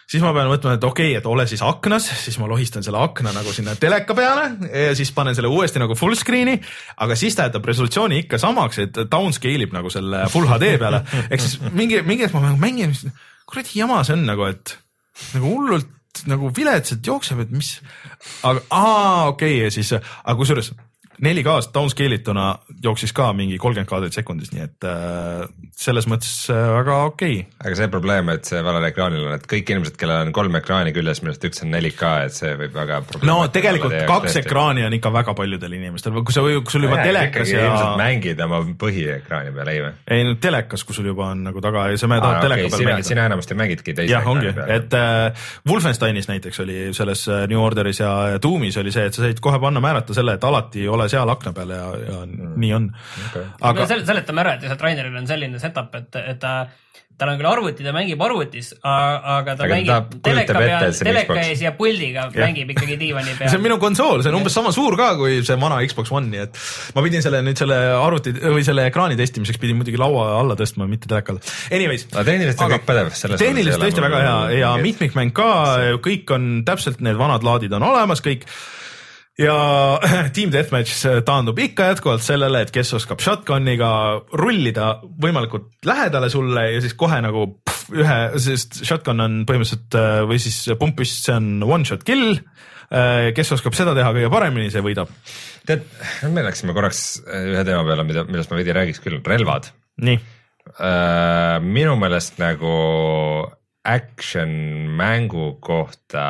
siis ma pean mõtlema, et okei okay,, et ole siis aknas, siis ma lohistan selle akna nagu sinna teleka peale ja siis panen selle uuesti nagu full screen'i, aga siis ta jätab resolutsiooni ikka samaks, et downscale ib nagu selle full HD peale. ehk siis mingi, mingi hetk ma mängin, kuradi jama see on nagu, et nagu hullult nagu viletsalt jookseb, et mis, aga aa, okei okay, ja siis, aga kusjuures 4K-st downscale ituna jooksis ka mingi kolmkümmend kaadrit sekundis, nii et äh, selles mõttes äh, väga okei okay.. aga see probleem, et see valel ekraanil on, et kõik inimesed, kellel on kolm ekraani küljes, millest üks on 4K, et see võib väga. no tegelikult kaks tõesti. ekraani on ikka väga paljudel inimestel, kui sa, kui sul juba ja, telekas ja. mängid oma põhiekraani peal, ei või? ei no telekas, kui sul juba on nagu taga ja sa tahad ah, teleka okay, peal sina, mängida. sina enamasti mängidki teise jah, ongi, et äh, Wolfensteinis näiteks oli selles äh, New Orderis ja Doomis oli see, et sa said kohe panna määrata selle, et alati ole seal akna peal ja, ja mm. nii on okay.. aga sel, seletame ära, et lihtsalt Raineril on selline setup, et, et ta tal on küll arvuti, ta mängib arvutis, aga ta aga mängib ta teleka peal, teleka ees ja puldiga ja. mängib ikkagi diivani peal. <laughs> see on minu konsool, see on umbes sama suur ka kui see vana Xbox One, nii et ma pidin selle nüüd selle arvuti või selle ekraani testimiseks pidin muidugi laua alla tõstma, mitte telekale. Anyways. aga tehniliselt on kõik pädev. tehniliselt tõesti väga hea ja mitmikmäng ka, kõik on täpselt need vanad laadid on olemas, kõik ja <clears throat> Team Deathmatch taandub ikka jätkuvalt sellele, et kes oskab shotgun'iga rullida võimalikult lähedale sulle ja siis kohe nagu pff, ühe, sest shotgun on põhimõtteliselt äh, või siis pumpist, see on one shot kill. Äh, kes oskab seda teha kõige paremini, see võidab. tead, me läksime korraks äh, ühe teema peale, mida, millest ma veidi räägiks küll, relvad. nii. minu meelest nagu action mängu kohta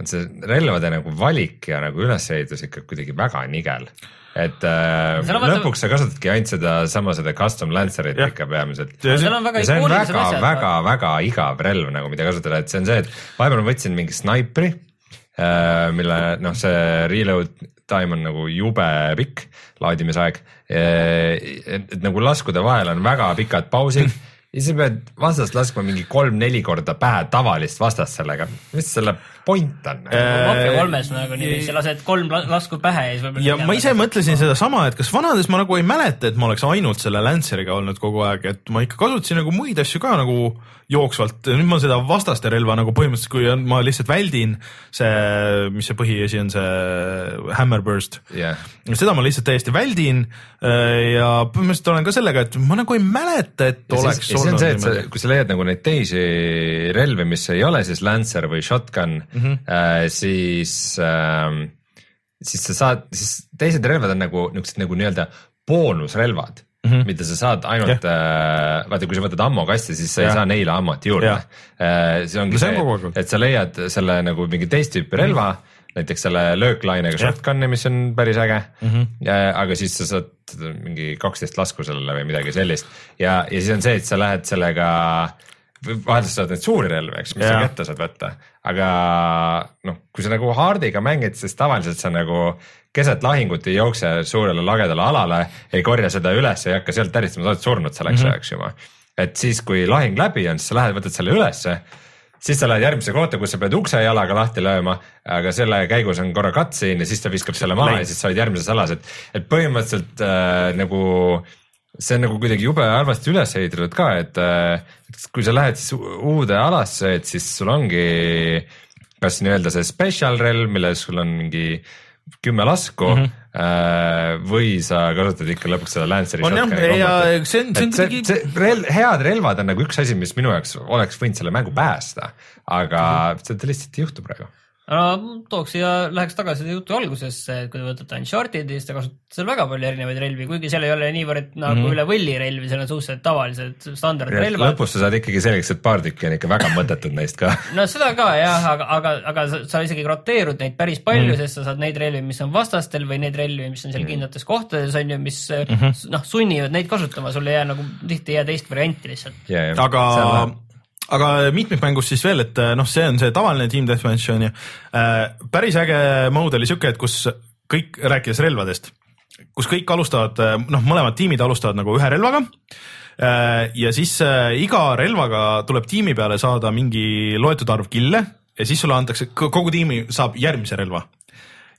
on see relvade nagu valik ja nagu ülesehitus ikka kuidagi väga nigel. et äh, lõpuks sa kasutadki ainult sedasama, seda custom lancer'it ja. ikka peamiselt. see on väga, väga, väga, väga igav relv nagu, mida kasutada, et see on see, et vahepeal ma võtsin mingi snaipri äh,, mille noh, see reload time on nagu jube pikk, laadimisaeg. et nagu laskude vahel on väga pikad pausid <laughs> ja siis sa pead vastast laskma mingi kolm-neli korda pähe tavalist vastast sellega, mis selle point on? Mafia kolmes nagu niiviisi lased kolm la- lasku pähe ja siis võib-olla. ja ma ise mõtlesin sedasama, et kas vanades ma nagu ei mäleta, et ma oleks ainult selle Lanceriga olnud kogu aeg, et ma ikka kasutasin nagu muid asju ka nagu jooksvalt, nüüd ma seda vastaste relva nagu põhimõtteliselt, kui on, ma lihtsalt väldin see, mis see põhiasi on, see Hammerburst jah, seda ma lihtsalt täiesti väldin äh, ja põhimõtteliselt olen ka sellega, et ma nagu ei mäleta, et ja oleks siis, olnud sa, kui sa leiad nagu neid teisi relvi, mis ei ole siis Lancer või Shotgun mm. -hmm. äh, siis äh, siis sa saad, siis teised relvad on nagu niisugused nagu nii-öelda boonusrelvad mm. -hmm. mida sa saad ainult äh, vaata, kui sa võtad ammokasti, siis sa Jah. ei saa neile ammot juurde Jah. äh, see ongi No see on see, et sa leiad selle nagu mingi teist tüüpi relva mm, -hmm. näiteks selle lööklainega Jah. shotgun'i, mis on päris äge mm. -hmm. aga siis sa saad mingi kaksteist lasku sellele või midagi sellist ja, ja siis on see, et sa lähed sellega vaheldusel saad neid suuri relvi, eks, mis Jaa. sa kätte saad võtta, aga noh, kui sa nagu hard'iga mängid, siis tavaliselt sa nagu keset lahingut ei jookse suurele lagedale alale, ei korja seda üles, ei hakka sealt täristama, sa oled surnud selleks Mhm. ajaks mm -hmm. juba. et siis, kui lahing läbi on, siis sa lähed, võtad selle ülesse siis sa lähed järgmisse kohta, kus sa pead ukse jalaga lahti lööma, aga selle käigus on korra cutscene ja siis ta viskab selle maha ja siis sa oled järgmises alas, et, et põhimõtteliselt äh, nagu see on nagu kuidagi jube halvasti üles ehitatud ka, et, kui sa lähed siis uude alasse, et siis sul ongi kas nii-öelda see special relv, milles sul on mingi kümme lasku mm -hmm. või sa kasutad ikka lõpuks seda Lanceri on jah, ja see on, see on kuidagi rel-, head relvad on nagu üks asi, mis minu jaoks oleks võinud selle mängu päästa, aga seda lihtsalt ei juhtu praegu no tooks siia, läheks tagasi jutu algusesse, et kui te võtate Uncharted'i, siis te kasutate seal väga palju erinevaid relvi, kuigi seal ei ole niivõrd nagu mm -hmm. üle võlli relvi, seal on suhteliselt tavalised standardrelvad. lõpus sa saad ikkagi selgeks, et paar tükki on ikka väga mõttetud neist ka <laughs> no seda ka jah, aga, aga, aga sa, sa isegi roteerud neid päris palju mm., sest sa saad neid relvi, mis on vastastel või neid relvi, mis on seal kindlates kohtades on ju, mis mm -hmm. noh, sunnivad neid kasutama, sul ei jää nagu tihti ei jää teist varianti lihtsalt. yeah, aga, aga mitmikmängus siis veel, et noh, see on see tavaline Team Deathmatch on ju. Äh,. päris äge mode oli siuke, et kus kõik, rääkides relvadest, kus kõik alustavad, noh, mõlemad tiimid alustavad nagu ühe relvaga. Ja siis iga relvaga tuleb tiimi peale saada mingi loetud arv kille ja siis sulle antakse, kogu tiimi saab järgmise relva.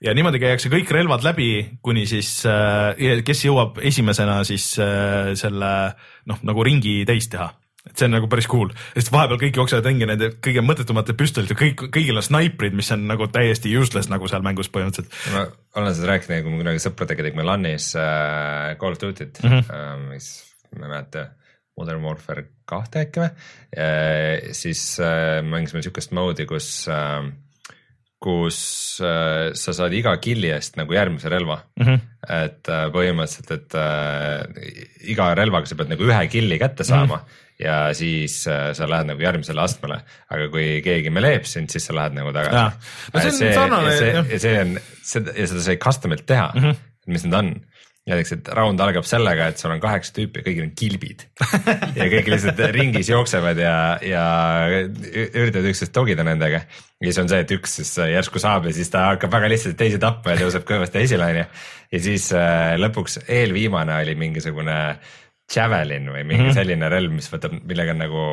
Ja niimoodi käiakse kõik relvad läbi, kuni siis kes jõuab esimesena siis selle noh, nagu ringi täis teha et see on nagu päris cool, sest vahepeal kõik jooksevad ringi nende kõige mõttetumate püstolite, kõik, kõigil on snaiprid, mis on nagu täiesti useless nagu seal mängus põhimõtteliselt. ma olen seda rääkinud, kui me kunagi sõpradega tegime LAN-is äh, Call of Duty't mm, -hmm. äh, mis ma ei mäleta, Modern Warfare kahte äkki või äh,, siis äh, mängisime siukest mode'i, kus äh, kus äh, sa saad iga killi eest nagu järgmise relva mm. -hmm. et äh, põhimõtteliselt, et äh, iga relvaga sa pead nagu ühe killi kätte saama mm -hmm. ja siis äh, sa lähed nagu järgmisele astmele, aga kui keegi meleeb sind, siis sa lähed nagu tagasi see sarnane, ja see, jah. ja see on, seda ja seda sai custom'ilt teha mm, -hmm. mis need on näiteks, et round algab sellega, et sul on kaheksa tüüpi ja kõigil on kilbid ja kõik lihtsalt ringis jooksevad ja, ja üritavad üksteist togida nendega. ja siis on see, et üks siis järsku saab ja siis ta hakkab väga lihtsalt teisi tapma ja tõuseb kõvasti esile, onju. ja siis äh, lõpuks eelviimane oli mingisugune javelin või mingi mm -hmm. selline relv, mis võtab, millega on nagu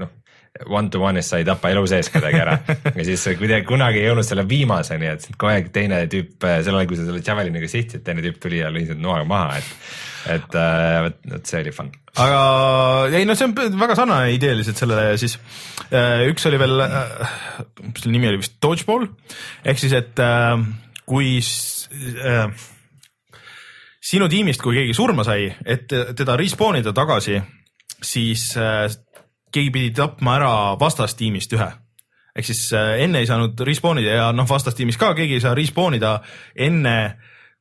noh, one to one'is sa ei tapa elu sees kedagi ära ja siis kuidagi kunagi ei jõudnud selle viimaseni, et kogu aeg teine tüüp, sel ajal kui sa selle javeliniga sihtisid, teine tüüp tuli ja lõi sind noaga maha, et, et äh, vot vot see oli fun. aga ei no see on väga sarnane ideeliselt sellele siis. üks oli veel, mis selle nimi oli vist Dodgeball ehk siis, et äh, kui äh, sinu tiimist, kui keegi surma sai, et teda respawn ida tagasi, siis äh, keegi pidi tapma ära vastastiimist ühe. Ehk siis äh, enne ei saanud respawn ida ja noh, vastastiimis ka keegi ei saa respawn ida enne,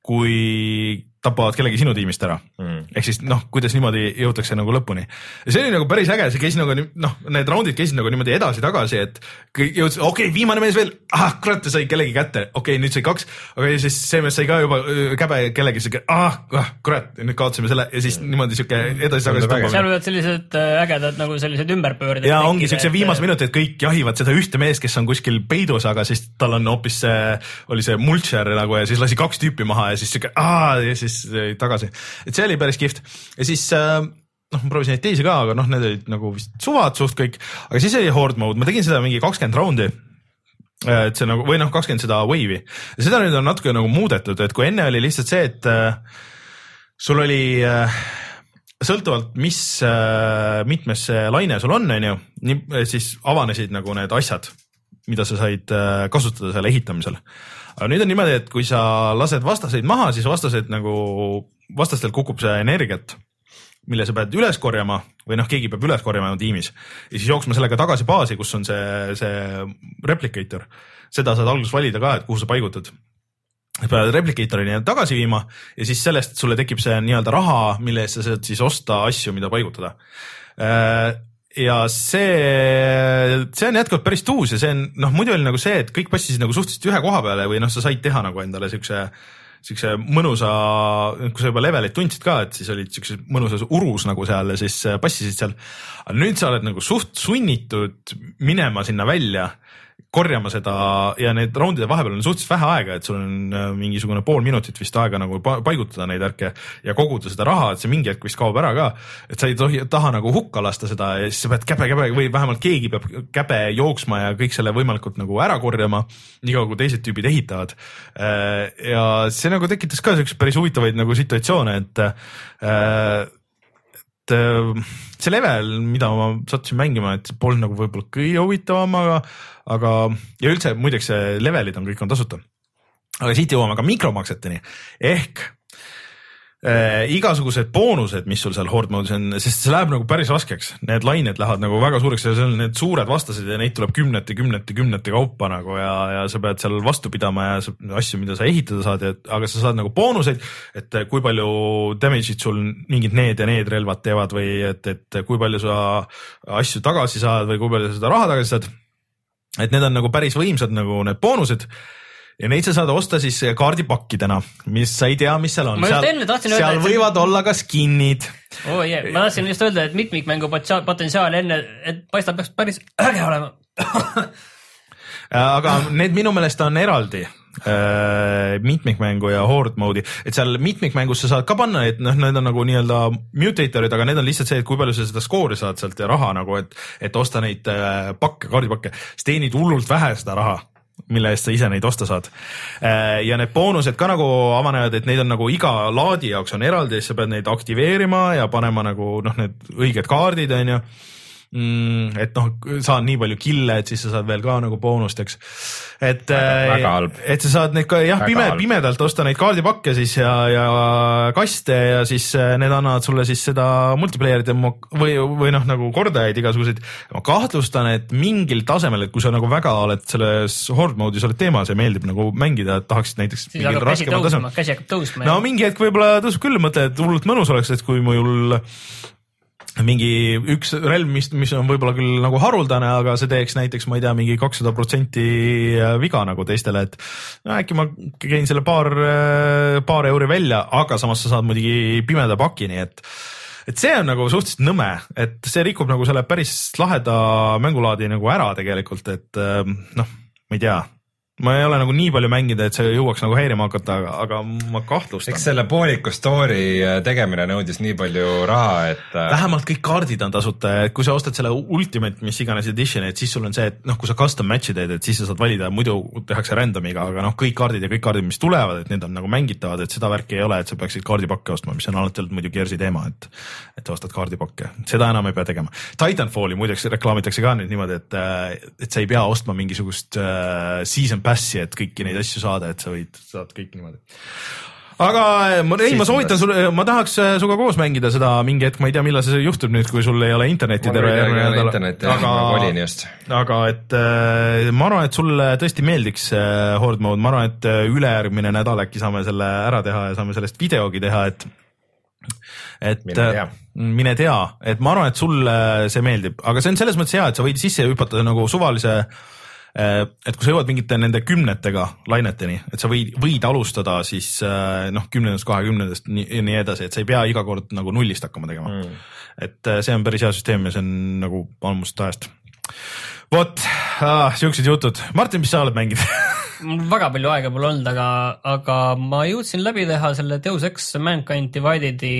kui tapavad kellegi sinu tiimist ära mm.. ehk siis noh, kuidas niimoodi jõutakse nagu lõpuni. ja see oli nagu päris äge, see käis nagu nii- noh, need raundid käisid nagu niimoodi edasi-tagasi, et kõik jõudsid, okei okay,, viimane mees veel, ah kurat, ta sai kellegi kätte, okei okay,, nüüd sai kaks, aga siis see mees sai ka juba käbe kellegi siuke, ah ah, kurat, nüüd kaotasime selle ja siis niimoodi siuke edasi-tagasi tõmbamine seal võivad sellised äh, ägedad nagu sellised ümberpöörded. ja ongi siukse viimase. minuti, et kõik jahivad seda ühte meest, kes on kuskil peidus, aga siis tal on hoopis see, oli see mulcher nagu ja siis lasi kaks tüüpi maha ja siis siuke aa ja siis äh, tagasi. et see oli päris kihvt. Ja siis äh, noh, ma proovisin neid teisi ka, aga noh, need olid nagu vist suvad suht kõik, aga siis oli horde mode, ma tegin seda mingi kakskümmend raundi et see nagu või noh, kakskümmend seda wave'i. Seda nüüd on natuke nagu muudetud, et kui enne oli lihtsalt see, et äh, sul oli äh, sõltuvalt, mis äh, mitmes see laine sul on, onju, nii siis avanesid nagu need asjad, mida sa said äh, kasutada seal ehitamisel. Aga nüüd on niimoodi, et kui sa lased vastaseid maha, siis vastased nagu, vastastel kukub see energiat, mille sa pead üles korjama või noh, keegi peab üles korjama tiimis ja siis jooksma sellega tagasi baasi, kus on see, see replicator. seda saad alguses valida ka, et kuhu sa paigutad pead replicatorini tagasi viima ja siis sellest sulle tekib see nii-öelda raha, mille eest sa saad siis osta asju, mida paigutada. Ja see, see on jätkuvalt päris tuus ja see on noh, muidu oli nagu see, et kõik passisid nagu suhteliselt ühe koha peale või noh, sa said teha nagu endale siukse siukse mõnusa, kui sa juba levelit tundsid ka, et siis olid siukses mõnusas urus nagu seal ja siis passisid seal. aga nüüd sa oled nagu suht sunnitud minema sinna välja korjama seda ja need raundide vahepeal on suhteliselt vähe aega, et sul on äh, mingisugune pool minutit vist aega nagu pa- paigutada neid värke ja koguda seda raha, et see mingi hetk vist kaob ära ka. et sa ei tohi, taha nagu hukka lasta seda ja siis sa pead käbe-käbe või vähemalt keegi peab käbe jooksma ja kõik selle võimalikult nagu ära korjama, niikaua kui teised tüübid ehitavad. ja see nagu tekitas ka siukseid päris huvitavaid nagu situatsioone, äh, et äh, see level, mida ma sattusin mängima, et polnud nagu võib-olla kõige huvitavam, aga, aga ja üldse muideks levelid on, kõik on tasuta. aga siit jõuame ka mikromakseteni ehk äh, igasugused boonused, mis sul seal horde mode'is on, sest see läheb nagu päris raskeks, need lained lähevad nagu väga suureks ja seal on need suured vastased ja neid tuleb kümnete, kümnete, kümnete kaupa nagu ja, ja sa pead seal vastu pidama ja asju, mida sa ehitada saad, aga sa saad nagu boonuseid, et kui palju damage'it sul mingid need ja need relvad teevad või et, et kui palju sa asju tagasi saad või kui palju sa seda raha tagasi saad. et need on nagu päris võimsad nagu need boonused ja neid sa saad osta siis kaardipakkidena, mis sa ei tea, mis seal on. Seal, tahtsin öelda, seal et see- võivad olla ka skin'id. oh,. Yeah. ma tahtsin just öelda, et mitmikmängu potentsiaal enne, et paistab peaks päris äge olema. aga need minu meelest on eraldi äh, mitmikmängu ja horde mode'i, et seal mitmikmängus sa saad ka panna, et noh, need on nagu nii-öelda mutatorid, aga need on lihtsalt see, et kui palju sa seda skoori saad sealt ja raha nagu, et, et osta neid äh, pakke, kaardipakke, siis teenid hullult vähe seda raha mille eest sa ise neid osta saad. ja need boonused ka nagu avanevad, et neid on nagu iga laadi jaoks on eraldi, siis sa pead neid aktiveerima ja panema nagu noh, need õiged kaardid onju mm,. Et noh, saad nii palju kill'e, et siis sa saad veel ka nagu boonust, eks. et, halb. et sa saad neid ka jah, pime pimedalt osta neid kaardipakke siis ja, ja kaste ja siis äh, need annavad sulle siis seda ma- või, või noh, nagu kordajaid igasuguseid. ma kahtlustan, et mingil tasemel, et kui sa nagu väga oled selles horde mode'is oled teemas ja meeldib nagu mängida, et tahaksid näiteks siis hakkab käsi tõusma, käsi hakkab tõusma. no mingi hetk võib-olla tõuseb küll, mõtled, et hullult mõnus oleks, et kui mul mingi üks relv, mis, mis on võib-olla küll nagu haruldane, aga see teeks näiteks, ma ei tea, mingi kakssada protsenti viga nagu teistele, et no äkki ma käin selle paar, paar euri välja, aga samas sa saad muidugi pimeda paki, nii et et see on nagu suhteliselt nõme, et see rikub nagu selle päris laheda mängulaadi nagu ära tegelikult, et ähm, noh, ma ei tea, ma ei ole nagu nii palju mänginud, et see jõuaks nagu häirima hakata, aga, aga ma kahtlustan eks. selle pooliku story äh, tegemine nõudis nii palju raha, et äh, vähemalt kõik kaardid on tasuta ja kui sa ostad selle ultimate, mis iganes edition'i, et siis sul on see, et noh, kui sa custom match'i teed, et siis sa saad valida, muidu tehakse random'iga, aga noh, kõik kaardid ja kõik kaardid, mis tulevad, et need on nagu mängitavad, et seda värki ei ole, et sa peaksid kaardipakke ostma, mis on alati olnud muidugi Gersi teema, et et sa ostad kaardipakke, seda enam ei pea tegema. Titanfalli muideks reklaamitakse ka nüüd niimoodi, et, et sa ei pea ostma mingisugust äh, season pass'i, et kõiki neid asju saada, et sa võid, saad kõiki niimoodi aga ma, ei, ma soovitan sulle, ma tahaks äh, sinuga koos mängida seda mingi hetk, ma ei tea, millal see juhtub nüüd, kui sul ei ole internetti terve järgmine nädal. just. aga et ma arvan, et sulle tõesti meeldiks horde mode, ma arvan, et ülejärgmine nädal äkki saame selle ära teha ja saame sellest videogi teha, et et Mine tea. äh, mine tea, et ma arvan, et sulle see meeldib, aga see on selles mõttes hea, et sa võid sisse hüpata nagu suvalise äh, et kui sa jõuad mingite nende kümnetega laineteni, et sa võid, võid alustada siis äh, noh, kümnendast, kahekümnendast nii, ja nii edasi, et sa ei pea iga kord nagu nullist hakkama tegema mm.. et äh, see on päris hea süsteem ja see on nagu ammust ajast. vot ah,, siuksed jutud. Martin, mis sa oled mänginud <laughs> väga palju aega pole olnud, aga, aga ma jõudsin läbi teha selle Deus Ex Mankind Divided'i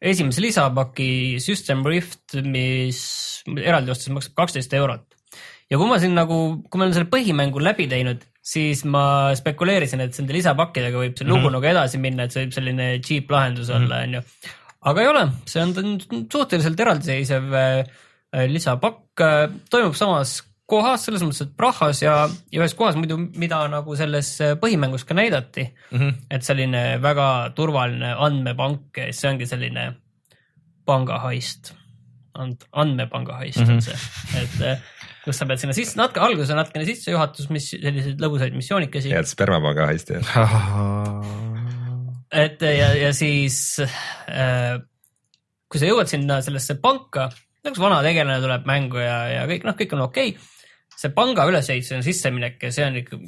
esimese lisapaki System Rift, mis eraldi ostes maksab kaksteist eurot. Ja kui ma siin nagu, kui ma olen selle põhimängu läbi teinud, siis ma spekuleerisin, et nende lisapakkidega võib see lugu nagu edasi minna, et see võib selline cheap lahendus olla, onju. aga ei ole, see on suhteliselt eraldiseisev äh, äh, lisapakk, toimub samas kohas, selles mõttes, et Prahas ja, ja ühes kohas muidu, mida nagu selles äh, põhimängus ka näidati mm. -hmm. et selline väga turvaline andmepank, see ongi selline pangaheist, andmepanga heist mm -hmm. on see, et äh, kus sa pead sinna sisse, natuke alguses on natukene sissejuhatus, mis selliseid lõbusaid missioonikesi. head spermapanga hästi. <laughs> et ja, ja siis äh, kui sa jõuad sinna sellesse panka, üks vana tegelane tuleb mängu ja, ja kõik noh, kõik on okei okay.. see panga ülesehitusena sisseminek ja see on ikka,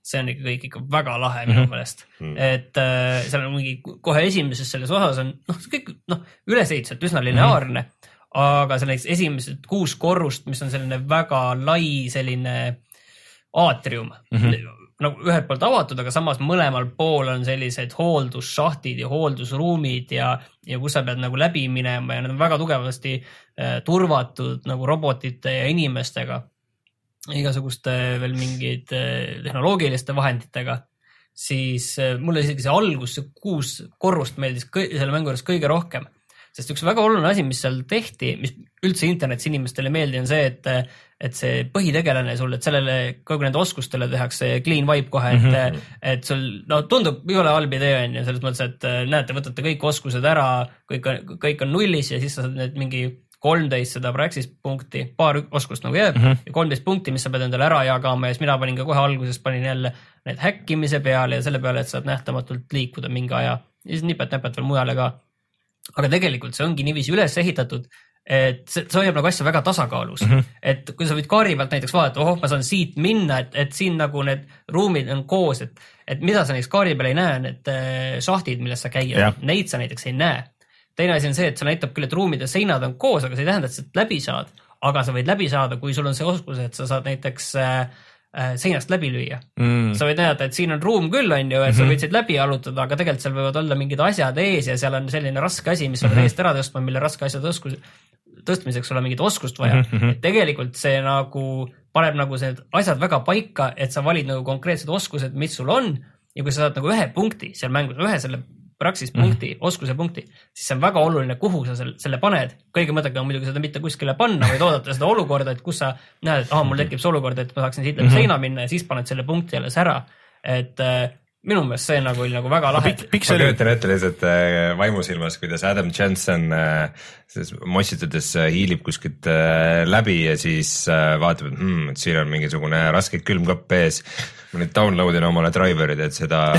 see on ikka kõik ikka väga lahe minu meelest mm. -hmm. et äh, seal on mingi kohe esimeses selles osas on noh, kõik noh, ülesehituselt üsna lineaarne mm. -hmm. Aga see näiteks esimesed kuus korrust, mis on selline väga lai selline aatrium mm. -hmm nagu ühelt poolt avatud, aga samas mõlemal pool on sellised hooldusšahtid ja hooldusruumid ja, ja kus sa pead nagu läbi minema ja need on väga tugevasti äh, turvatud nagu robotite ja inimestega. igasuguste veel mingid äh, tehnoloogiliste vahenditega, siis äh, mulle isegi see algus, see kuus korrust meeldis selle mängu juures kõige rohkem sest üks väga oluline asi, mis seal tehti, mis üldse internetis inimestele ei meeldi, on see, et, et see põhitegelane sul, et sellele kogu nende oskustele tehakse clean wipe kohe, et mm, -hmm. et sul no tundub jõle halb idee on ju, selles mõttes, et näete, võtate kõik oskused ära, kõik on, kõik on nullis ja siis sa saad need mingi kolmteist seda Praxis punkti, paar oskust nagu jääb mm -hmm. ja kolmteist punkti, mis sa pead endale ära jagama ja siis mina panin ka kohe alguses panin jälle need häkkimise peale ja selle peale, et saad nähtamatult liikuda mingi aja ja siis nipet-näpet veel mujale ka aga tegelikult see ongi niiviisi üles ehitatud, et see, see hoiab nagu asja väga tasakaalus mm, -hmm. et kui sa võid kaari pealt näiteks vaadata, ohoh, ma saan siit minna, et, et siin nagu need ruumid on koos, et, et mida sa näiteks kaari peal ei näe, need äh, šahtid, milles sa käia, neid sa näiteks ei näe. teine asi on see, et see näitab küll, et ruumide seinad on koos, aga see ei tähenda, et sa läbi saad, aga sa võid läbi saada, kui sul on see oskus, et sa saad näiteks äh, seinast läbi lüüa mm.. sa võid näidata, et siin on ruum küll, on ju, et sa võid siit läbi jalutada, aga tegelikult seal võivad olla mingid asjad ees ja seal on selline raske asi, mis sa pead eest ära tõstma, mille raske asja tõskus, tõstmiseks sul on mingit oskust vaja mm. -hmm. tegelikult see nagu paneb nagu need asjad väga paika, et sa valid nagu konkreetsed oskused, mis sul on ja kui sa saad nagu ühe punkti seal mängus, ühe selle Praxis punkti mm, -hmm. oskuse punkti, siis see on väga oluline, kuhu sa selle, selle paned. kõige mõttekam on muidugi seda mitte kuskile panna, vaid oodata seda olukorda, et kus sa näed, et ahah, mul tekib see olukord, et ma saaksin siit läbi mm -hmm. seina minna ja siis paned selle punkti alles ära. et äh, minu meelest see nagu oli nagu väga lahe. ma kujutan ette lihtsalt äh, vaimusilmas, kuidas Adam Jensen äh, mossitades äh, hiilib kuskilt äh, läbi ja siis äh, vaatab, et hmm, siin on mingisugune raske külmkapp ees ma nüüd download in omale driver'id, et seda <laughs>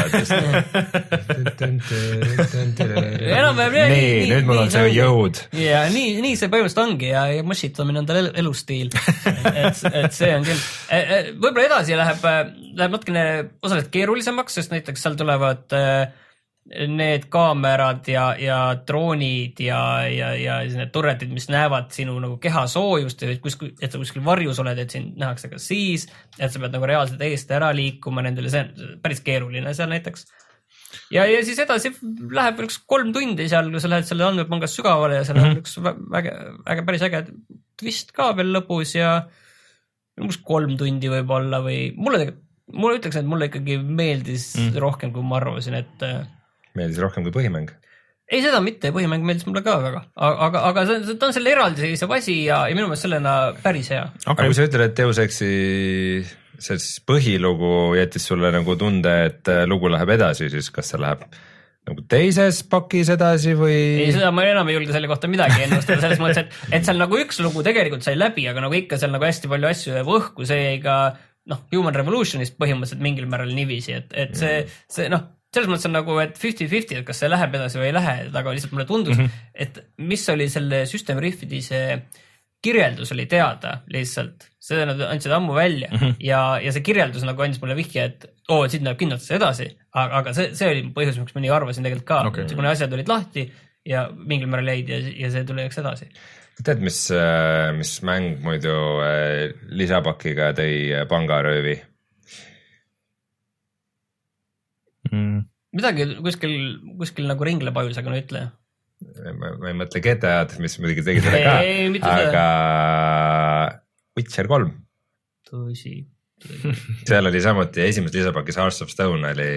enam-vähem nii, nii, nüüd mul on see jõud. ja nii, nii see põhimõtteliselt ongi ja, ja mossitamine on tal elu, elustiil. et, et see on küll, võib-olla edasi läheb, läheb natukene osaliselt keerulisemaks, sest näiteks seal tulevad äh, need kaamerad ja, ja droonid ja, ja, ja siis need turretid, mis näevad sinu nagu keha soojust ja kuskil, et sa kuskil varjus oled, et sind nähakse ka siis, et sa pead nagu reaalselt eest ära liikuma nendele, see on päris keeruline seal näiteks ja, ja siis edasi läheb veel üks kolm tundi seal, kui sa lähed selle andmepangas sügavale ja seal mm -hmm. on üks väga, väga päris äge twist ka veel lõpus ja umbes kolm tundi võib-olla või mulle tegelikult, mulle ütleks, et mulle ikkagi meeldis mm. rohkem, kui ma arvasin, et meeldis rohkem kui põhimäng? Ei, seda mitte, põhimäng meeldis mulle ka väga, aga, aga see, ta on selle eraldiseisev asi ja, ja minu meelest sellena päris hea. aga kui sa ütled, et Deus Exi see siis põhilugu jättis sulle nagu tunde, et lugu läheb edasi, siis kas see läheb nagu teises pakis edasi või? ei, seda ma enam ei julge selle kohta midagi ennustada, selles mõttes, et, et seal nagu üks lugu tegelikult sai läbi, aga nagu ikka seal nagu hästi palju asju jääb õhku, see jäi ka noh, Human Revolutionist põhimõtteliselt mingil määral niiviisi, et, et see, see noh, selles mõttes on nagu, et fifty-fifty, et kas see läheb edasi või ei lähe, aga lihtsalt mulle tundus mm, -hmm. et mis oli selle System Riffidi see kirjeldus oli teada lihtsalt, seda nad andsid ammu välja mm -hmm. ja, ja see kirjeldus nagu andis mulle vihje, et oo, siit läheb kindlasti edasi, aga, aga see, see oli põhjus, miks ma nii arvasin tegelikult ka okay., kuna asjad olid lahti ja mingil määral jäid ja, ja see tuli eks edasi. tead, mis, mis mäng muidu lisapakiga tõi pangaröövi mm.? midagi kuskil, kuskil nagu ringleb ajus, aga no ütle. ma, ei mõtle GTA-d, mis muidugi tegi seda ka aga Witcher kolm, tõsi. <laughs> seal oli samuti esimeses lisapakis Hearts of Stone oli,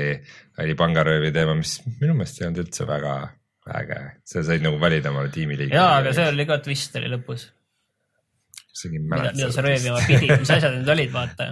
oli pangaröövi teema, mis minu meelest ei olnud üldse väga äge, sa said nagu valida omale tiimiliikme. jaa, aga see oli ka twist oli lõpus, mida, mida sa röövima pidid, mis asjad need <laughs> olid, vaata.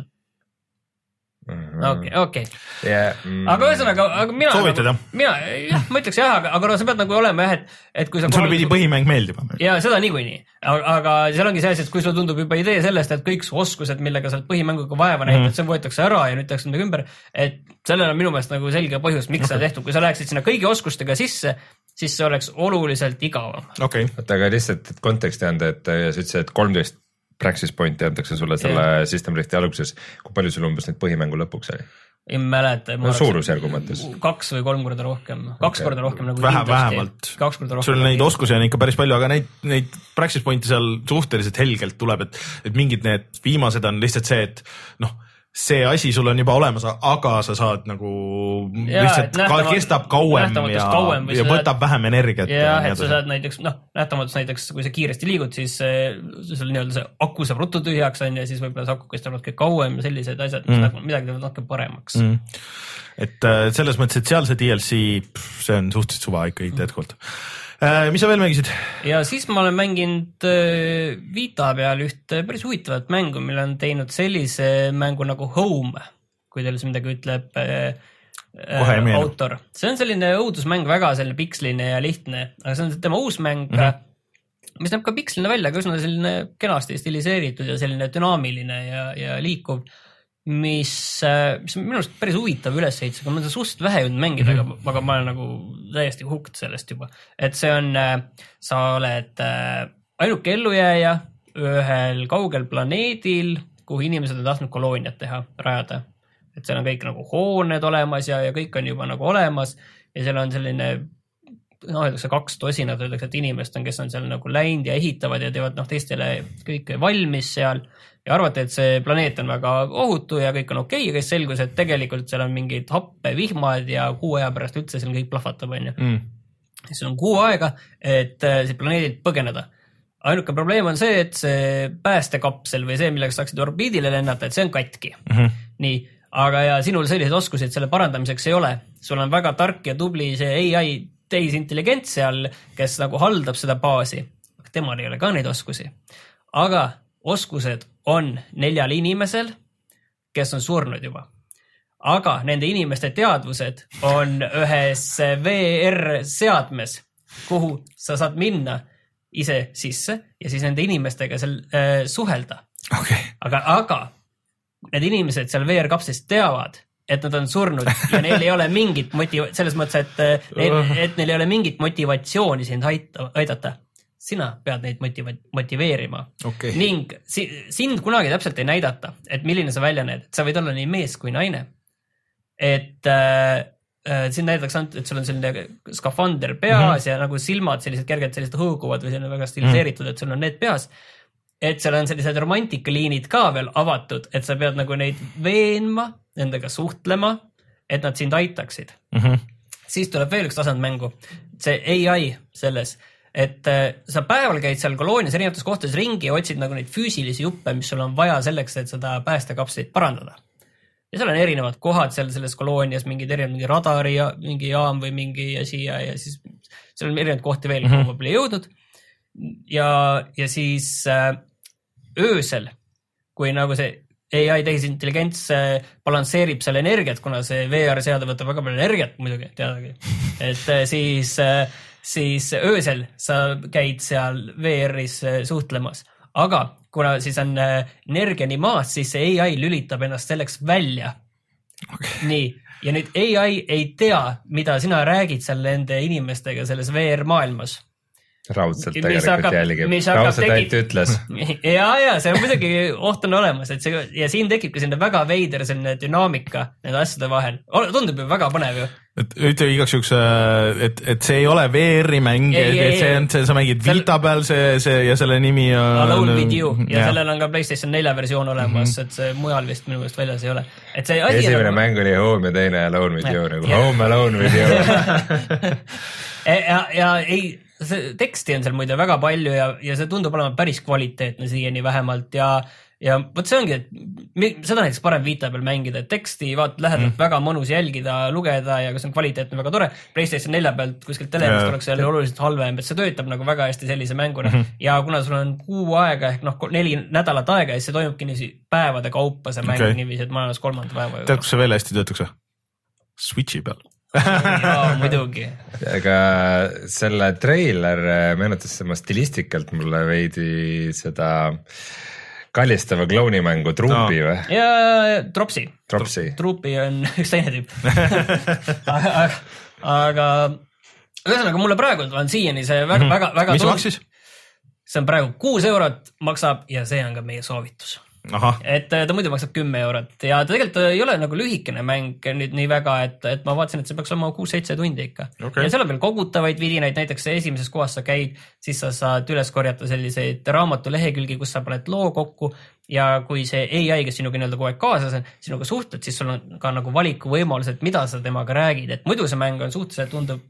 okei, okei, mm. aga ühesõnaga, aga mina. Soovitad, jah? mina, jah, ma ütleks jah, aga, aga no sa pead nagu olema jah, et, et kui sa. sulle pidi põhimäng meeldima. ja seda niikuinii, aga, aga seal ongi see asi, et kui sulle tundub juba idee sellest, et kõik su oskused, millega sa oled põhimänguga vaeva näinud mm. -hmm. see võetakse ära ja nüüd tehakse midagi ümber, et sellel on minu meelest nagu selge põhjus, miks okay. see tehtud, kui sa läheksid sinna kõigi oskustega sisse, siis see oleks oluliselt igavam. okei, oota, aga lihtsalt et konteksti anda, et sa ütlesid, et kolmteist Praxis pointi antakse sulle selle System Lifti alguses. kui palju sul umbes neid põhimängu lõpuks oli? ei mäleta. no suurusjärgu mõttes. kaks või kolm korda rohkem, kaks Okei. korda rohkem nagu vähe, kindlasti. vähemalt. kaks korda rohkem. sul neid oskusi on ikka päris palju, aga neid, neid practice point'e seal suhteliselt helgelt tuleb, et, et mingid need viimased on lihtsalt see, et noh, see asi sul on juba olemas, aga sa saad nagu Jaa, lihtsalt nähtama- ka, kestab kauem ja kauem, ja võtab saad- vähem energiat. jah, et sa saad näiteks noh, nähtamatus näiteks, kui sa kiiresti liigud, siis sul nii-öelda see aku saab ruttu tühjaks on ju, siis võib-olla see aku kestab natuke kauem ja sellised asjad Mm. mm., midagi teevad natuke paremaks mm.. mm.. et äh, selles mõttes, et seal see DLC, see on suhteliselt suva ikka jätkuvalt äh,. Mis sa veel mängisid? ja siis ma olen mänginud äh, Vita peal ühte päris huvitavat mängu, mille on teinud sellise mängu nagu Home, kui teile see midagi ütleb äh, äh, autor. see on selline õudusmäng, väga selline piksline ja lihtne, aga see on tema uus mäng mm. -hmm. mis näeb ka piksline välja, aga üsna selline kenasti stiliseeritud ja selline dünaamiline ja, ja liikuv mis, mis on minu arust päris huvitav ülesehitusega, ma olen seda suhteliselt vähe jõudnud mängida mm, -hmm. aga, aga ma olen nagu täiesti hooked sellest juba. et see on, sa oled äh, ainuke ellujääja ühel kaugel planeedil, kuhu inimesed on tahtnud kolooniat teha, rajada. et seal on kõik nagu hooned olemas ja, ja kõik on juba nagu olemas ja seal on selline noh, öeldakse kaks tosinat, öeldakse, et inimest on, kes on seal nagu läinud ja ehitavad ja teevad noh, teistele kõike valmis seal ja arvati, et see planeet on väga ohutu ja kõik on okei okay,, aga siis selgus, et tegelikult seal on mingid happevihmad ja kuu aja pärast üldse seal kõik plahvatab, onju. Mm. siis on kuu aega, et äh, siit planeedilt põgeneda. ainuke probleem on see, et see päästekapsel või see, millega sa saaksid orbiidile lennata, et see on katki mm. Mhm. nii, aga ja sinul selliseid oskusi, selle parandamiseks ei ole. sul on väga tark ja tubli see ai tehisintelligents seal, kes nagu haldab seda baasi. temal ei ole ka neid oskusi. aga oskused on neljal inimesel, kes on surnud juba. aga nende inimeste teadvused on ühes VR seadmes, kuhu sa saad minna ise sisse ja siis nende inimestega seal äh, suhelda. okei, aga, aga need inimesed seal VR kapslis teavad, et nad on surnud ja neil ei ole mingit motiv-, selles mõttes, et äh, neil, et neil ei ole mingit motivatsiooni sind aita, aidata. sina pead neid motiva-, motiveerima Okei. ning si sind kunagi täpselt ei näidata, et milline sa välja näed, et sa võid olla nii mees kui naine. et äh, äh, sind näidatakse ainult, et sul on selline skafander peas mm -hmm. ja nagu silmad sellised kergelt sellised hõõguvad või selline väga stiliseeritud mm, -hmm. et sul on need peas et seal on sellised romantikaliinid ka veel avatud, et sa pead nagu neid veenma, nendega suhtlema, et nad sind aitaksid. Mhm. siis tuleb veel üks tasand mängu, see ai selles, et äh, sa päeval käid seal koloonias erinevates kohtades ringi ja otsid nagu neid füüsilisi juppe, mis sul on vaja selleks, et seda päästekapslit parandada. ja seal on erinevad kohad seal selles koloonias, mingid erinevad, mingi radari ja mingi jaam või mingi asi ja, ja siis seal on erinevaid kohti veel, kuhu ma pole jõudnud. ja, ja siis äh, öösel, kui nagu see ai tehisintelligents äh, balansseerib seal energiat, kuna see VR seade võtab väga palju energiat muidugi, teadagi. <laughs> et äh, siis äh,, siis öösel sa käid seal VR-is suhtlemas, aga kuna siis on energia nii maas, siis see ai lülitab ennast selleks välja okay.. nii, ja nüüd ai ei tea, mida sina räägid seal nende inimestega selles VR maailmas raudselt tegelikult jälgib, raudselt tegi- ainult ütles. <laughs> ja, ja see on muidugi oht on olemas, et see ja siin tekibki selline väga veider selline dünaamika nende asjade vahel. tundub ju väga põnev ju. et ütle igaks juhuks, et, et see ei ole VR-i mäng, et see on, see, sa mängid Seal- Vita peal, see, see ja selle nimi on. Alone with you ja, ja sellel on ka Playstation nelja versioon olemas mm, -hmm. et see mujal vist minu meelest väljas ei ole. et see asi esimene on mäng oli Home ja teine Alone with you nagu. Home Alone with you. <laughs> ja, ja ei, see teksti on seal muide väga palju ja, ja see tundub olema päris kvaliteetne siiani vähemalt ja, ja vot see ongi, et seda näiteks parem Vita peal mängida, et teksti vaata lähedalt mm. väga mõnus jälgida, lugeda ja see on kvaliteetne, väga tore. PlayStation nelja pealt kuskilt telerist oleks jälle oluliselt halvem, et see töötab nagu väga hästi sellise mänguna mm -hmm. ja kuna sul on kuu aega ehk noh, neli nädalat aega ja siis see toimubki niiviisi päevade kaupa, see mäng okay. niiviisi, et ma olen alles kolmanda päeva tead, kus see veel hästi töötaks või? Switchi peal. <laughs> jaa, muidugi. aga selle treiler meenutas tema stilistikalt mulle veidi seda kallistava klounimängu Trumpi No. või? ja Dropsy, Dropsy. Truupi on <laughs> üks teine tüüp. <laughs> aga, aga ühesõnaga mulle praegu on siiani see väga, väga, väga Mhm. mis maksis? see on praegu kuus eurot maksab ja see on ka meie soovitus. Et äh, ta muidu maksab kümme eurot ja ta tegelikult ei ole nagu lühikene mäng nüüd nii väga, et, et ma vaatasin, et see peaks olema kuus-seitse tundi ikka Okei. ja seal on veel kogutavaid vidinaid, näiteks esimeses kohas sa käid, siis sa saad üles korjata selliseid raamatulehekülgi, kus sa paned loo kokku ja kui see ai, kes sinuga nii-öelda kogu aeg kaasas on, sinuga suhtleb, siis sul on ka nagu valikuvõimalused, mida sa temaga räägid, et muidu see mäng on suhteliselt tundub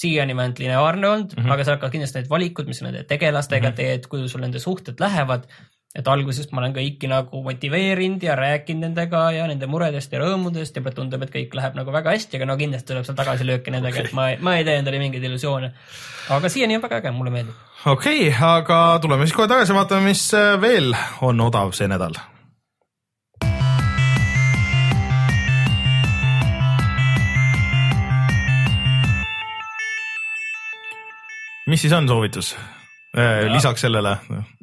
siiani vähemalt lineaarne olnud mm, -hmm. aga seal hakkavad kindlasti need valikud, mis sa nende tegelastega mm -hmm. teed, kuidas sul nende suhted lähevad. Et alguses ma olen kõiki nagu motiveerinud ja rääkinud nendega ja nende muredest ja rõõmudest ja tundub, et kõik läheb nagu väga hästi, aga no kindlasti tuleb seal tagasilööke nendega okay., et ma, ma ei tee endale mingeid illusioone. aga siiani on väga äge, mulle meeldib. okei okay,, aga tuleme siis kohe tagasi, vaatame, mis äh, veel on odav see nädal. mis siis on soovitus? Lisaks sellele,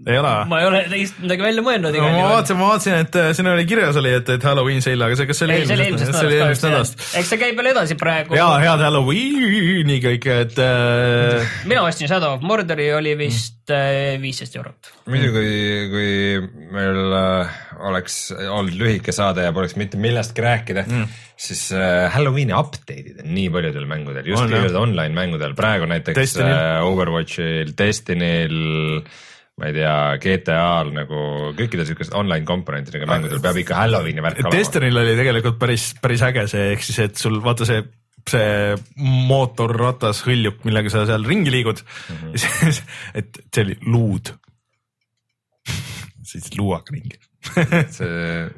ei ole? ma ei ole teist midagi välja mõelnud ma vaatasin, ma vaatasin, et äh, siin oli kirjas oli, et, et Halloween sale, aga see, kas see oli eelmisest see oli eelmisest nädalast nädalast? eks see käib veel edasi praegu. ja head Halloweeni kõike, et äh, mina ostsin Shadow of Mordori, oli vist äh, viisteist eurot. muidu kui, kui meil äh, oleks olnud lühike saade ja poleks mitte millestki rääkida mm., siis äh, Halloweeni update'id on nii paljudel mängudel, just kõigil online mängudel, praegu näiteks Destinyl. Overwatchil, Destinyl, ma ei tea, GTA-l nagu kõikidel siukestel online komponentidega mängudel peab ikka Halloweeni värk olema. Destinil oli tegelikult päris, päris äge see, ehk siis, et sul vaata see, see mootorratas hõljub, millega sa seal ringi liigud mm. -hmm. et see oli luud. siis luuaga ringi. see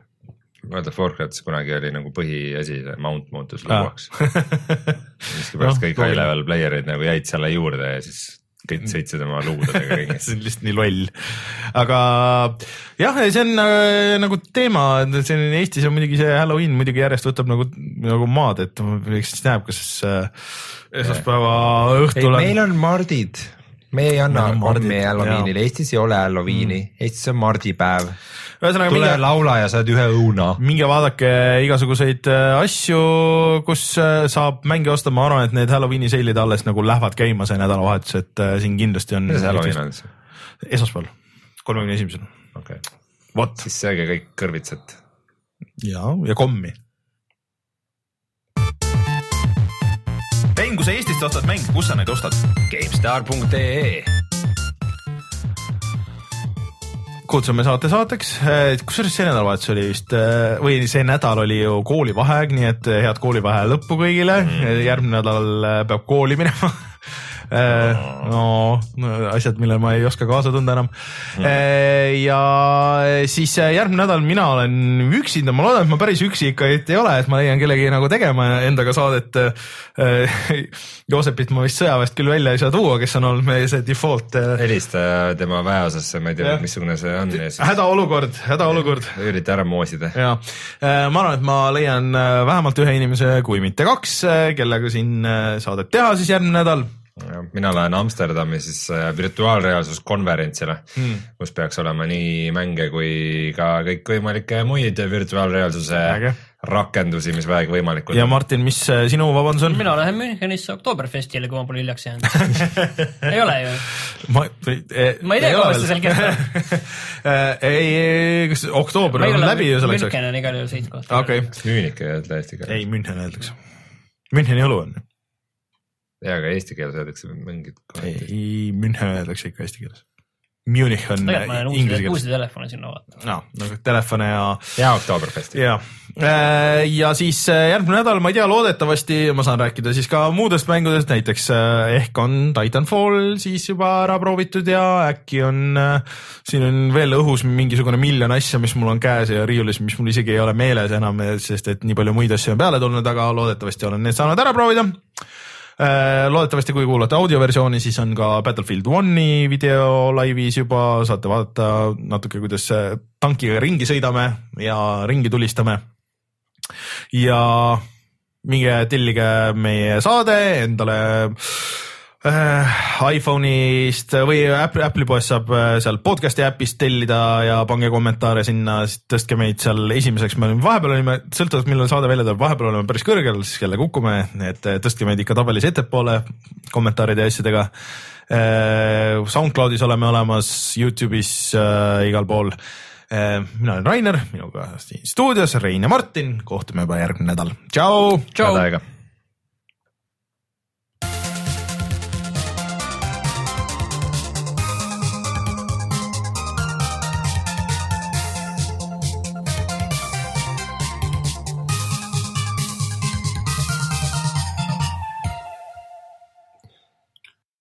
World of Warcraftis kunagi oli nagu põhiasi, see mount muutus luuaks. miskipärast Noh, kõik high level player'id nagu jäid selle juurde ja siis kõik sõitsid oma luudadega ringi. <laughs> see on lihtsalt nii loll. aga jah, see on äh, nagu teema, see on Eestis on muidugi see Halloween muidugi järjest võtab nagu, nagu maad, et eks siis näeb, kas äh, esmaspäeva õhtul on. meil on mardid, me ei anna kommi Halloweenile, Eestis ei ole Halloweeni mm., Eestis on mardipäev. ühesõnaga tule minge, laula ja saad ühe õuna. minge vaadake igasuguseid äh, asju, kus äh, saab mänge osta, ma arvan, et need Halloweeni seilid alles nagu lähevad käima see nädalavahetus, et äh, siin kindlasti on. see Halloween on siis? esmaspäeval, kolmekümne esimesel, okei okay., vot siis sööge kõik kõrvitsat. ja, ja kommi. Kui sa Eestist ostad mänge, kus sa neid ostad? GameStar.ee kutsume saate saateks, kusjuures see nädalavahetus oli vist äh, või see nädal oli ju koolivaheaeg, nii et äh, head koolivaheaja lõppu kõigile mm., järgmine nädal peab kooli minema. <laughs> no asjad, millele ma ei oska kaasa tunda enam mm.. ja siis äh, järgmine nädal mina olen üksinda, ma loodan, et ma päris üksi ikka ei ole, et ma leian kellegi nagu tegema endaga saadet. Joosepit ma vist sõjaväest küll välja ei saa tuua, kes on olnud meie see default äh, helista tema väeosasse, ma ei tea missugune see on hädaolukord, hädaolukord ürita ära moosida. ja ma arvan, et ma leian äh, vähemalt ühe inimese, kui mitte kaks, kellega siin äh, saadet teha siis järgmine nädal. Mina lähen Amsterdami siis äh, virtuaalreaalsuskonverentsile hmm., kus peaks olema nii mänge kui ka kõikvõimalikke muid virtuaalreaalsuse Äge. rakendusi, mis vähegi võimalikud ja. Martin, mis äh, sinu vabandus on? mina lähen Münchenisse Oktoberfestile, kui ma pole hiljaks jäänud. <laughs> ei ole ju? ma ei Ma ei tea, kaua see seal <laughs> kestab. ei, kas oktoober on läbi ju selleks ajaks? München on igal juhul sihtkoht. okei, Müünik ei öelda eesti keeles. ei München öeldakse. Müncheni õlu on. jaa, aga eesti keeles öeldakse mingid. ei, München öeldakse ikka eesti keeles. Munich on inglise keeles uusi telefone sinna vaadanud. no, nagu telefone ja ja Oktoberfesti. ja, ja siis äh, järgmine nädal, ma ei tea, loodetavasti ma saan rääkida siis ka muudest mängudest, näiteks äh, ehk on Titanfall siis juba ära proovitud ja äkki on, siin on veel õhus mingisugune miljon asja, mis mul on käes ja riiulis, mis mul isegi ei ole meeles enam, sest et nii palju muid asju on peale tulnud, aga loodetavasti olen need saanud ära proovida loodetavasti, kui kuulate audioversiooni, siis on ka Battlefield One'i video laivis juba, saate vaadata natuke, kuidas tankiga ringi sõidame ja ringi tulistame. Ja minge tellige meie saade endale äh, iPhone'ist või Apple, Apple'i poest saab äh, seal podcast'i äpist tellida ja pange kommentaare sinna, siis tõstke meid seal esimeseks, me olime vahepeal olime, sõltuvalt millal saade välja tuleb, vahepeal oleme päris kõrgel, siis jälle kukume, et äh, tõstke meid ikka tabelis ettepoole kommentaaride ja asjadega äh,. SoundCloudis oleme olemas, Youtube'is äh, igal pool äh,. mina olen Rainer, minuga siin stuudios Rein ja Martin, kohtume juba järgmine nädal, tšau. tšau head. aega